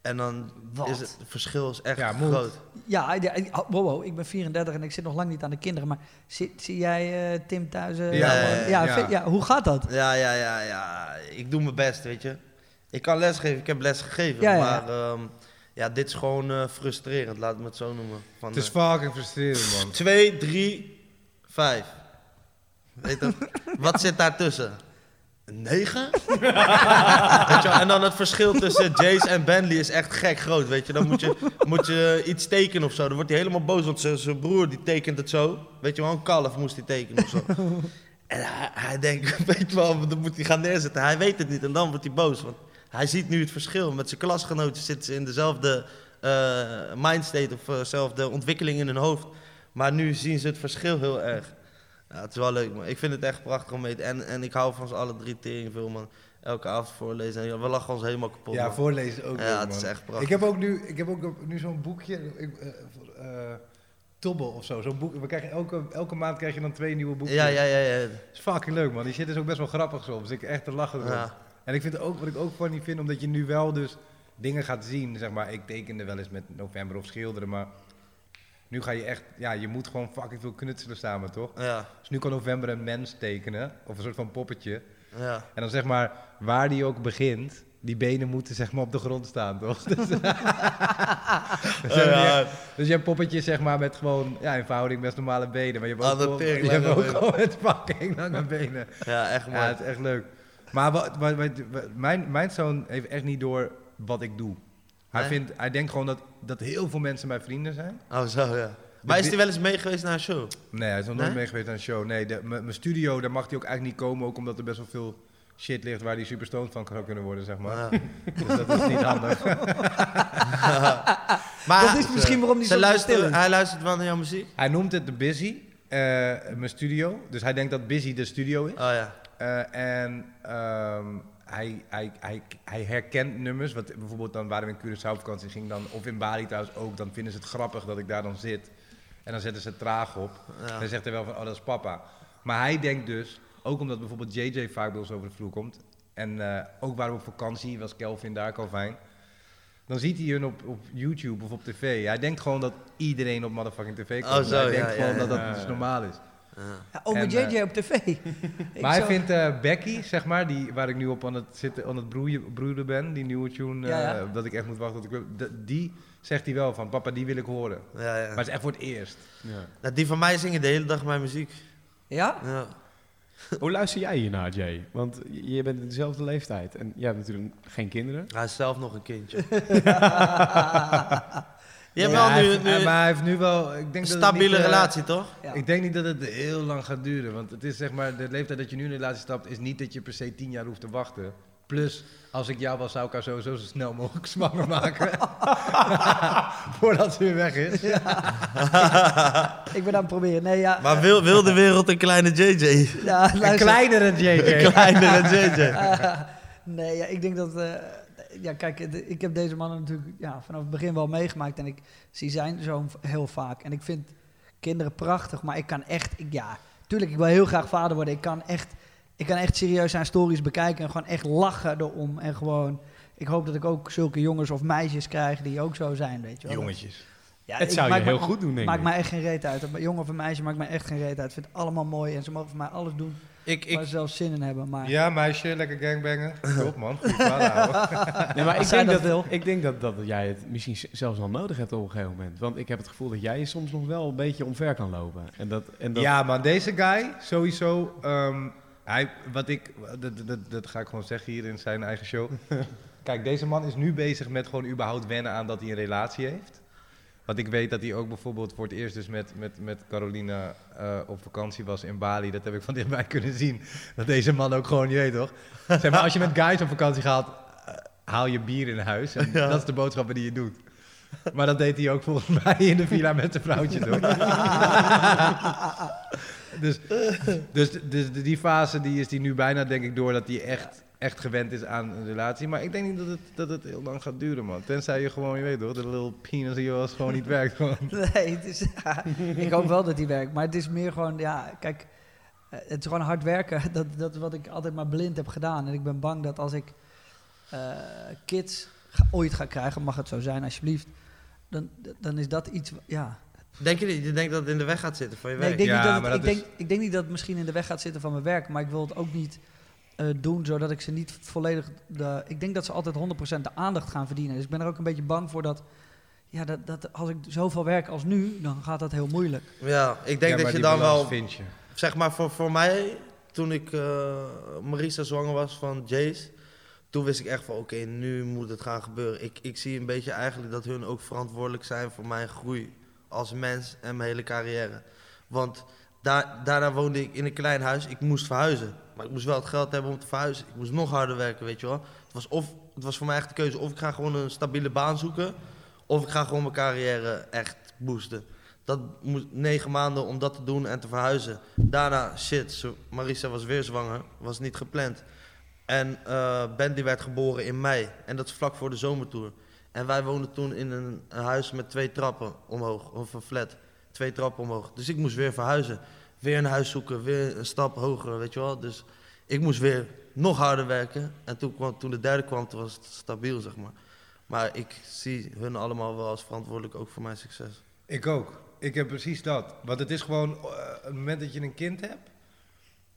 En dan Wat? is het, het verschil is echt Ja, groot. Ja, ja, wow, wow, ik ben 34 en ik zit nog lang niet aan de kinderen. Maar zie, zie jij eh, Tim thuis? eh, Ja, ja, ja, Ja. vind- ja, hoe gaat dat? Ja, ja, ja, ja. Ik doe mijn best, weet je. Ik kan lesgeven, ik heb les gegeven. Ja, ja. Maar ehm, ja, dit is gewoon eh, frustrerend, laat me het zo noemen. Van, Het is fucking frustrerend, man. 2, 3, 5. Weet wat zit daartussen? Een 9? weet je, en dan het verschil tussen Jace en Bentley is echt gek groot, weet je. Dan moet je, moet je iets tekenen of zo. Dan wordt hij helemaal boos, want zijn- broer die tekent het zo. Weet je wel, een kalf moest hij tekenen of zo. En hij, denkt, weet je wel, dan moet hij gaan neerzetten. Hij weet het niet en dan wordt hij boos. Want hij ziet nu het verschil. Met zijn klasgenoten zitten ze in dezelfde eh mindstate of eh, dezelfde ontwikkeling in hun hoofd. Maar nu zien ze het verschil heel erg. Ja, het is wel leuk, man. Ik vind het echt prachtig om mee te... En, en ik hou van ze alle drie tering veel, man. Elke avond voorlezen. En we lachen ons helemaal kapot, Ja, man. voorlezen ook Ja, leuk, het is echt prachtig. Ik heb ook nu, ik heb ook nu zo'n boekje, ik, eh, eh, Tobbel of zo, zo'n boek. We krijgen elke, elke maand krijg je dan twee nieuwe boekjes. Ja, ja, ja, ja. Is fucking leuk, man. Die shit is ook best wel grappig soms. Ik echt te lachen. Ja. En ik vind ook, wat ik ook funny vind, omdat je nu wel dus dingen gaat zien, zeg maar. Ik tekende wel eens met november of schilderen, maar nu ga je echt, ja, je moet gewoon fucking veel knutselen samen, toch? Ja, Dus nu kan november een mens tekenen, of een soort van poppetje. ja. En dan zeg maar, waar die ook begint, die benen moeten zeg maar op de grond staan, toch? Dus, dus, ja. dus je hebt poppetjes zeg maar met gewoon, ja, in verhouding best normale benen. Maar je hebt ook, gewoon, je hebt lange ook benen. gewoon met fucking lange benen. Ja, echt mooi. Ja, het is echt leuk. Maar wat- wat- mijn, mijn zoon heeft echt niet door wat ik doe. Hij, Nee? vindt, hij denkt gewoon dat, dat heel veel mensen mijn vrienden zijn. Oh, zo, ja. Maar is hij wel eens mee geweest naar een show? Nee, hij is nog nooit Nee? mee geweest aan een show. Nee, mijn studio, daar mag hij ook eigenlijk niet komen. Ook omdat er best wel veel shit ligt waar hij super stoned van zou kunnen worden, zeg maar. Ja. Dus dat is niet handig. Maar Dat is misschien waarom hij zo is. Hij luistert wel naar jouw muziek? Hij noemt het de Busy, eh, mijn studio. Dus hij denkt dat Busy de studio is. Oh ja. Eh, en ehm, hij, hij, hij, hij herkent nummers. Wat bijvoorbeeld dan waren we in Curaçao op vakantie ging dan, of in Bali trouwens ook, dan vinden ze het grappig dat ik daar dan zit. En dan zetten ze het traag op. Ja. Dan zegt hij wel van, oh dat is papa. Maar hij denkt dus, ook omdat bijvoorbeeld JJ vaak bij ons over de vloer komt. En eh, ook waren we op vakantie, was Kelvin daar, Calvin. Dan ziet hij hun op, op YouTube of op tv. Hij denkt gewoon dat iedereen op motherfucking tv komt. Oh, zo, hij ja, denkt ja, gewoon dat dat dus normaal is. Ja. En, JJ op tv. Maar hij zo- vindt eh, Becky, zeg maar, die, waar ik nu op aan het, zitten, aan het broeien, broeden ben, die nieuwe tune, Ja, eh, ja. dat ik echt moet wachten tot ik... Die zegt hij wel van, papa, die wil ik horen. Ja, ja. Maar het is echt voor het eerst. Ja. Nou, die van mij zingen de hele dag mijn muziek. Ja? Ja. Hoe luister jij hiernaar, Jay? Want je je bent in dezelfde leeftijd en je hebt natuurlijk geen kinderen. Hij is zelf nog een kindje. Je Ja, hebt wel hij nu, heeft- nu maar hij heeft nu wel... Ik denk een stabiele niet, eh, relatie, toch? Ja. Ik denk niet dat het heel lang gaat duren. Want het is zeg maar, de leeftijd dat je nu in een relatie stapt, is niet dat je per se tien jaar hoeft te wachten. Plus, als ik jou was, zou ik haar sowieso zo snel mogelijk zwanger maken. Voordat ze weer weg is. Ik ben aan het proberen. Nee, ja. Maar wil, wil de wereld een kleine JJ? ja Een kleinere JJ. Een kleinere JJ. Nee, ja, ik denk dat... eh, ja, kijk, de- ik heb deze mannen natuurlijk ja, vanaf het begin wel meegemaakt. En ik zie zijn zoon heel vaak. En ik vind kinderen prachtig, maar ik kan echt... Ik, ja, tuurlijk, ik wil heel graag vader worden. Ik kan echt... ik kan echt serieus zijn stories bekijken en gewoon echt lachen erom. En gewoon, ik hoop dat ik ook zulke jongens of meisjes krijg die ook zo zijn, weet je wel. Jongetjes. Ja, Het zou je maakt me- heel goed doen, denk Maakt ik. mij echt geen reet uit. Een jongen of een meisje maakt mij echt geen reet uit. Ik vind het allemaal mooi en ze mogen voor mij alles doen Ik, waar ik, ze zelf zin in hebben. Maar Ja, meisje, lekker gangbangen. Man, goed ouwe. Nee, maar ik denk, dat dat, wil. ik denk dat, dat jij het misschien zelfs wel nodig hebt op een gegeven moment. Want ik heb het gevoel dat jij soms nog wel een beetje omver kan lopen. En dat, en dat, Ja, maar deze guy, sowieso. ehm, hij, wat ik, dat, dat, dat ga ik gewoon zeggen hier in zijn eigen show. Kijk, deze man is nu bezig met gewoon überhaupt wennen aan dat hij een relatie heeft. Want ik weet dat hij ook bijvoorbeeld voor het eerst dus met, met, met Carolina eh, op vakantie was in Bali. Dat heb ik van dichtbij kunnen zien. Dat deze man ook gewoon, je weet toch. Zeg maar, als je met guys op vakantie gaat, eh, haal je bier in huis. En dat is de boodschappen die je doet. Maar dat deed hij ook volgens mij in de villa met zijn vrouwtjes hoor. dus, dus, dus die fase die is die nu bijna denk ik door dat hij echt, echt gewend is aan een relatie. Maar ik denk niet dat het, dat het heel lang gaat duren man. Tenzij je gewoon, je weet toch, de little penis in je was gewoon niet werkt. Gewoon. Nee, het is, ja, ik hoop wel dat die werkt. Maar het is meer gewoon, ja, kijk, eh, het is gewoon hard werken. Dat, dat is wat ik altijd maar blind heb gedaan. En ik ben bang dat als ik eh, kids ga- ooit ga krijgen, mag het zo zijn alsjeblieft, dan, dan is dat iets, ja. denk je niet? Je denkt dat het in de weg gaat zitten van je Nee, ik, werk? denk Ja, niet dat het, ik, denk, ik denk niet dat het misschien in de weg gaat zitten van mijn werk, maar ik wil het ook niet doen zodat ik ze niet volledig, de, ik denk dat ze altijd 100% de aandacht gaan verdienen. Dus ik ben er ook een beetje bang voor dat, ja, dat, dat als ik zoveel werk als nu, dan gaat dat heel moeilijk. Ja, ik denk Ja, dat je dan wel vind je. zeg maar voor, voor mij, toen ik eh, Marisa zwanger was van Jace, toen wist ik echt van oké, nu moet het gaan gebeuren. Ik, ik zie een beetje eigenlijk dat hun ook verantwoordelijk zijn voor mijn groei als mens en mijn hele carrière. Want daar, daarna woonde ik in een klein huis, ik moest verhuizen. Maar ik moest wel het geld hebben om te verhuizen. Ik moest nog harder werken, weet je wel. Het was, of, het was voor mij echt de keuze, of ik ga gewoon een stabiele baan zoeken, of ik ga gewoon mijn carrière echt boosten. Dat moest negen maanden om dat te doen en te verhuizen. Daarna, shit, zo, Marisa was weer zwanger, was niet gepland. En eh Ben die werd geboren in mei. En dat is vlak voor de zomertour. En wij woonden toen in een, een huis met twee trappen omhoog, of een flat. Twee trappen omhoog. Dus ik moest weer verhuizen. Weer een huis zoeken, weer een stap hoger, weet je wel. Dus ik moest weer nog harder werken. En toen, kwam, toen de derde kwam, toen was het stabiel, zeg maar. Maar ik zie hun allemaal wel als verantwoordelijk ook voor mijn succes. Ik ook. Ik heb precies dat. Want het is gewoon, op het moment dat je een kind hebt,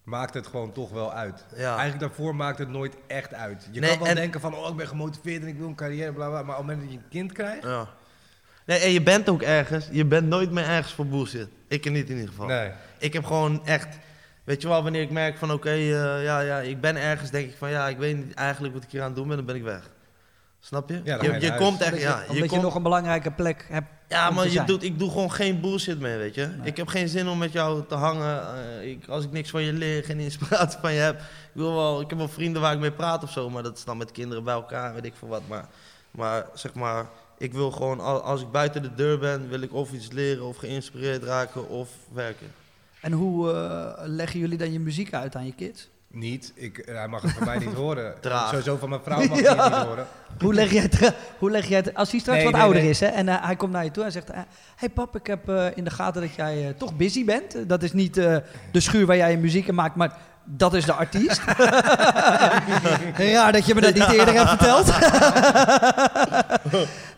maakt het gewoon toch wel uit. Ja. Eigenlijk daarvoor maakt het nooit echt uit. Je Nee, kan wel en- denken van, oh, ik ben gemotiveerd en ik wil een carrière, bla bla. Maar op het moment dat je een kind krijgt, Ja. Nee, en je bent ook ergens, je bent nooit meer ergens voor bullshit. Ik er niet in ieder geval. nee. Ik heb gewoon echt, weet je wel, wanneer ik merk van oké, eh, ja, ja, ik ben ergens, denk ik van ja, ik weet niet eigenlijk wat ik hier aan het doen ben, dan ben ik weg. Snap je? Ja, je je komt echt, Omdat ja, je, je omdat je komt, nog een belangrijke plek hebt. ja, om maar te je zijn. doet, ik doe gewoon geen bullshit meer, weet je. Nee. Ik heb geen zin om met jou te hangen. eh, ik, als ik niks van je leer, geen inspiratie van je heb. Ik, wil wel, ik heb wel vrienden waar ik mee praat of zo, maar dat is dan met kinderen bij elkaar, weet ik veel wat. Maar, maar zeg maar, ik wil gewoon, al- als ik buiten de deur ben, wil ik of iets leren of geïnspireerd raken of werken. En hoe eh, leggen jullie dan je muziek uit aan je kids? Niet. Ik, eh, hij mag het van mij niet horen. Traag. Sowieso van mijn vrouw mag hij Ja. het niet horen. Hoe leg jij het, hoe leg jij het als hij straks Nee, wat nee, ouder nee. is hè, en eh, hij komt naar je toe en zegt: Hé hey pap, ik heb eh, in de gaten dat jij eh, toch busy bent. Eh, Dat is niet eh, de schuur waar jij je muziek in maakt, maar dat is de artiest. Raar dat je me dat niet eerder hebt verteld.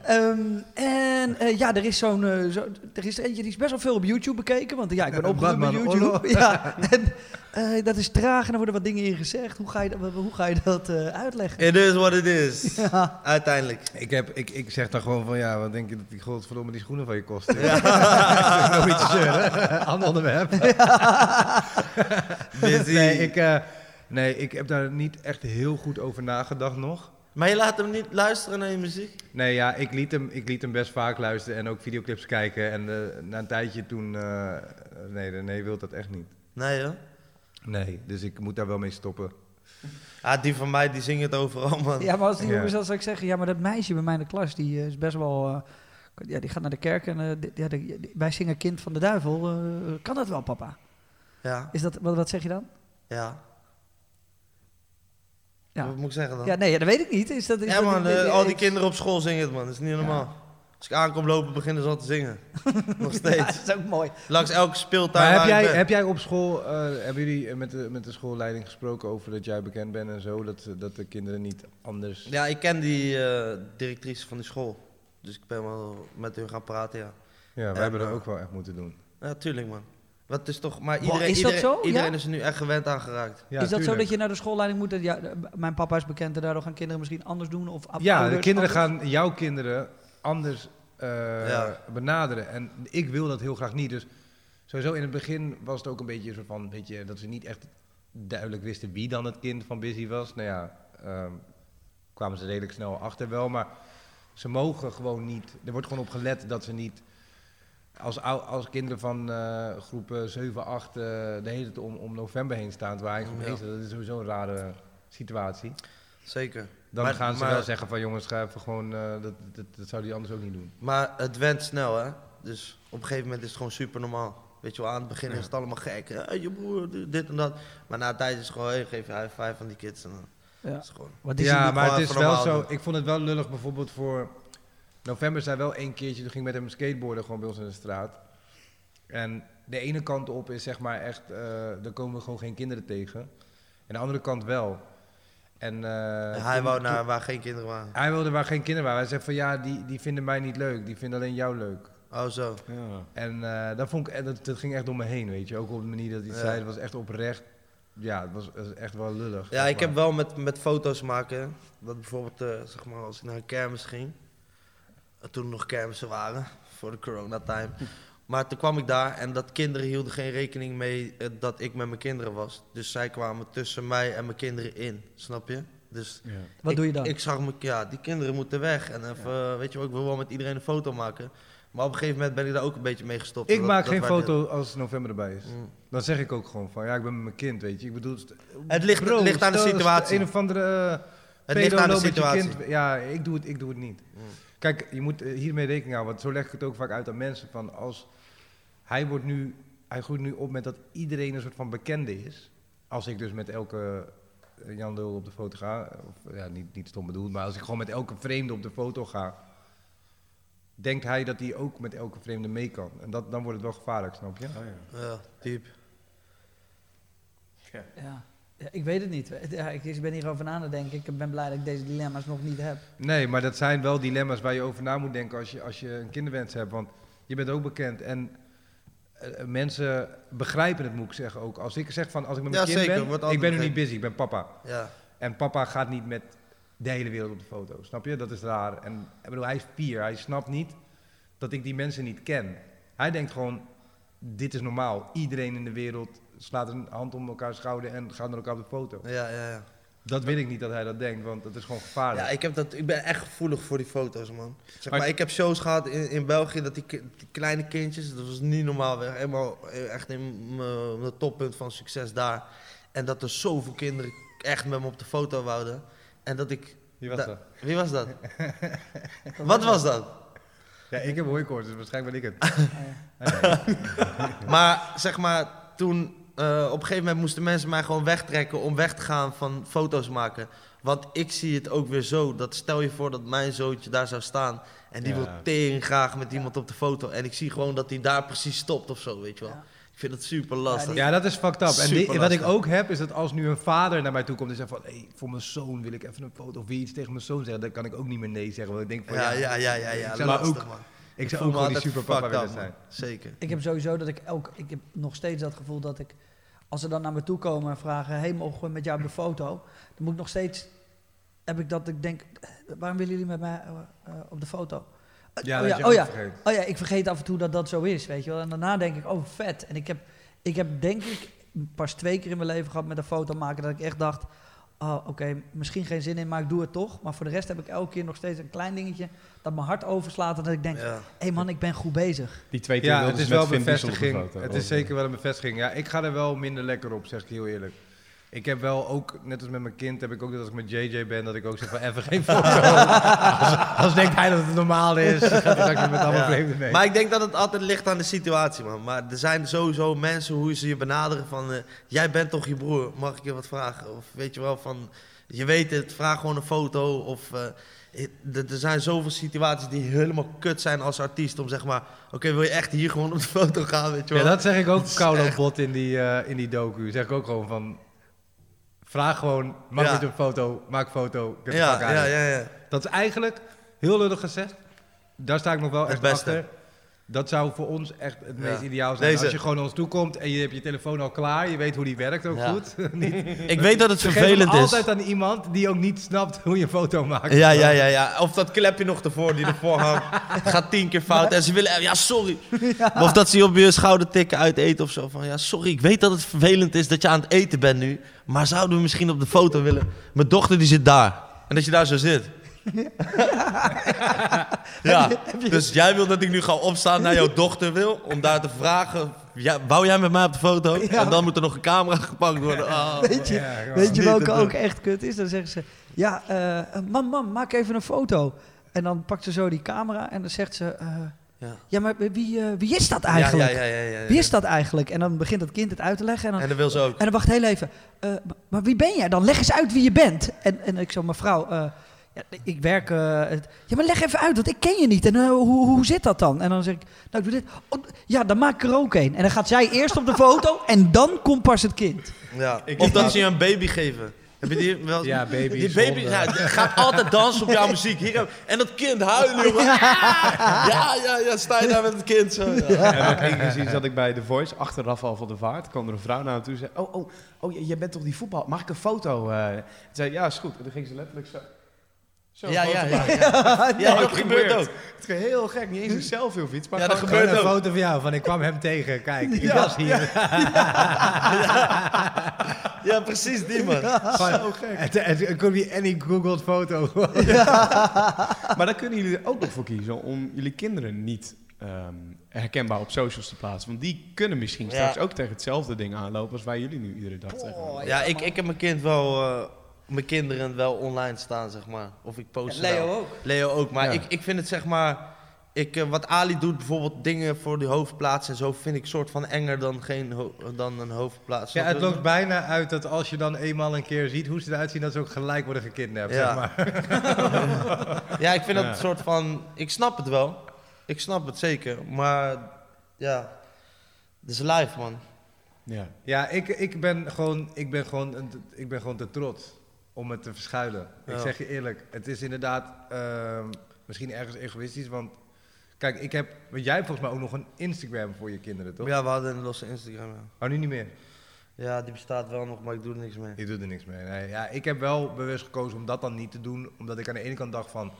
Ehm, en eh, ja, er is zo'n. eh, zo, er is eentje die is best wel veel op YouTube bekeken. Want ja, ik ben Ja, opgegroeid met YouTube. Ja, en eh, dat is traag en er worden wat dingen in gezegd. Hoe ga je, dat- hoe ga je dat eh, uitleggen? It is what it is. Ja. Uiteindelijk. Ik, heb, ik, ik zeg dan gewoon van, ja, wat denk je dat die godverdomme die schoenen van je kosten? Ja. Nog iets te zeuren. Ander onderwerp. Nee, ik, eh, nee, ik heb daar niet echt heel goed over nagedacht nog. Maar je laat hem niet luisteren naar je muziek? Nee, ja, ik liet hem, ik liet hem best vaak luisteren en ook videoclips kijken. En eh, na een tijdje toen, eh, nee, nee, wil dat echt niet. Nee hoor. Nee, dus ik moet daar wel mee stoppen. Ah, die van mij die zingt het overal man. Ja, maar als die Ja. jongens dan zou ik zeggen, ja, maar dat meisje bij mij in de klas, die eh, is best wel, eh, ja, die gaat naar de kerk en eh, die- ja, die- die- wij zingen Kind van de Duivel. eh, kan dat wel, papa? Ja. Is dat, wat, wat zeg je dan? ja. Ja. Wat moet ik zeggen dan? Ja, nee, ja, dat weet ik niet. Is dat, is Ja man, al die kinderen op school zingen het man, dat is niet normaal. Als ik aankom lopen, beginnen ze al te zingen. Nog Ja, steeds. dat is ook mooi. Langs elke speeltuin Maar heb jij, heb jij op school, eh, hebben jullie eh, met de, met de schoolleiding gesproken over dat jij bekend bent en zo? Dat, dat de kinderen niet anders... Ja, ik ken die eh, directrice van die school. Dus ik ben wel met hun gaan praten, ja. Ja, wij En, hebben dat eh, ook wel echt moeten doen. Ja, tuurlijk man. Wat is toch, maar Wow, iedereen, is dat iedereen, zo? iedereen Ja? is er nu echt gewend aan geraakt. Ja, is dat zo dat je naar de schoolleiding moet? Dat, ja, eh, mijn papa is bekend en daardoor gaan kinderen misschien anders doen? Of Ja, de kinderen anders? gaan jouw kinderen anders eh, Ja. benaderen. En ik wil dat heel graag niet. Dus sowieso in het begin was het ook een beetje zo van, weet je, dat ze niet echt duidelijk wisten wie dan het kind van Busy was. Nou ja, ehm, kwamen ze redelijk snel achter wel. Maar ze mogen gewoon niet, er wordt gewoon op gelet dat ze niet als, als kinderen van eh groepen 7, 8 eh, de hele tijd om, om november heen staan, waar eigenlijk Ja. is, dat is sowieso een rare situatie. Zeker. Dan Maar- gaan ze maar- wel zeggen van jongens, ga even gewoon, eh, dat, dat, dat zou die anders ook niet doen. Maar het went snel, hè. Dus op een gegeven moment is het gewoon super normaal. Weet je wel, aan het begin Ja. is het allemaal gek. Hey, je broer, dit en dat. Maar na een tijd is het gewoon, hey, geef je high five aan die kids. En dan Ja. is het gewoon... Wat is ja, maar het is wel zo. doen. Ik vond het wel lullig bijvoorbeeld voor. November zei wel één keertje, toen ging ik met hem skateboarden gewoon bij ons in de straat. En de ene kant op is zeg maar echt, eh daar komen we gewoon geen kinderen tegen. En de andere kant wel. En, eh, hij wou naar waar geen kinderen waren. Hij wilde waar geen kinderen waren. Hij zei van ja, die, die vinden mij niet leuk. Die vinden alleen jou leuk. Oh, zo. En eh, dat, vond ik, en dat, dat ging echt door me heen, weet je. Ook op de manier dat hij het Ja. zei. Het was echt oprecht. Ja, het was, het was echt wel lullig. Ja, ik heb wel met, met foto's maken. Dat bijvoorbeeld, eh, zeg maar, als ik naar een kermis ging. eh, Toen er nog kermissen waren, voor de coronatime. Maar toen kwam ik daar en dat kinderen hielden geen rekening mee eh, dat ik met mijn kinderen was. Dus zij kwamen tussen mij en mijn kinderen in, snap je? Dus Wat ik, doe je dan? Ik zag me, ja, die kinderen moeten weg. En even, eh, weet je wel, ik wil wel met iedereen een foto maken. Maar op een gegeven moment ben ik daar ook een beetje mee gestopt. Ik Dat- maak dat geen foto als november erbij is. Mm. Dan zeg ik ook gewoon van, ja, ik ben met mijn kind, weet je. Ik bedoel, Het ligt, bro, ligt aan de situatie. Een of andere eh, Het ligt aan de situatie. kind. Ja, ik doe het, ik doe het niet. Mm. Kijk, je moet eh, hiermee rekening houden, want zo leg ik het ook vaak uit aan mensen. Van als hij wordt nu, hij groeit nu op met dat iedereen een soort van bekende is. Als ik dus met elke eh, Jan Lul op de foto ga, of ja, niet, niet stom bedoeld, maar als ik gewoon met elke vreemde op de foto ga, denkt hij dat hij ook met elke vreemde mee kan. En dat, dan wordt het wel gevaarlijk, snap je? Ja, diep. Ja. Ja, ik weet het niet. Ja, ik ben hierover na aan het denken. Ik ben blij dat ik deze dilemma's nog niet heb. Nee, maar dat zijn wel dilemma's waar je over na moet denken als je, als je een kinderwens hebt. Want je bent ook bekend en eh, eh, mensen begrijpen het, moet ik zeggen ook. Als ik zeg van, als ik met mijn Ja, kind zeker, ben, ik ben nu niet busy, ik ben papa. Ja. En papa gaat niet met de hele wereld op de foto, snap je? Dat is raar. En ik bedoel, hij is vier, hij snapt niet dat ik die mensen niet ken. Hij denkt gewoon, dit is normaal. Iedereen in de wereld slaat een hand om elkaar schouder en gaat met elkaar op de foto. Ja, ja, ja. Dat wil ik niet dat hij dat denkt, want dat is gewoon gevaarlijk. Ja, ik, heb dat, ik ben echt gevoelig voor die foto's, man. Zeg Maar- maar, ik heb shows gehad in, in België dat die, kleine kindjes, dat was niet normaal. Helemaal eh, echt in mijn mijn toppunt van succes daar. En dat er zoveel kinderen echt met me op de foto wouden. En dat ik... Wie was Da- dat? Wie was dat? Wat was dat? Ja, ik heb hooikoorts, dus waarschijnlijk ben ik Ah, het. Maar zeg maar, toen eh, op een gegeven moment moesten mensen mij gewoon wegtrekken om weg te gaan van foto's maken. Want ik zie het ook weer zo, dat stel je voor dat mijn zoontje daar zou staan en die Ja. wil tering graag met iemand op de foto. En ik zie gewoon dat hij daar precies stopt of zo, weet je wel. Ja. Ik vind het super lastig. Ja, dat is fucked up. En die- wat ik ook heb, is dat als nu een vader naar mij toe komt en zegt van... Hey, voor mijn zoon wil ik even een foto of wil je iets tegen mijn zoon zeggen. Dan kan ik ook niet meer nee zeggen. Want ik denk van Ja, ja, ja, ja, ja, ja, lastig ook, man. Ik zou voel ook me gewoon die altijd superpapa willen zijn. Zeker. Ik heb sowieso dat ik elk... Ik heb nog steeds dat gevoel dat ik... Als ze dan naar me toe komen en vragen... Hey, mogen we met jou op de foto? Dan moet ik nog steeds... Heb ik dat ik denk... eh, Waarom willen jullie met mij eh, eh, op de foto? Eh, Ja, oh, dat ja, je oh, ja. vergeet. oh ja, ik vergeet af en toe dat dat zo is, weet je wel. En daarna denk ik, oh vet. En ik heb, ik heb denk ik pas twee keer in mijn leven gehad met een foto maken... dat ik echt dacht... Oh, oké, misschien geen zin in, maar ik doe het toch. Maar voor de rest heb ik elke keer nog steeds een klein dingetje... dat mijn hart overslaat en dat ik denk... Hé Ja. hey man, ik ben goed bezig. Die twee keer Ja, het is wel bevestiging. Het is zeker wel een bevestiging. Ja, ik ga er wel minder lekker op, zeg ik heel eerlijk. Ik heb wel ook, net als met mijn kind, heb ik ook dat als ik met JJ ben, dat ik ook zeg van even geen foto. als, als denkt hij dat het normaal is, gaat hij straks weer met allemaal Ja. vreemden mee. Maar ik denk dat het altijd ligt aan de situatie, man. Maar er zijn sowieso mensen hoe ze je benaderen van... eh, jij bent toch je broer, mag ik je wat vragen? Of weet je wel, van... je weet het, vraag gewoon een foto. Of, eh, er zijn zoveel situaties die helemaal kut zijn als artiest. Om zeg maar, oké, wil je echt hier gewoon op de foto gaan, weet je Ja, wel? dat zeg ik ook echt- bot in die, eh, in die docu. Zeg ik ook gewoon van... Vraag gewoon, mag Ja. niet een foto, maak foto. get the ja, ja, ja, ja. Dat is eigenlijk, heel lullig gezegd, daar sta ik nog wel Het echt beste. achter. Dat zou voor ons echt het Ja. meest ideaal zijn. Deze. Als je gewoon naar ons toe komt en je hebt je telefoon al klaar, je weet hoe die werkt ook Ja. goed. niet, Ik weet dat het vervelend is. altijd aan iemand die ook niet snapt hoe je een foto maakt. Ja, ja, ja, ja. Of dat klepje nog ervoor die ervoor hangt. Gaat tien keer fout en ze willen... Ja, sorry. Of dat ze je op je schouder tikken uit eten of zo. Van ja, sorry, ik weet dat het vervelend is dat je aan het eten bent nu. Maar zouden we misschien op de foto willen? Mijn dochter die zit daar. En dat je daar zo zit. ja, dus jij wil dat ik nu ga opstaan naar jouw dochter wil. Om daar te vragen... Ja, wou jij met mij op de foto? En dan moet er nog een camera gepakt worden. Ah. Weet je, Ja, weet je welke ook echt kut is? Dan zeggen ze, ja, eh mam, mam, maak even een foto. En dan pakt ze zo die camera en dan zegt ze, eh, Ja. ja, maar wie, eh, wie is dat eigenlijk? Ja, ja, ja, ja, ja. Wie is dat eigenlijk? En dan begint dat kind het uit te leggen. En dan, En dat wil ze ook. en dan wacht heel even. eh, maar- wie ben jij dan? Leg eens uit wie je bent. En, en ik zo, mevrouw, eh, ja, ik werk... eh, het- ja, maar leg even uit, want ik ken je niet. En eh, hoe, hoe zit dat dan? En dan zeg ik, nou, ik doe dit. Oh, ja, dan maak ik er ook een. En dan gaat zij eerst op de foto en dan komt pas het kind. Ja. Ik- of dat ze je een baby geven. Heb je die wel? Ja, baby Die baby ja, gaat altijd dansen op jouw muziek. Hier, en dat kind huilen, jongen. Ja, ja, ja, sta je daar met het kind zo. Ja. En ook één keer gezien zat ik bij The Voice, achter Rafael van der Vaart. kwam er een vrouw naar me toe en zei, oh, oh, oh, je- jij bent toch die voetbal, mag ik een foto? eh?" Toen zei ja, is goed. En toen ging ze letterlijk zo... Zo Ja, ja, ja, ja. Ja, dat gebeurt ook. Het is heel gek, niet eens een selfie of iets. Maar Ja, dat gebeurt een ook. foto van jou, van ik kwam hem tegen. Kijk, ik Ja, was hier. Ja, precies die man. Zo gek. En die any googled foto. Maar daar kunnen jullie er ook nog voor kiezen om jullie kinderen niet ehm, herkenbaar op socials te plaatsen. Want die kunnen misschien Ja. straks ook tegen hetzelfde ding aanlopen als wij jullie nu iedere dag tegen. Ja, ik, ik heb mijn kind wel, eh, mijn kinderen wel online staan, zeg maar. Of ik post ze Leo wel. ook. Leo ook, maar Ja. ik, ik vind het zeg maar... Ik, eh, wat Ali doet, bijvoorbeeld dingen voor die hoofdplaats en zo, vind ik soort van enger dan, geen ho- dan een hoofdplaats. Ja, het loopt bijna uit dat als je dan eenmaal een keer ziet hoe ze eruit zien, dat ze ook gelijk worden gekidnapt. Ja. Zeg maar. Ja, ik vind dat Ja. een soort van... Ik snap het wel. Ik snap het zeker. Maar ja, het is live, man. Ja. Ja, ik, ik, ben gewoon, ik, ben gewoon, ik ben gewoon te trots om het te verschuilen. Ik zeg je eerlijk, het is inderdaad ehm, misschien ergens egoïstisch, want kijk, ik heb, want jij hebt volgens mij ook nog een Instagram voor je kinderen, toch? Ja, we hadden een losse Instagram, ja. Oh, nu niet meer. Ja, die bestaat wel nog, maar ik doe er niks mee. Ik doe er niks mee. Nee, ja, ik heb wel bewust gekozen om dat dan niet te doen, omdat ik aan de ene kant dacht van,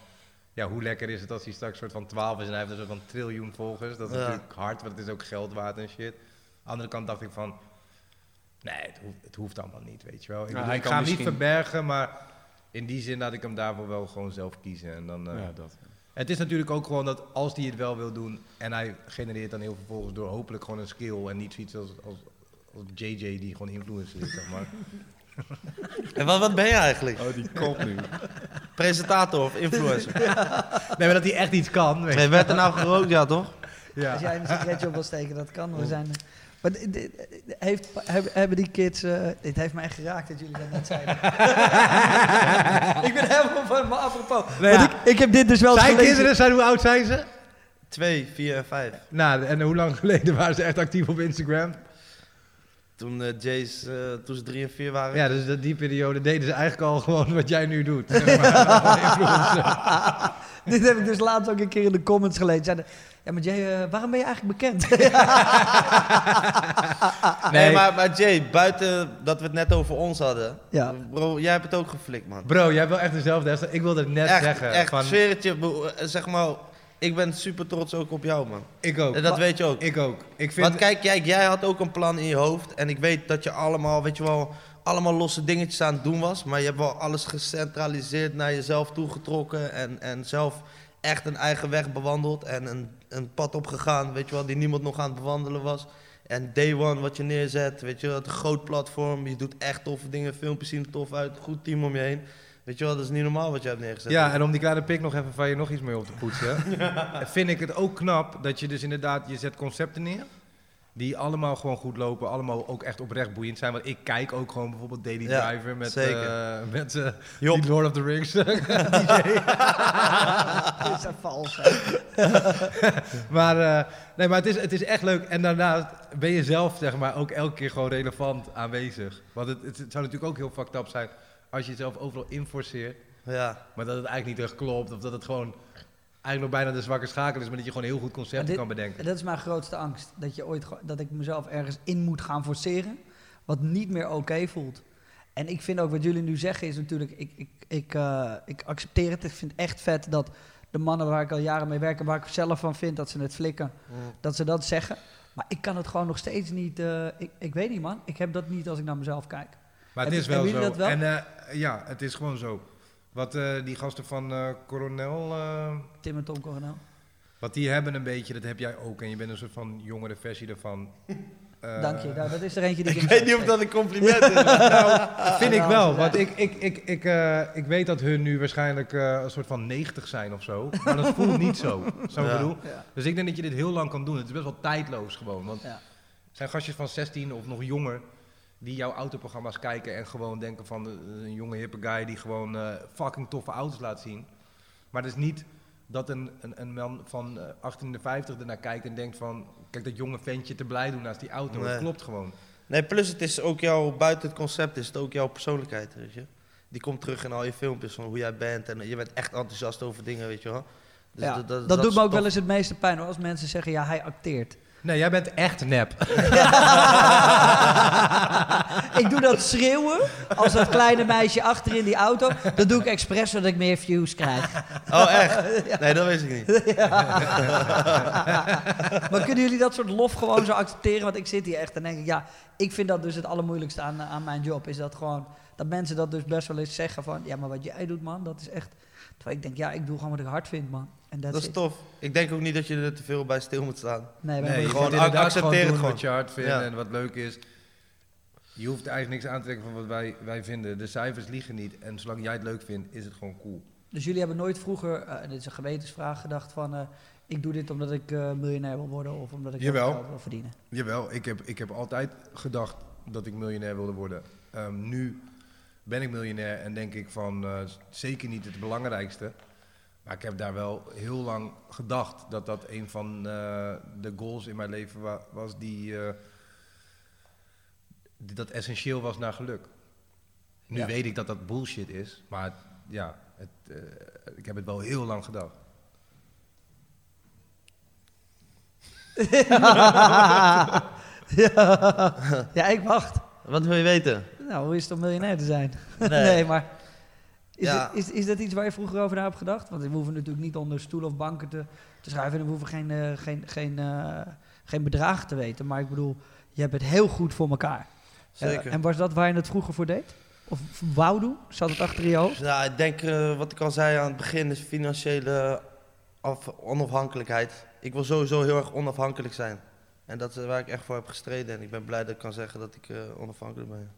ja, hoe lekker is het als hij straks soort van 12 is en hij heeft een soort van triljoen volgers. Dat is Ja. natuurlijk hard, want het is ook geld waard en shit. Aan de andere kant dacht ik van, nee, het hoeft, het hoeft allemaal niet, weet je wel. Ik, Ja, bedoel, ga hem niet misschien- verbergen, maar in die zin laat ik hem daarvoor wel gewoon zelf kiezen. En dan, eh, ja, dat. Het is natuurlijk ook gewoon dat als hij het wel wil doen en hij genereert dan heel veel volgers door hopelijk gewoon een skill en niet zoiets als, als, als JJ die gewoon influencer is, zeg maar. En wat, wat ben je eigenlijk? Oh, die kop nu. Presentator of influencer? Nee, maar dat hij echt iets kan, weet je. Nee, werd er nou gerookt, ja toch? Ja. Als jij een sigaretje op wil steken, dat kan. We zijn. Maar heeft, hebben, die kids... eh dit heeft me echt geraakt dat jullie dat net zeiden. ik ben helemaal van me apropos. Nou ja, ik, ik heb dit dus wel Zijn gelezen. kinderen zijn, hoe oud zijn ze? Twee, vier en vijf. Nou, en hoe lang geleden waren ze echt actief op Instagram? Toen eh Jace, eh, toen ze drie en vier waren. Ja, dus dat- die periode deden ze eigenlijk al gewoon wat jij nu doet. Dit heb ik dus laatst ook een keer in de comments gelezen. Zeiden, ja, maar Jay, eh, waarom ben je eigenlijk bekend? Nee, maar, maar Jay, buiten dat we het net over ons hadden. Ja. Bro, jij hebt het ook geflikt, man. Bro, jij hebt wel echt dezelfde. Ik wilde het net echt, zeggen. echt, van, zweer het je. bro, eh, Zeg maar, ik ben super trots ook op jou, man. ik ook. En dat weet je ook. Ik ook. Ik vind, Want kijk, jij, jij had ook een plan in je hoofd. En ik weet dat je allemaal, weet je wel, allemaal losse dingetjes aan het doen was. Maar je hebt wel alles gecentraliseerd naar jezelf toegetrokken. En, en zelf echt een eigen weg bewandeld. En een, een pad opgegaan, weet je wel, die niemand nog aan het bewandelen was. En day one wat je neerzet, weet je wel, het groot platform. Je doet echt toffe dingen, filmpjes zien er tof uit, goed team om je heen. Weet je wel, dat is niet normaal wat je hebt neergezet. ja, en om die kleine pik nog even van je nog iets mee op te poetsen. Vind ik het ook knap dat je dus inderdaad, je zet concepten neer. Die allemaal gewoon goed lopen, allemaal ook echt oprecht boeiend zijn. Want ik kijk ook gewoon bijvoorbeeld Daily Ja, Driver met, zeker. eh, met eh, die Lord of the Rings DJ. Dit is een vals. hè. Maar, eh, nee, maar het, is, het is echt leuk. En daarnaast ben je zelf zeg maar, ook elke keer gewoon relevant aanwezig. Want het, het, het zou natuurlijk ook heel fucked up zijn als je jezelf overal inforceert. Ja, Maar dat het eigenlijk niet echt klopt. Of dat het gewoon eigenlijk nog bijna de zwakke schakel is. Maar dat je gewoon heel goed concepten kan bedenken. En dat is mijn grootste angst. Dat, je ooit, dat ik mezelf ergens in moet gaan forceren. Wat niet meer oké voelt. En ik vind ook wat jullie nu zeggen is natuurlijk... Ik, ik, ik, eh, ik accepteer het. Ik vind het echt vet dat de mannen waar ik al jaren mee werk... en waar ik zelf van vind dat ze het flikken... dat ze dat zeggen. Maar ik kan het gewoon nog steeds niet... eh, ik, ik weet niet, man. Ik heb dat niet als ik naar mezelf kijk. Maar het is wel zo. jullie dat wel? En eh, ja, het is gewoon zo. Wat eh, die gasten van eh Coronel, eh, Tim en Tom Coronel. wat die hebben een beetje, dat heb jij ook. En je bent een soort van jongere versie ervan. Dank je. Nou, dat is er eentje die ik in weet niet of dat een compliment is. Dat vind ik Ja, wel, want ik, ik, ik, ik, eh, ik weet dat hun nu waarschijnlijk eh, een soort van 90 zijn of zo. Maar dat voelt niet zo. Zo Ja. bedoel. Ja. Dus ik denk dat je dit heel lang kan doen. Het is best wel tijdloos gewoon. Want Ja. er zijn gastjes van 16 of nog jonger die jouw autoprogramma's kijken en gewoon denken van eh, een jonge hippe guy die gewoon eh, fucking toffe auto's laat zien. Maar het is niet dat een, een, een man van eh 58 ernaar kijkt en denkt van kijk dat jonge ventje te blij doen naast die auto. Nee. Dat klopt gewoon. Nee, plus het is ook jouw, buiten het concept is het ook jouw persoonlijkheid, weet je. Die komt terug in al je filmpjes van hoe jij bent en je bent echt enthousiast over dingen, weet je wel. Dus Ja, dat, dat doet is me ook tof. wel eens het meeste pijn hoor, als mensen zeggen, ja, hij acteert. Nee, jij bent echt nep. ik doe dat schreeuwen als dat kleine meisje achter in die auto. Dat doe ik expres zodat ik meer views krijg. Oh, echt? Nee, dat wist ik niet. Maar kunnen jullie dat soort lof gewoon zo accepteren? Want ik zit hier echt en denk ik, ja, ik vind dat dus het allermoeilijkste aan, aan mijn job. Is dat gewoon, dat mensen dat dus best wel eens zeggen van, ja, maar wat jij doet man, dat is echt... Terwijl ik denk, ja, ik doe gewoon wat ik hard vind man. En Dat is it. tof. Ik denk ook niet dat je er te veel bij stil moet staan. Nee, Nee, je gewoon accepteer het gewoon. wat je hard vindt Ja. en wat leuk is. Je hoeft eigenlijk niks aan te trekken van wat wij, wij vinden. De cijfers liegen niet. En zolang jij het leuk vindt, is het gewoon cool. Dus jullie hebben nooit vroeger, eh, en dit is een gewetensvraag, gedacht van... eh, ik doe dit omdat ik eh, miljonair wil worden of omdat ik Jawel. geld wil verdienen. Jawel, ik heb, ik heb altijd gedacht dat ik miljonair wilde worden. Ehm, nu ben ik miljonair en denk ik van eh, zeker niet het belangrijkste. Maar ik heb daar wel heel lang gedacht dat dat een van eh, de goals in mijn leven wa- was die, eh, die dat essentieel was naar geluk. Nu Ja. weet ik dat dat bullshit is, maar het- ja, het, eh, ik heb het wel heel lang gedacht. ja. ja, ik wacht. Wat wil je weten? Nou, hoe is het om miljonair te zijn? Nee, Nee. maar is, Ja. het- is, is dat iets waar je vroeger over na hebt gedacht? Want we hoeven natuurlijk niet onder stoelen of banken te, te schuiven. En we hoeven geen, eh, geen, geen, eh, geen bedragen te weten. Maar ik bedoel, je hebt het heel goed voor elkaar. Zeker. Eh, en was dat waar je het vroeger voor deed? Of wou doen? Zat het achter je hoofd? Ja, ik denk, eh, wat ik al zei aan het begin, is financiële af- onafhankelijkheid. Ik wil sowieso heel erg onafhankelijk zijn. En dat is waar ik echt voor heb gestreden. En ik ben blij dat ik kan zeggen dat ik eh, onafhankelijk ben.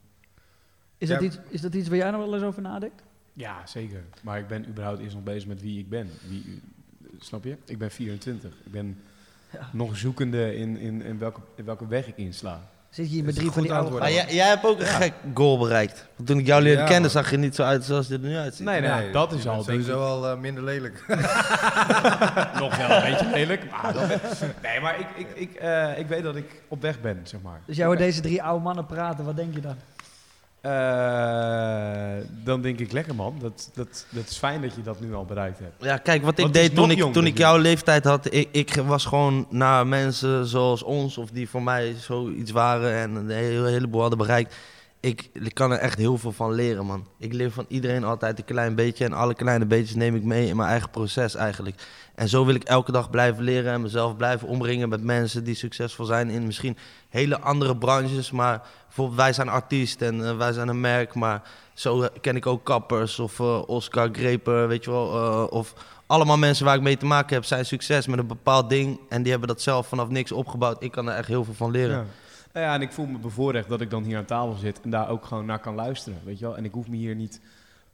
Is, Ja. dat iets, is dat iets waar jij nog wel eens over nadenkt? Ja, zeker. Maar ik ben überhaupt eerst nog bezig met wie ik ben. Wie, snap je? Ik ben 24. Ik ben Ja. nog zoekende in, in, in, welke, in welke weg ik insla. Zit je hier met drie van die oude. Maar jij, jij hebt ook een gek goal bereikt. Want toen ik jou leerde Ja, kennen, zag je niet zo uit zoals je er nu uitziet. Nee, nee, dat is al denk sowieso ik, al eh, minder lelijk. nog wel een beetje lelijk. Maar dat- nee, maar ik, ik, ik, eh, ik weet dat ik op weg ben, zeg maar. Dus jij hoort deze drie oude mannen praten, wat denk je dan? Eh, dan denk ik, lekker man. Dat, dat, dat is fijn dat je dat nu al bereikt hebt. Ja, kijk, wat ik deed toen ik, toen ik jouw leeftijd had, ik, ik was gewoon naar mensen zoals ons, of die voor mij zoiets waren en een hele, heleboel hadden bereikt. Ik, ik kan er echt heel veel van leren, man. Ik leer van iedereen altijd een klein beetje en alle kleine beetjes neem ik mee in mijn eigen proces eigenlijk. En zo wil ik elke dag blijven leren en mezelf blijven omringen met mensen die succesvol zijn in misschien hele andere branches. Maar bijvoorbeeld wij zijn artiest en eh, wij zijn een merk, maar zo ken ik ook kappers of eh, Oscar Greper, weet je wel. eh, of allemaal mensen waar ik mee te maken heb zijn succes met een bepaald ding. En die hebben dat zelf vanaf niks opgebouwd. Ik kan er echt heel veel van leren. Ja. Nou ja, en ik voel me bevoorrecht dat ik dan hier aan tafel zit en daar ook gewoon naar kan luisteren, weet je wel. En ik hoef me hier niet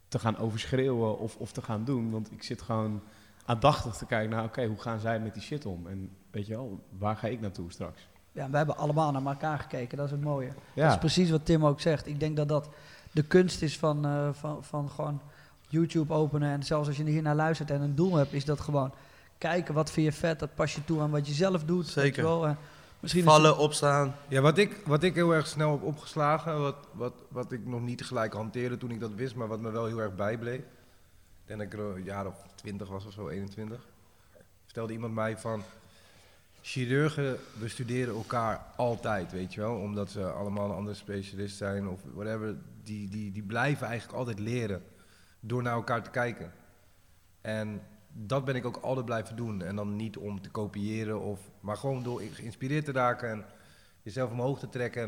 te gaan overschreeuwen of, of te gaan doen, want ik zit gewoon aandachtig te kijken naar, oké, hoe gaan zij met die shit om? En weet je wel, waar ga ik naartoe straks? Ja, we hebben allemaal naar elkaar gekeken, dat is het mooie. Dat is Ja, precies wat Tim ook zegt. Ik denk dat dat de kunst is van, eh, van, van gewoon YouTube openen. En zelfs als je hier naar luistert en een doel hebt, is dat gewoon kijken wat vind je vet. Dat pas je toe aan wat je zelf doet. weet Zeker. je wel. En misschien Vallen, opstaan. Ja, wat ik, wat ik heel erg snel heb opgeslagen, wat, wat, wat ik nog niet gelijk hanteerde toen ik dat wist, maar wat me wel heel erg bijbleef. Ik denk dat ik er een jaar of twintig was of zo, 21. Vertelde iemand mij van, chirurgen bestuderen elkaar altijd, weet je wel. Omdat ze allemaal een andere specialist zijn of whatever. Die, die, die blijven eigenlijk altijd leren door naar elkaar te kijken. En dat ben ik ook altijd blijven doen. En dan niet om te kopiëren, of, maar gewoon door geïnspireerd te raken en jezelf omhoog te trekken.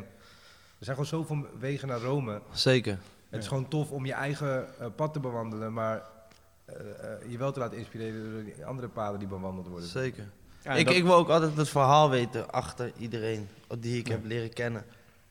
Er zijn gewoon zoveel wegen naar Rome. Zeker. Het is gewoon tof om je eigen eh, pad te bewandelen, maar eh, eh, je wel te laten inspireren door die andere paden die bewandeld worden. Zeker. Ja, ik, dat- ik wil ook altijd het verhaal weten achter iedereen die ik heb leren kennen.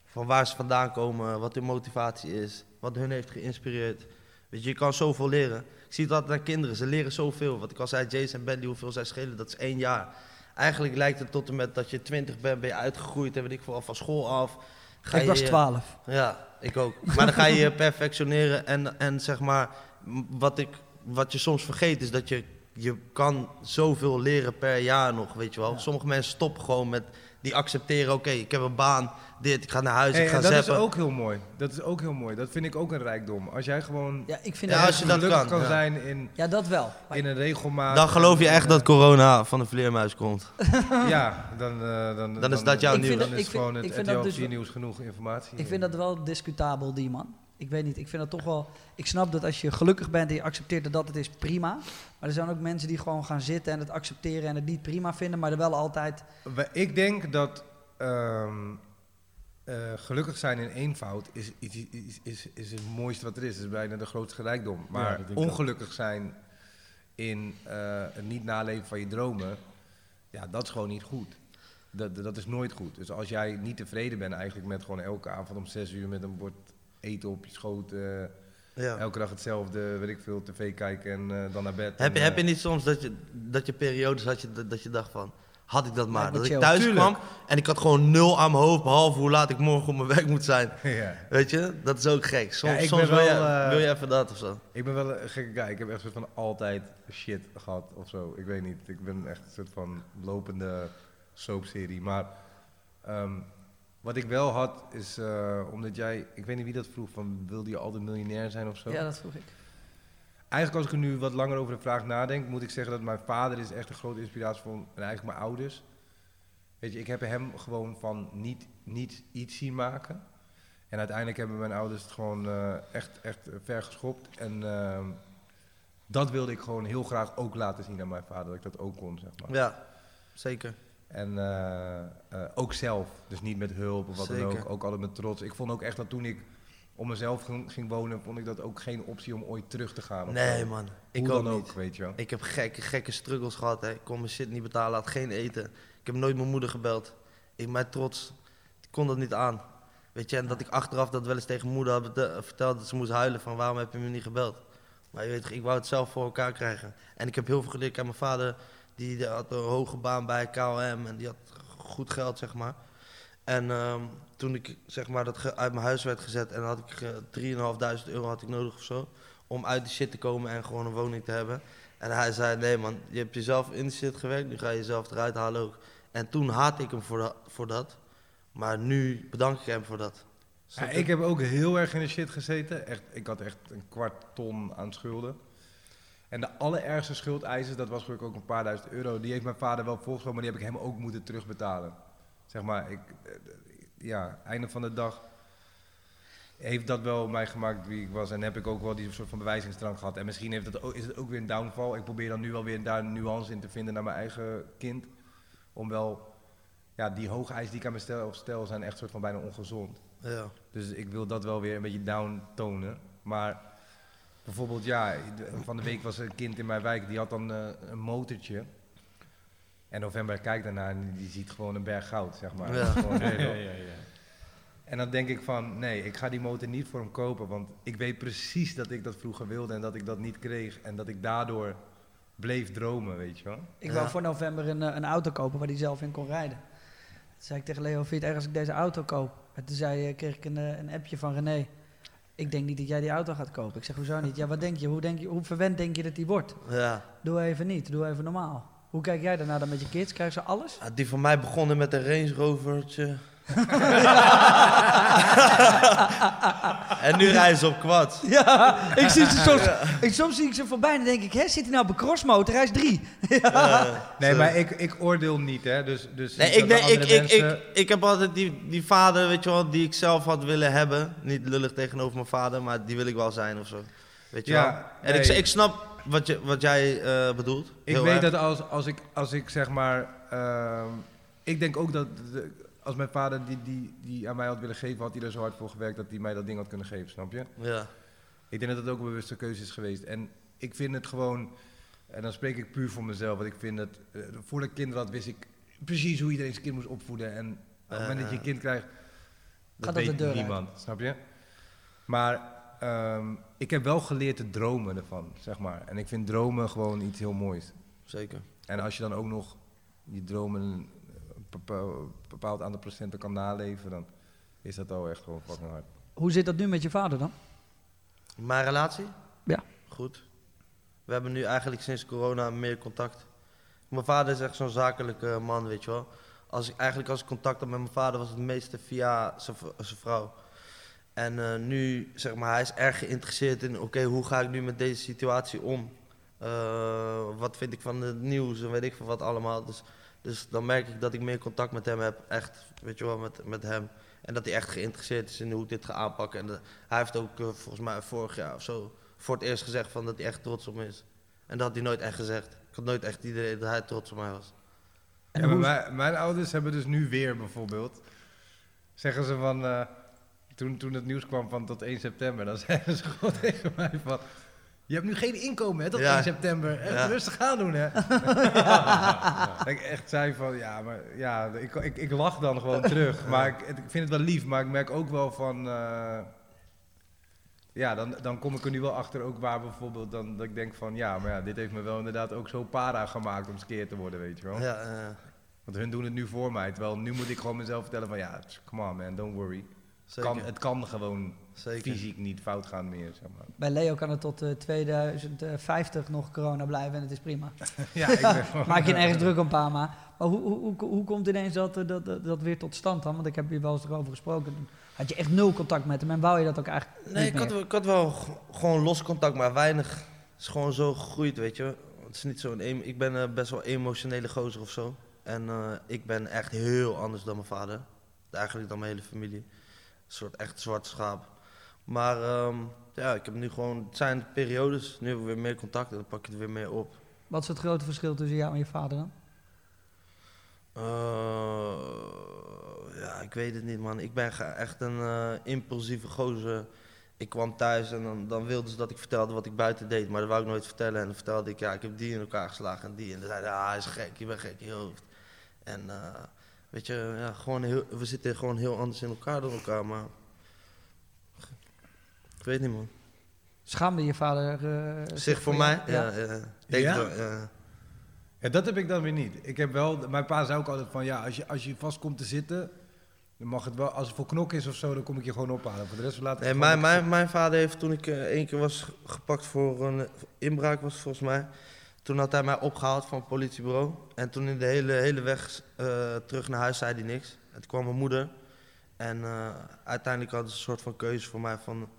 Van waar ze vandaan komen, wat hun motivatie is, wat hun heeft geïnspireerd. Weet je, je kan zoveel leren. Ik zie het altijd aan kinderen, ze leren zoveel. Wat ik al zei, Jason en Bentley, hoeveel zij schelen, dat is één jaar. Eigenlijk lijkt het tot en met dat je twintig bent, ben je uitgegroeid en weet ik veel, van school af. Ga ik was 12. Ja, ik ook. Maar dan ga je perfectioneren en, en zeg maar, wat, ik, wat je soms vergeet is dat je, je kan zoveel leren per jaar nog, weet je wel. Sommige mensen stoppen gewoon met, die accepteren, oké, ik heb een baan, dit, ik ga naar huis, Hey, ik ga en dat zappen. is ook heel mooi. Dat is ook heel mooi. Dat vind ik ook een rijkdom. Als jij gewoon Ja, ik vind Ja, als je dat gelukkig kan, ja. zijn in, ja, dat wel. In een regelmaat. Dan geloof je echt dat corona van de vleermuis komt. Ja, dan, eh, dan, Dan is dat jouw nieuws. Dan ik is vind- gewoon het ik vind dat RTL dus 4 nieuws genoeg informatie. Ik vind dat wel discutabel, die man. Ik weet niet, ik vind dat toch wel... Ik snap dat als je gelukkig bent en je accepteert dat dat het is, prima. Maar er zijn ook mensen die gewoon gaan zitten en het accepteren en het niet prima vinden, maar er wel altijd... Ik denk dat ehm, eh, gelukkig zijn in eenvoud is, is, is, is, is het mooiste wat er is. Het is bijna de grootste rijkdom. Maar ook. ongelukkig zijn in eh, het niet naleven van je dromen, ja, dat is gewoon niet goed. Dat, dat is nooit goed. Dus als jij niet tevreden bent eigenlijk met gewoon elke avond om zes uur met een bord eten op je schoot, Ja. elke dag hetzelfde, weet ik veel, tv kijken en eh, dan naar bed. Heb je, En, heb je eh, niet soms dat je, dat je periodes had je, dat, je dacht van, had ik dat maar. Dat ik thuis Tuurlijk. kwam en ik had gewoon nul aan mijn hoofd, behalve hoe laat ik morgen op mijn werk moet zijn. ja. Weet je, dat is ook gek. Soms, Ja, ik soms ben wil, je, wel, eh, wil je even dat of zo. Ik ben wel een gekke guy. Ik heb echt soort van altijd shit gehad of zo. Ik weet niet. Ik ben echt een soort van lopende soapserie. Maar ehm, wat ik wel had is, eh, omdat jij, ik weet niet wie dat vroeg, van wilde je altijd miljonair zijn of zo? Ja, dat vroeg ik. Eigenlijk als ik er nu wat langer over de vraag nadenk, moet ik zeggen dat mijn vader is echt een grote inspiratie voor en eigenlijk mijn ouders. Weet je, ik heb hem gewoon van niet, niet iets zien maken. En uiteindelijk hebben mijn ouders het gewoon eh, echt, echt ver geschopt. En ehm, dat wilde ik gewoon heel graag ook laten zien aan mijn vader, dat ik dat ook kon, zeg maar. Ja, zeker. En eh, eh, ook zelf, dus niet met hulp of wat dan ook, ook altijd met trots. Ik vond ook echt dat toen ik om mezelf ging, wonen, vond ik dat ook geen optie om ooit terug te gaan. Nee man, ik dan ook ook, niet. weet je wel. Ik heb gekke, gekke struggles gehad. Hè. Ik kon mijn shit niet betalen, had geen eten. Ik heb nooit mijn moeder gebeld. Ik, mijn trots, ik kon dat niet aan. Weet je, en dat ik achteraf dat wel eens tegen mijn moeder had bete- verteld dat ze moest huilen van waarom heb je me niet gebeld. Maar je weet ik wou het zelf voor elkaar krijgen. En ik heb heel veel geleerd aan mijn vader, die, die had een hoge baan bij KLM en die had goed geld, zeg maar. En ehm, toen ik zeg maar, dat uit mijn huis werd gezet en had ik eh, 3.500 euro had ik nodig of zo, om uit de shit te komen en gewoon een woning te hebben. En hij zei, nee man, je hebt jezelf in de shit gewerkt, nu ga je jezelf eruit halen ook. En toen haatte ik hem voor, da- voor dat, maar nu bedank ik hem voor dat. Ja, ik heb ook heel erg in de shit gezeten. Echt, ik had echt een kwart ton aan schulden. En de allerergste schuldeisers, dat was gelukkig ook een paar duizend euro, die heeft mijn vader wel volgehouden, maar die heb ik hem ook moeten terugbetalen. Zeg maar, ik, eh, ja, einde van de dag heeft dat wel mij gemaakt wie ik was. En heb ik ook wel die soort van bewijzingsdrang gehad. En misschien heeft het ook, is het ook weer een downfall. Ik probeer dan nu wel weer daar een nuance in te vinden naar mijn eigen kind. Om wel, ja, die hoge eisen die ik aan mezelf stel, zijn echt soort van bijna ongezond. Ja. Dus ik wil dat wel weer een beetje down tonen. Maar bijvoorbeeld, ja, van de week was er een kind in mijn wijk, die had dan eh, een motortje. En November kijkt daarnaar en die ziet gewoon een berg goud, zeg maar. Ja. Gewoon, Ja, ja, ja, ja. En dan denk ik van, nee, ik ga die motor niet voor hem kopen, want ik weet precies dat ik dat vroeger wilde en dat ik dat niet kreeg. En dat ik daardoor bleef dromen, weet je wel. Ik Ja. wou voor november een, eh, een auto kopen waar hij zelf in kon rijden. zei ik tegen Leo, vind je het erg als ik deze auto koop? En toen zei, eh, kreeg ik een, een appje van René. Ik denk niet dat jij die auto gaat kopen. Ik zeg, hoezo niet? Ja, wat denk je? Hoe, denk je, hoe verwend denk je dat die wordt? Ja. Doe even niet, doe even normaal. Hoe kijk jij daarna dan met je kids? Krijgen ze alles? Ja, Die van mij begonnen met een Range Rovertje. en nu rijden ze op quad. Ja, ik zie ze soms, ik, soms zie ik ze voorbij en dan denk ik, hè, zit hij nou op een crossmotor? Hij is drie. Nee, Zo. maar ik, ik oordeel niet, hè. Dus, dus Nee, ik, denk, ik, ik, ik, ik heb altijd die, die vader, weet je wel, die ik zelf had willen hebben. Niet lullig tegenover mijn vader, maar die wil ik wel zijn of zo. Weet je Ja, wel? En ik, nee. ik snap wat, je, wat jij eh, bedoelt. Ik weet erg. dat als, als, ik, als ik zeg maar. ehm, ik denk ook dat. de- als mijn vader die, die, die aan mij had willen geven, had hij er zo hard voor gewerkt dat hij mij dat ding had kunnen geven, snap je? Ja. Ik denk dat het ook een bewuste keuze is geweest. En ik vind het gewoon. En dan spreek ik puur voor mezelf. Want ik vind dat. eh, voordat ik kinderen had, wist ik precies hoe iedereen zijn kind moest opvoeden. En op het moment dat je een kind krijgt. Dat dat weet de niemand, snap je? Maar ehm, ik heb wel geleerd te dromen ervan, zeg maar. En ik vind dromen gewoon iets heel moois. Zeker. En als je dan ook nog die dromen bepaald aantal procenten kan naleven, dan is dat al echt gewoon fucking hard. Hoe zit dat nu met je vader dan? Mijn relatie? Ja. Goed. We hebben nu eigenlijk sinds corona meer contact. Mijn vader is echt zo'n zakelijke man, weet je wel. Als ik, eigenlijk als ik contact had met mijn vader was het meeste via zijn vrouw. En eh, nu, zeg maar, hij is erg geïnteresseerd in, oké, hoe ga ik nu met deze situatie om? Eh, wat vind ik van het nieuws en weet ik veel wat allemaal. Dus, dus dan merk ik dat ik meer contact met hem heb, echt, weet je wel, met, met hem. En dat hij echt geïnteresseerd is in hoe ik dit ga aanpakken. En hij heeft ook eh, volgens mij vorig jaar of zo voor het eerst gezegd van dat hij echt trots op me is. En dat had hij nooit echt gezegd. Ik had nooit echt het idee dat hij trots op mij was. En Ja, maar hoe- mijn, mijn ouders hebben dus nu weer bijvoorbeeld, zeggen ze van, eh, toen, toen het nieuws kwam van tot 1 september, dan zeiden ze gewoon tegen mij van, je hebt nu geen inkomen hè, tot Ja. 1 september, echt Ja. rustig aan doen hè. Ik echt zei van, ja, maar ja, ik, ik, ik lach dan gewoon terug, maar ik, ik vind het wel lief, maar ik merk ook wel van... eh, ja, dan, dan kom ik er nu wel achter ook waar bijvoorbeeld dan dat ik denk van ja, maar ja, dit heeft me wel inderdaad ook zo para gemaakt om skeer te worden, weet je wel. Ja, Want hun doen het nu voor mij, terwijl nu moet ik gewoon mezelf vertellen van ja, come on man, don't worry. Kan, het kan gewoon zeker. fysiek niet fout gaan meer, zeg maar. Bij Leo kan het tot eh, 2050 nog corona blijven en het is prima. Ja, ik ben gewoon- Maak je ergens druk een paar maar. Maar hoe, hoe, hoe, hoe komt ineens dat, eh, dat, dat, dat weer tot stand dan? Want ik heb hier wel eens erover gesproken. Had je echt nul contact met hem en wou je dat ook eigenlijk Nee, niet ik had, ik had wel gewoon los contact, maar weinig. Het is gewoon zo gegroeid, weet je. Het is niet zo'n em- ik ben eh, best wel emotionele gozer of zo. En eh, ik ben echt heel anders dan mijn vader. Eigenlijk dan mijn hele familie. Een soort echt zwart schaap. Maar ehm, ja, ik heb nu gewoon, het zijn periodes. Nu hebben we weer meer contact en dan pak je het weer meer op. Wat is het grote verschil tussen jou en je vader dan? Eh, ja, ik weet het niet, man. Ik ben echt een eh, impulsieve gozer. Ik kwam thuis en dan, dan wilden ze dat ik vertelde wat ik buiten deed. Maar dat wou ik nooit vertellen. En dan vertelde ik, ja, ik heb die in elkaar geslagen en die. En dan zeiden ze, ah, hij is gek, je bent gek in je hoofd. En eh, weet je, ja, gewoon heel, we zitten gewoon heel anders in elkaar dan elkaar. Maar ik weet niet, man. Schaamde je vader eh, Zich voor mij? Ja. Ja, ja. Denk Ja? wel, ja. Ja, dat heb ik dan weer niet. Ik heb wel, mijn pa zei ook altijd van ja, als je, als je vast komt te zitten, dan mag het wel, als het voor knok is of zo, dan kom ik je gewoon ophalen. Voor de rest laat ik Nee, het mijn, mijn, mijn vader heeft toen ik eh, één keer was ge- gepakt voor een eh, inbraak, was het volgens mij. Toen had hij mij opgehaald van het politiebureau. En toen in de hele, hele weg eh, terug naar huis zei hij niks. En toen kwam mijn moeder. En eh, uiteindelijk hadden ze een soort van keuze voor mij van...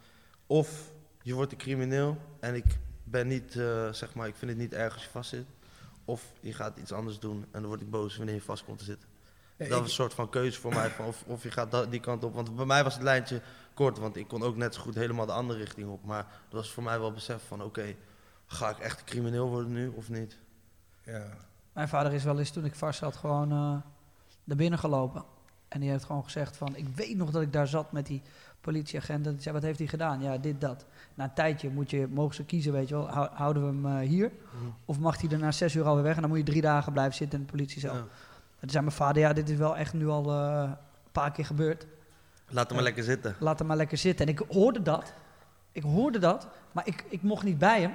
Of je wordt een crimineel en ik ben niet, eh, zeg maar, ik vind het niet erg als je vastzit. Of je gaat iets anders doen en dan word ik boos wanneer je vast komt te zitten. Ja, Dat ik- was een soort van keuze voor mij, van of, of je gaat die kant op. Want bij mij was het lijntje kort, want ik kon ook net zo goed helemaal de andere richting op. Maar dat was voor mij wel besef van, oké, ga ik echt crimineel worden nu of niet? Ja. Mijn vader is wel eens toen ik vast zat gewoon eh naar binnen gelopen. En die heeft gewoon gezegd van, ik weet nog dat ik daar zat met die politieagent. En zei, wat heeft hij gedaan? Ja, dit, dat. Na een tijdje moet je, mogen ze kiezen, weet je wel. Hou- Houden we hem eh, hier? Of mag hij er na zes uur alweer weg? En dan moet je drie dagen blijven zitten in de politiecel. Ja. En toen zei mijn vader, ja, dit is wel echt nu al eh, een paar keer gebeurd. Laat hem maar lekker zitten. Laat hem maar lekker zitten. En ik hoorde dat. Ik hoorde dat. Maar ik, ik mocht niet bij hem.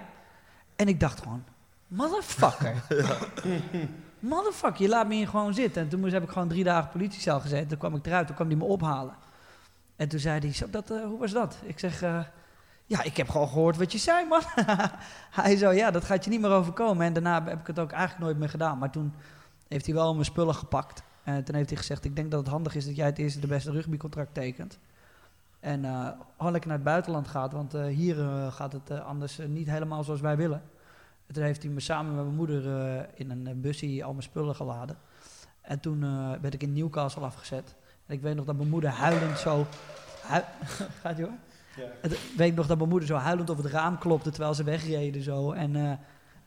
En ik dacht gewoon, motherfucker. motherfucker, je laat me hier gewoon zitten. En toen moest, heb ik gewoon drie dagen politiecel gezeten. Toen kwam ik eruit, toen kwam hij me ophalen. En toen zei hij, zo, dat, eh, hoe was dat? Ik zeg, eh, ja, ik heb gewoon gehoord wat je zei, man. hij zo, ja, dat gaat je niet meer overkomen. En daarna heb ik het ook eigenlijk nooit meer gedaan. Maar toen heeft hij wel mijn spullen gepakt. En toen heeft hij gezegd, ik denk dat het handig is dat jij het eerste de beste rugbycontract tekent. En eh, gewoon lekker naar het buitenland gaat, want eh, hier eh, gaat het eh, anders eh, niet helemaal zoals wij willen. En toen heeft hij me samen met mijn moeder eh, in een eh, busje al mijn spullen geladen. En toen eh, werd ik in Newcastle afgezet. En ik weet nog dat mijn moeder huilend zo... hui- Gaat je hoor? Het, ik weet nog dat mijn moeder zo huilend op het raam klopte terwijl ze wegreden zo. En eh,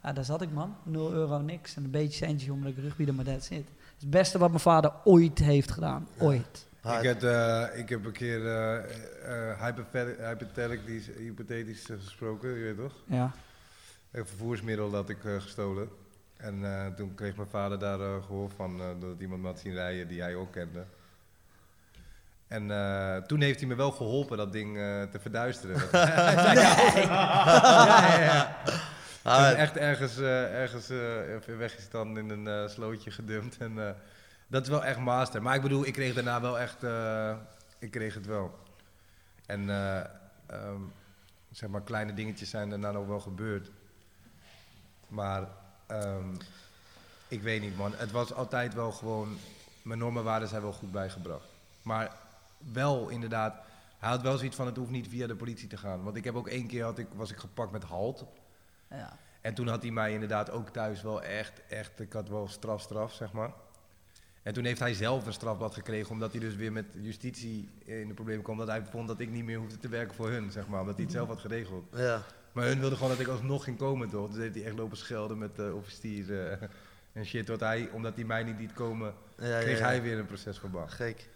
ja, daar zat ik man, 0 euro niks. En een beetje centjes omdat ik rugbieden, maar that's it. Het beste wat mijn vader ooit heeft gedaan. Ooit. Ik, heb, eh, ik heb een keer eh eh, hypothet- hypothetisch, hypothetisch gesproken, je weet toch? Ja. Een vervoersmiddel dat ik gestolen. En eh, toen kreeg mijn vader daar eh, gehoor van, eh, doordat iemand me had zien rijden die hij ook kende. En eh, toen heeft hij me wel geholpen dat ding eh, te verduisteren. ja, ja, ja. Ah, echt ergens, eh, ergens even weg is dan in een slootje gedumpt. En dat is wel echt master. Maar ik bedoel, ik kreeg daarna wel echt, ik kreeg het wel. En eh, ehm, zeg maar, kleine dingetjes zijn daarna nog wel gebeurd. Maar ehm, ik weet niet man, het was altijd wel gewoon, mijn normenwaarden zijn wel goed bijgebracht. Maar wel inderdaad, hij had wel zoiets van het hoeft niet via de politie te gaan. Want ik heb ook één keer, had ik, was ik gepakt met halt. Ja. En toen had hij mij inderdaad ook thuis wel echt, echt, ik had wel straf, straf, zeg maar. En toen heeft hij zelf een strafblad gekregen, omdat hij dus weer met justitie in de problemen kwam. Dat hij vond dat ik niet meer hoefde te werken voor hun, zeg maar. Omdat hij het zelf had geregeld. ja. Maar hun wilden gewoon dat ik alsnog ging komen, toch? Dus heeft hij echt lopen schelden met de officier eh, en shit. Wat hij, omdat hij mij niet liet komen, Ja, kreeg ja, ja. hij weer een procesverband. Gek.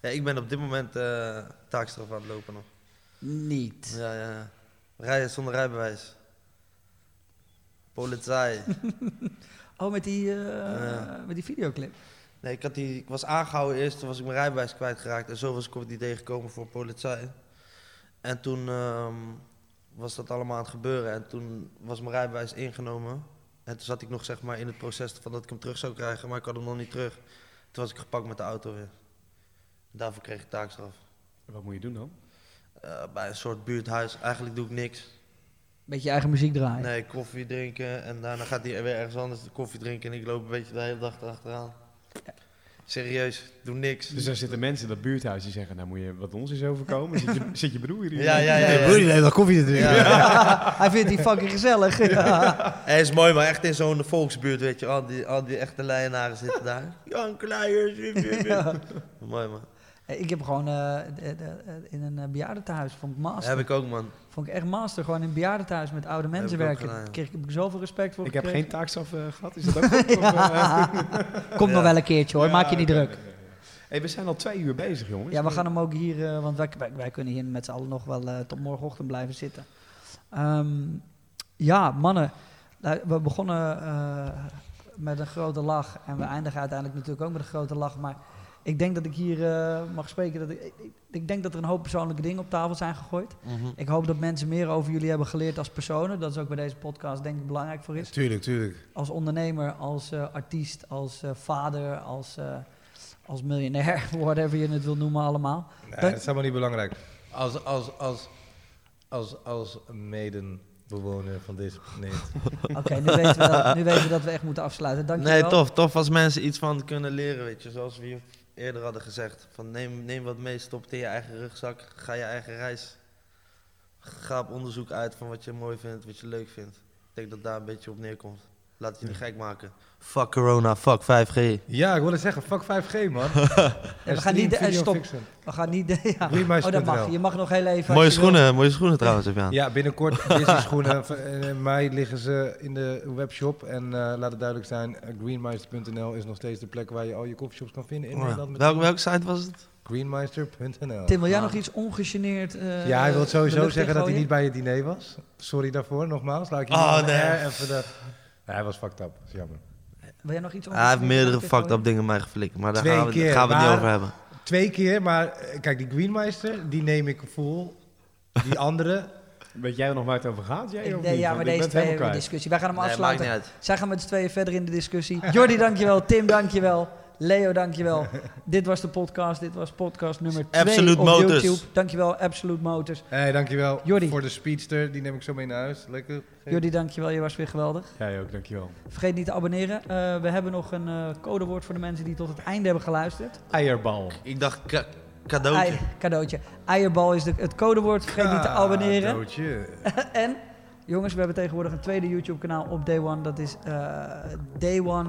Ja, ik ben op dit moment eh taakstraf aan het lopen nog. Niet. Ja, ja, ja. Rijden zonder rijbewijs. Politie. Oh, met die, eh, Ja. met die videoclip. Nee, ik, had die, ik was aangehouden eerst, toen was ik mijn rijbewijs kwijtgeraakt. En zo was ik op het idee gekomen voor politie. En toen ehm, was dat allemaal aan het gebeuren. En toen was mijn rijbewijs ingenomen. En toen zat ik nog zeg maar in het proces van dat ik hem terug zou krijgen, maar ik had hem nog niet terug. Toen was ik gepakt met de auto weer. Daarvoor kreeg ik taakstraf. Wat moet je doen dan? Eh, bij een soort buurthuis. Eigenlijk doe ik niks. Beetje je eigen muziek draaien. Nee, koffie drinken en daarna gaat hij weer ergens anders de koffie drinken en ik loop een beetje de hele dag erachteraan. Serieus, ik doe niks. Dus daar zitten mensen in dat buurthuis die zeggen, nou moet je wat ons is overkomen. Zit je, zit je broer hier? Ja, ja, ja. ja. heeft nog koffie te drinken. Ja. Hij vindt die fucking gezellig. Ja. Hij is mooi, maar echt in zo'n volksbuurt, weet je. Al die, al die echte leienaren zitten daar. Jan Kleiers. Mooi, man. Hey, Ik heb gewoon eh, eh, in een uh, bejaardentehuis, vond ik master. Heb ik ook, man. Vond ik echt master, gewoon in een bejaardentehuis met oude mensen werken. ja. Kreeg, ik- heb ik zoveel respect voor Ik heb geen taakstraf eh, gehad, is dat ook goed? Eh? Komt nog wel een keertje hoor, maak je niet druk. Hey, we zijn al twee uur bezig, jongens. Ja, we gaan hem ook hier, eh, want wij, wij, wij kunnen hier met z'n allen nog wel eh, tot morgenochtend blijven zitten. Ehm, ja, mannen, we begonnen eh, met een grote lach en we eindigen uiteindelijk natuurlijk ook met een grote lach. Maar ik denk dat ik hier eh, mag spreken. Dat ik, ik, ik denk dat er een hoop persoonlijke dingen op tafel zijn gegooid. Ik hoop dat mensen meer over jullie hebben geleerd als personen. Dat is ook bij deze podcast denk ik belangrijk voor is. Tuurlijk, tuurlijk. Als ondernemer, als eh, artiest, als eh, vader, als, eh, als miljonair, whatever je het wil noemen allemaal. Nee, dat is helemaal niet belangrijk. Als, als, als, als, als medenbewoner van deze planeet. Oké, nu, weten we dat- nu weten we dat we echt moeten afsluiten. Dankjewel. Nee, tof. Tof als mensen iets van kunnen leren, weet je. Zoals we hier eerder hadden gezegd. Van neem, neem wat mee, stop het in je eigen rugzak. Ga je eigen reis. Ga op onderzoek uit van wat je mooi vindt, wat je leuk vindt. Ik denk dat daar een beetje op neerkomt. Laat het je niet gek maken. Fuck corona, fuck 5G. Ja, ik wilde zeggen, fuck 5G, man. Ja, we gaan niet... eh, stop. Fiction. We gaan niet... ja. Greenmice.nl. Oh, dat mag. Je mag nog heel even... Mooie wil. schoenen, mooie schoenen trouwens heb je aan. Ja, binnenkort Disney schoenen. Eh, In mei liggen ze in de webshop. En eh, laat het duidelijk zijn, greenmeister.nl is nog steeds de plek waar je al je coffeeshops kan vinden in Oh ja. Nederland. Welke, welke site was het? Greenmeister.nl. Tim, wil jij Ah. nog iets ongegeneerd... eh, Ja, hij wil de sowieso zeggen dat hij niet bij het diner was. Sorry daarvoor, nogmaals. Laat ik je Oh, niet nee. even de... Hij was fucked up. Dat is jammer. Wil jij nog iets Ah, hij heeft meerdere fucked up dingen mij geflikt. Maar daar Twee gaan we, keer, gaan we het niet maar- over hebben. Twee keer, maar eh, kijk, die Greenmeister, die neem ik vol. Die andere, Weet jij nog waar het over gaat? Jij, of nee, niet? ja, Want maar ik deze ben het twee helemaal hebben kwijt. discussie. Wij gaan hem Nee, maakt afsluiten. niet uit. Zij gaan met z'n tweeën verder in de discussie. Jordi, dankjewel. Tim, dankjewel. Leo, dankjewel. dit was de podcast. Dit was podcast nummer 2 Absolute op Motors. YouTube. Dankjewel, Absolute Motors. Hey, dankjewel Jordi. voor de speedster. Die neem ik zo mee naar huis. Lekker. Jordi, dankjewel. Je was weer geweldig. Jij ook, dankjewel. Vergeet niet te abonneren. Eh, we hebben nog een eh, codewoord voor de mensen die tot het einde hebben geluisterd. Eierbal. Ik dacht ca- cadeautje. Ei- cadeautje. Eierbal is de, het codewoord. Vergeet niet te abonneren. Doodje. en, jongens, we hebben tegenwoordig een tweede YouTube-kanaal op Day One. Dat is eh, Day One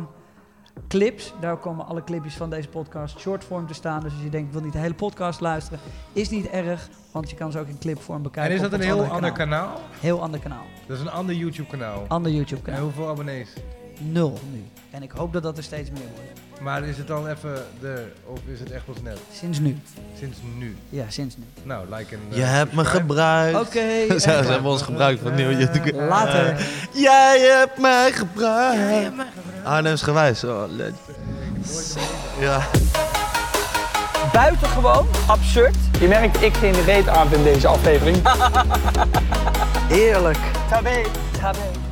Clips. Daar komen alle clipjes van deze podcast shortform te staan. Dus als je denkt, ik wil niet de hele podcast luisteren, is niet erg. Want je kan ze ook in clipvorm En bekijken. is dat een heel ander kanaal. kanaal? Heel ander kanaal. Dat is een ander YouTube kanaal. Ander En YouTube-kanaal. hoeveel abonnees? Nul nu. En ik hoop dat dat er steeds meer wordt. Maar is het dan even de, of is het echt pas net? Sinds nu. Sinds nu. Ja, sinds nu. Nou, like en. Je hebt me gebruikt. Oké. Ze en ze hebben ons gebruikt van nieuw YouTube. Later. Jij hebt mij gebruikt. Arnhems gewijs. Oh. Ja. Buitengewoon absurd. Je merkt, ik geen reet aan in deze aflevering. Eerlijk. Tabé. Tabé.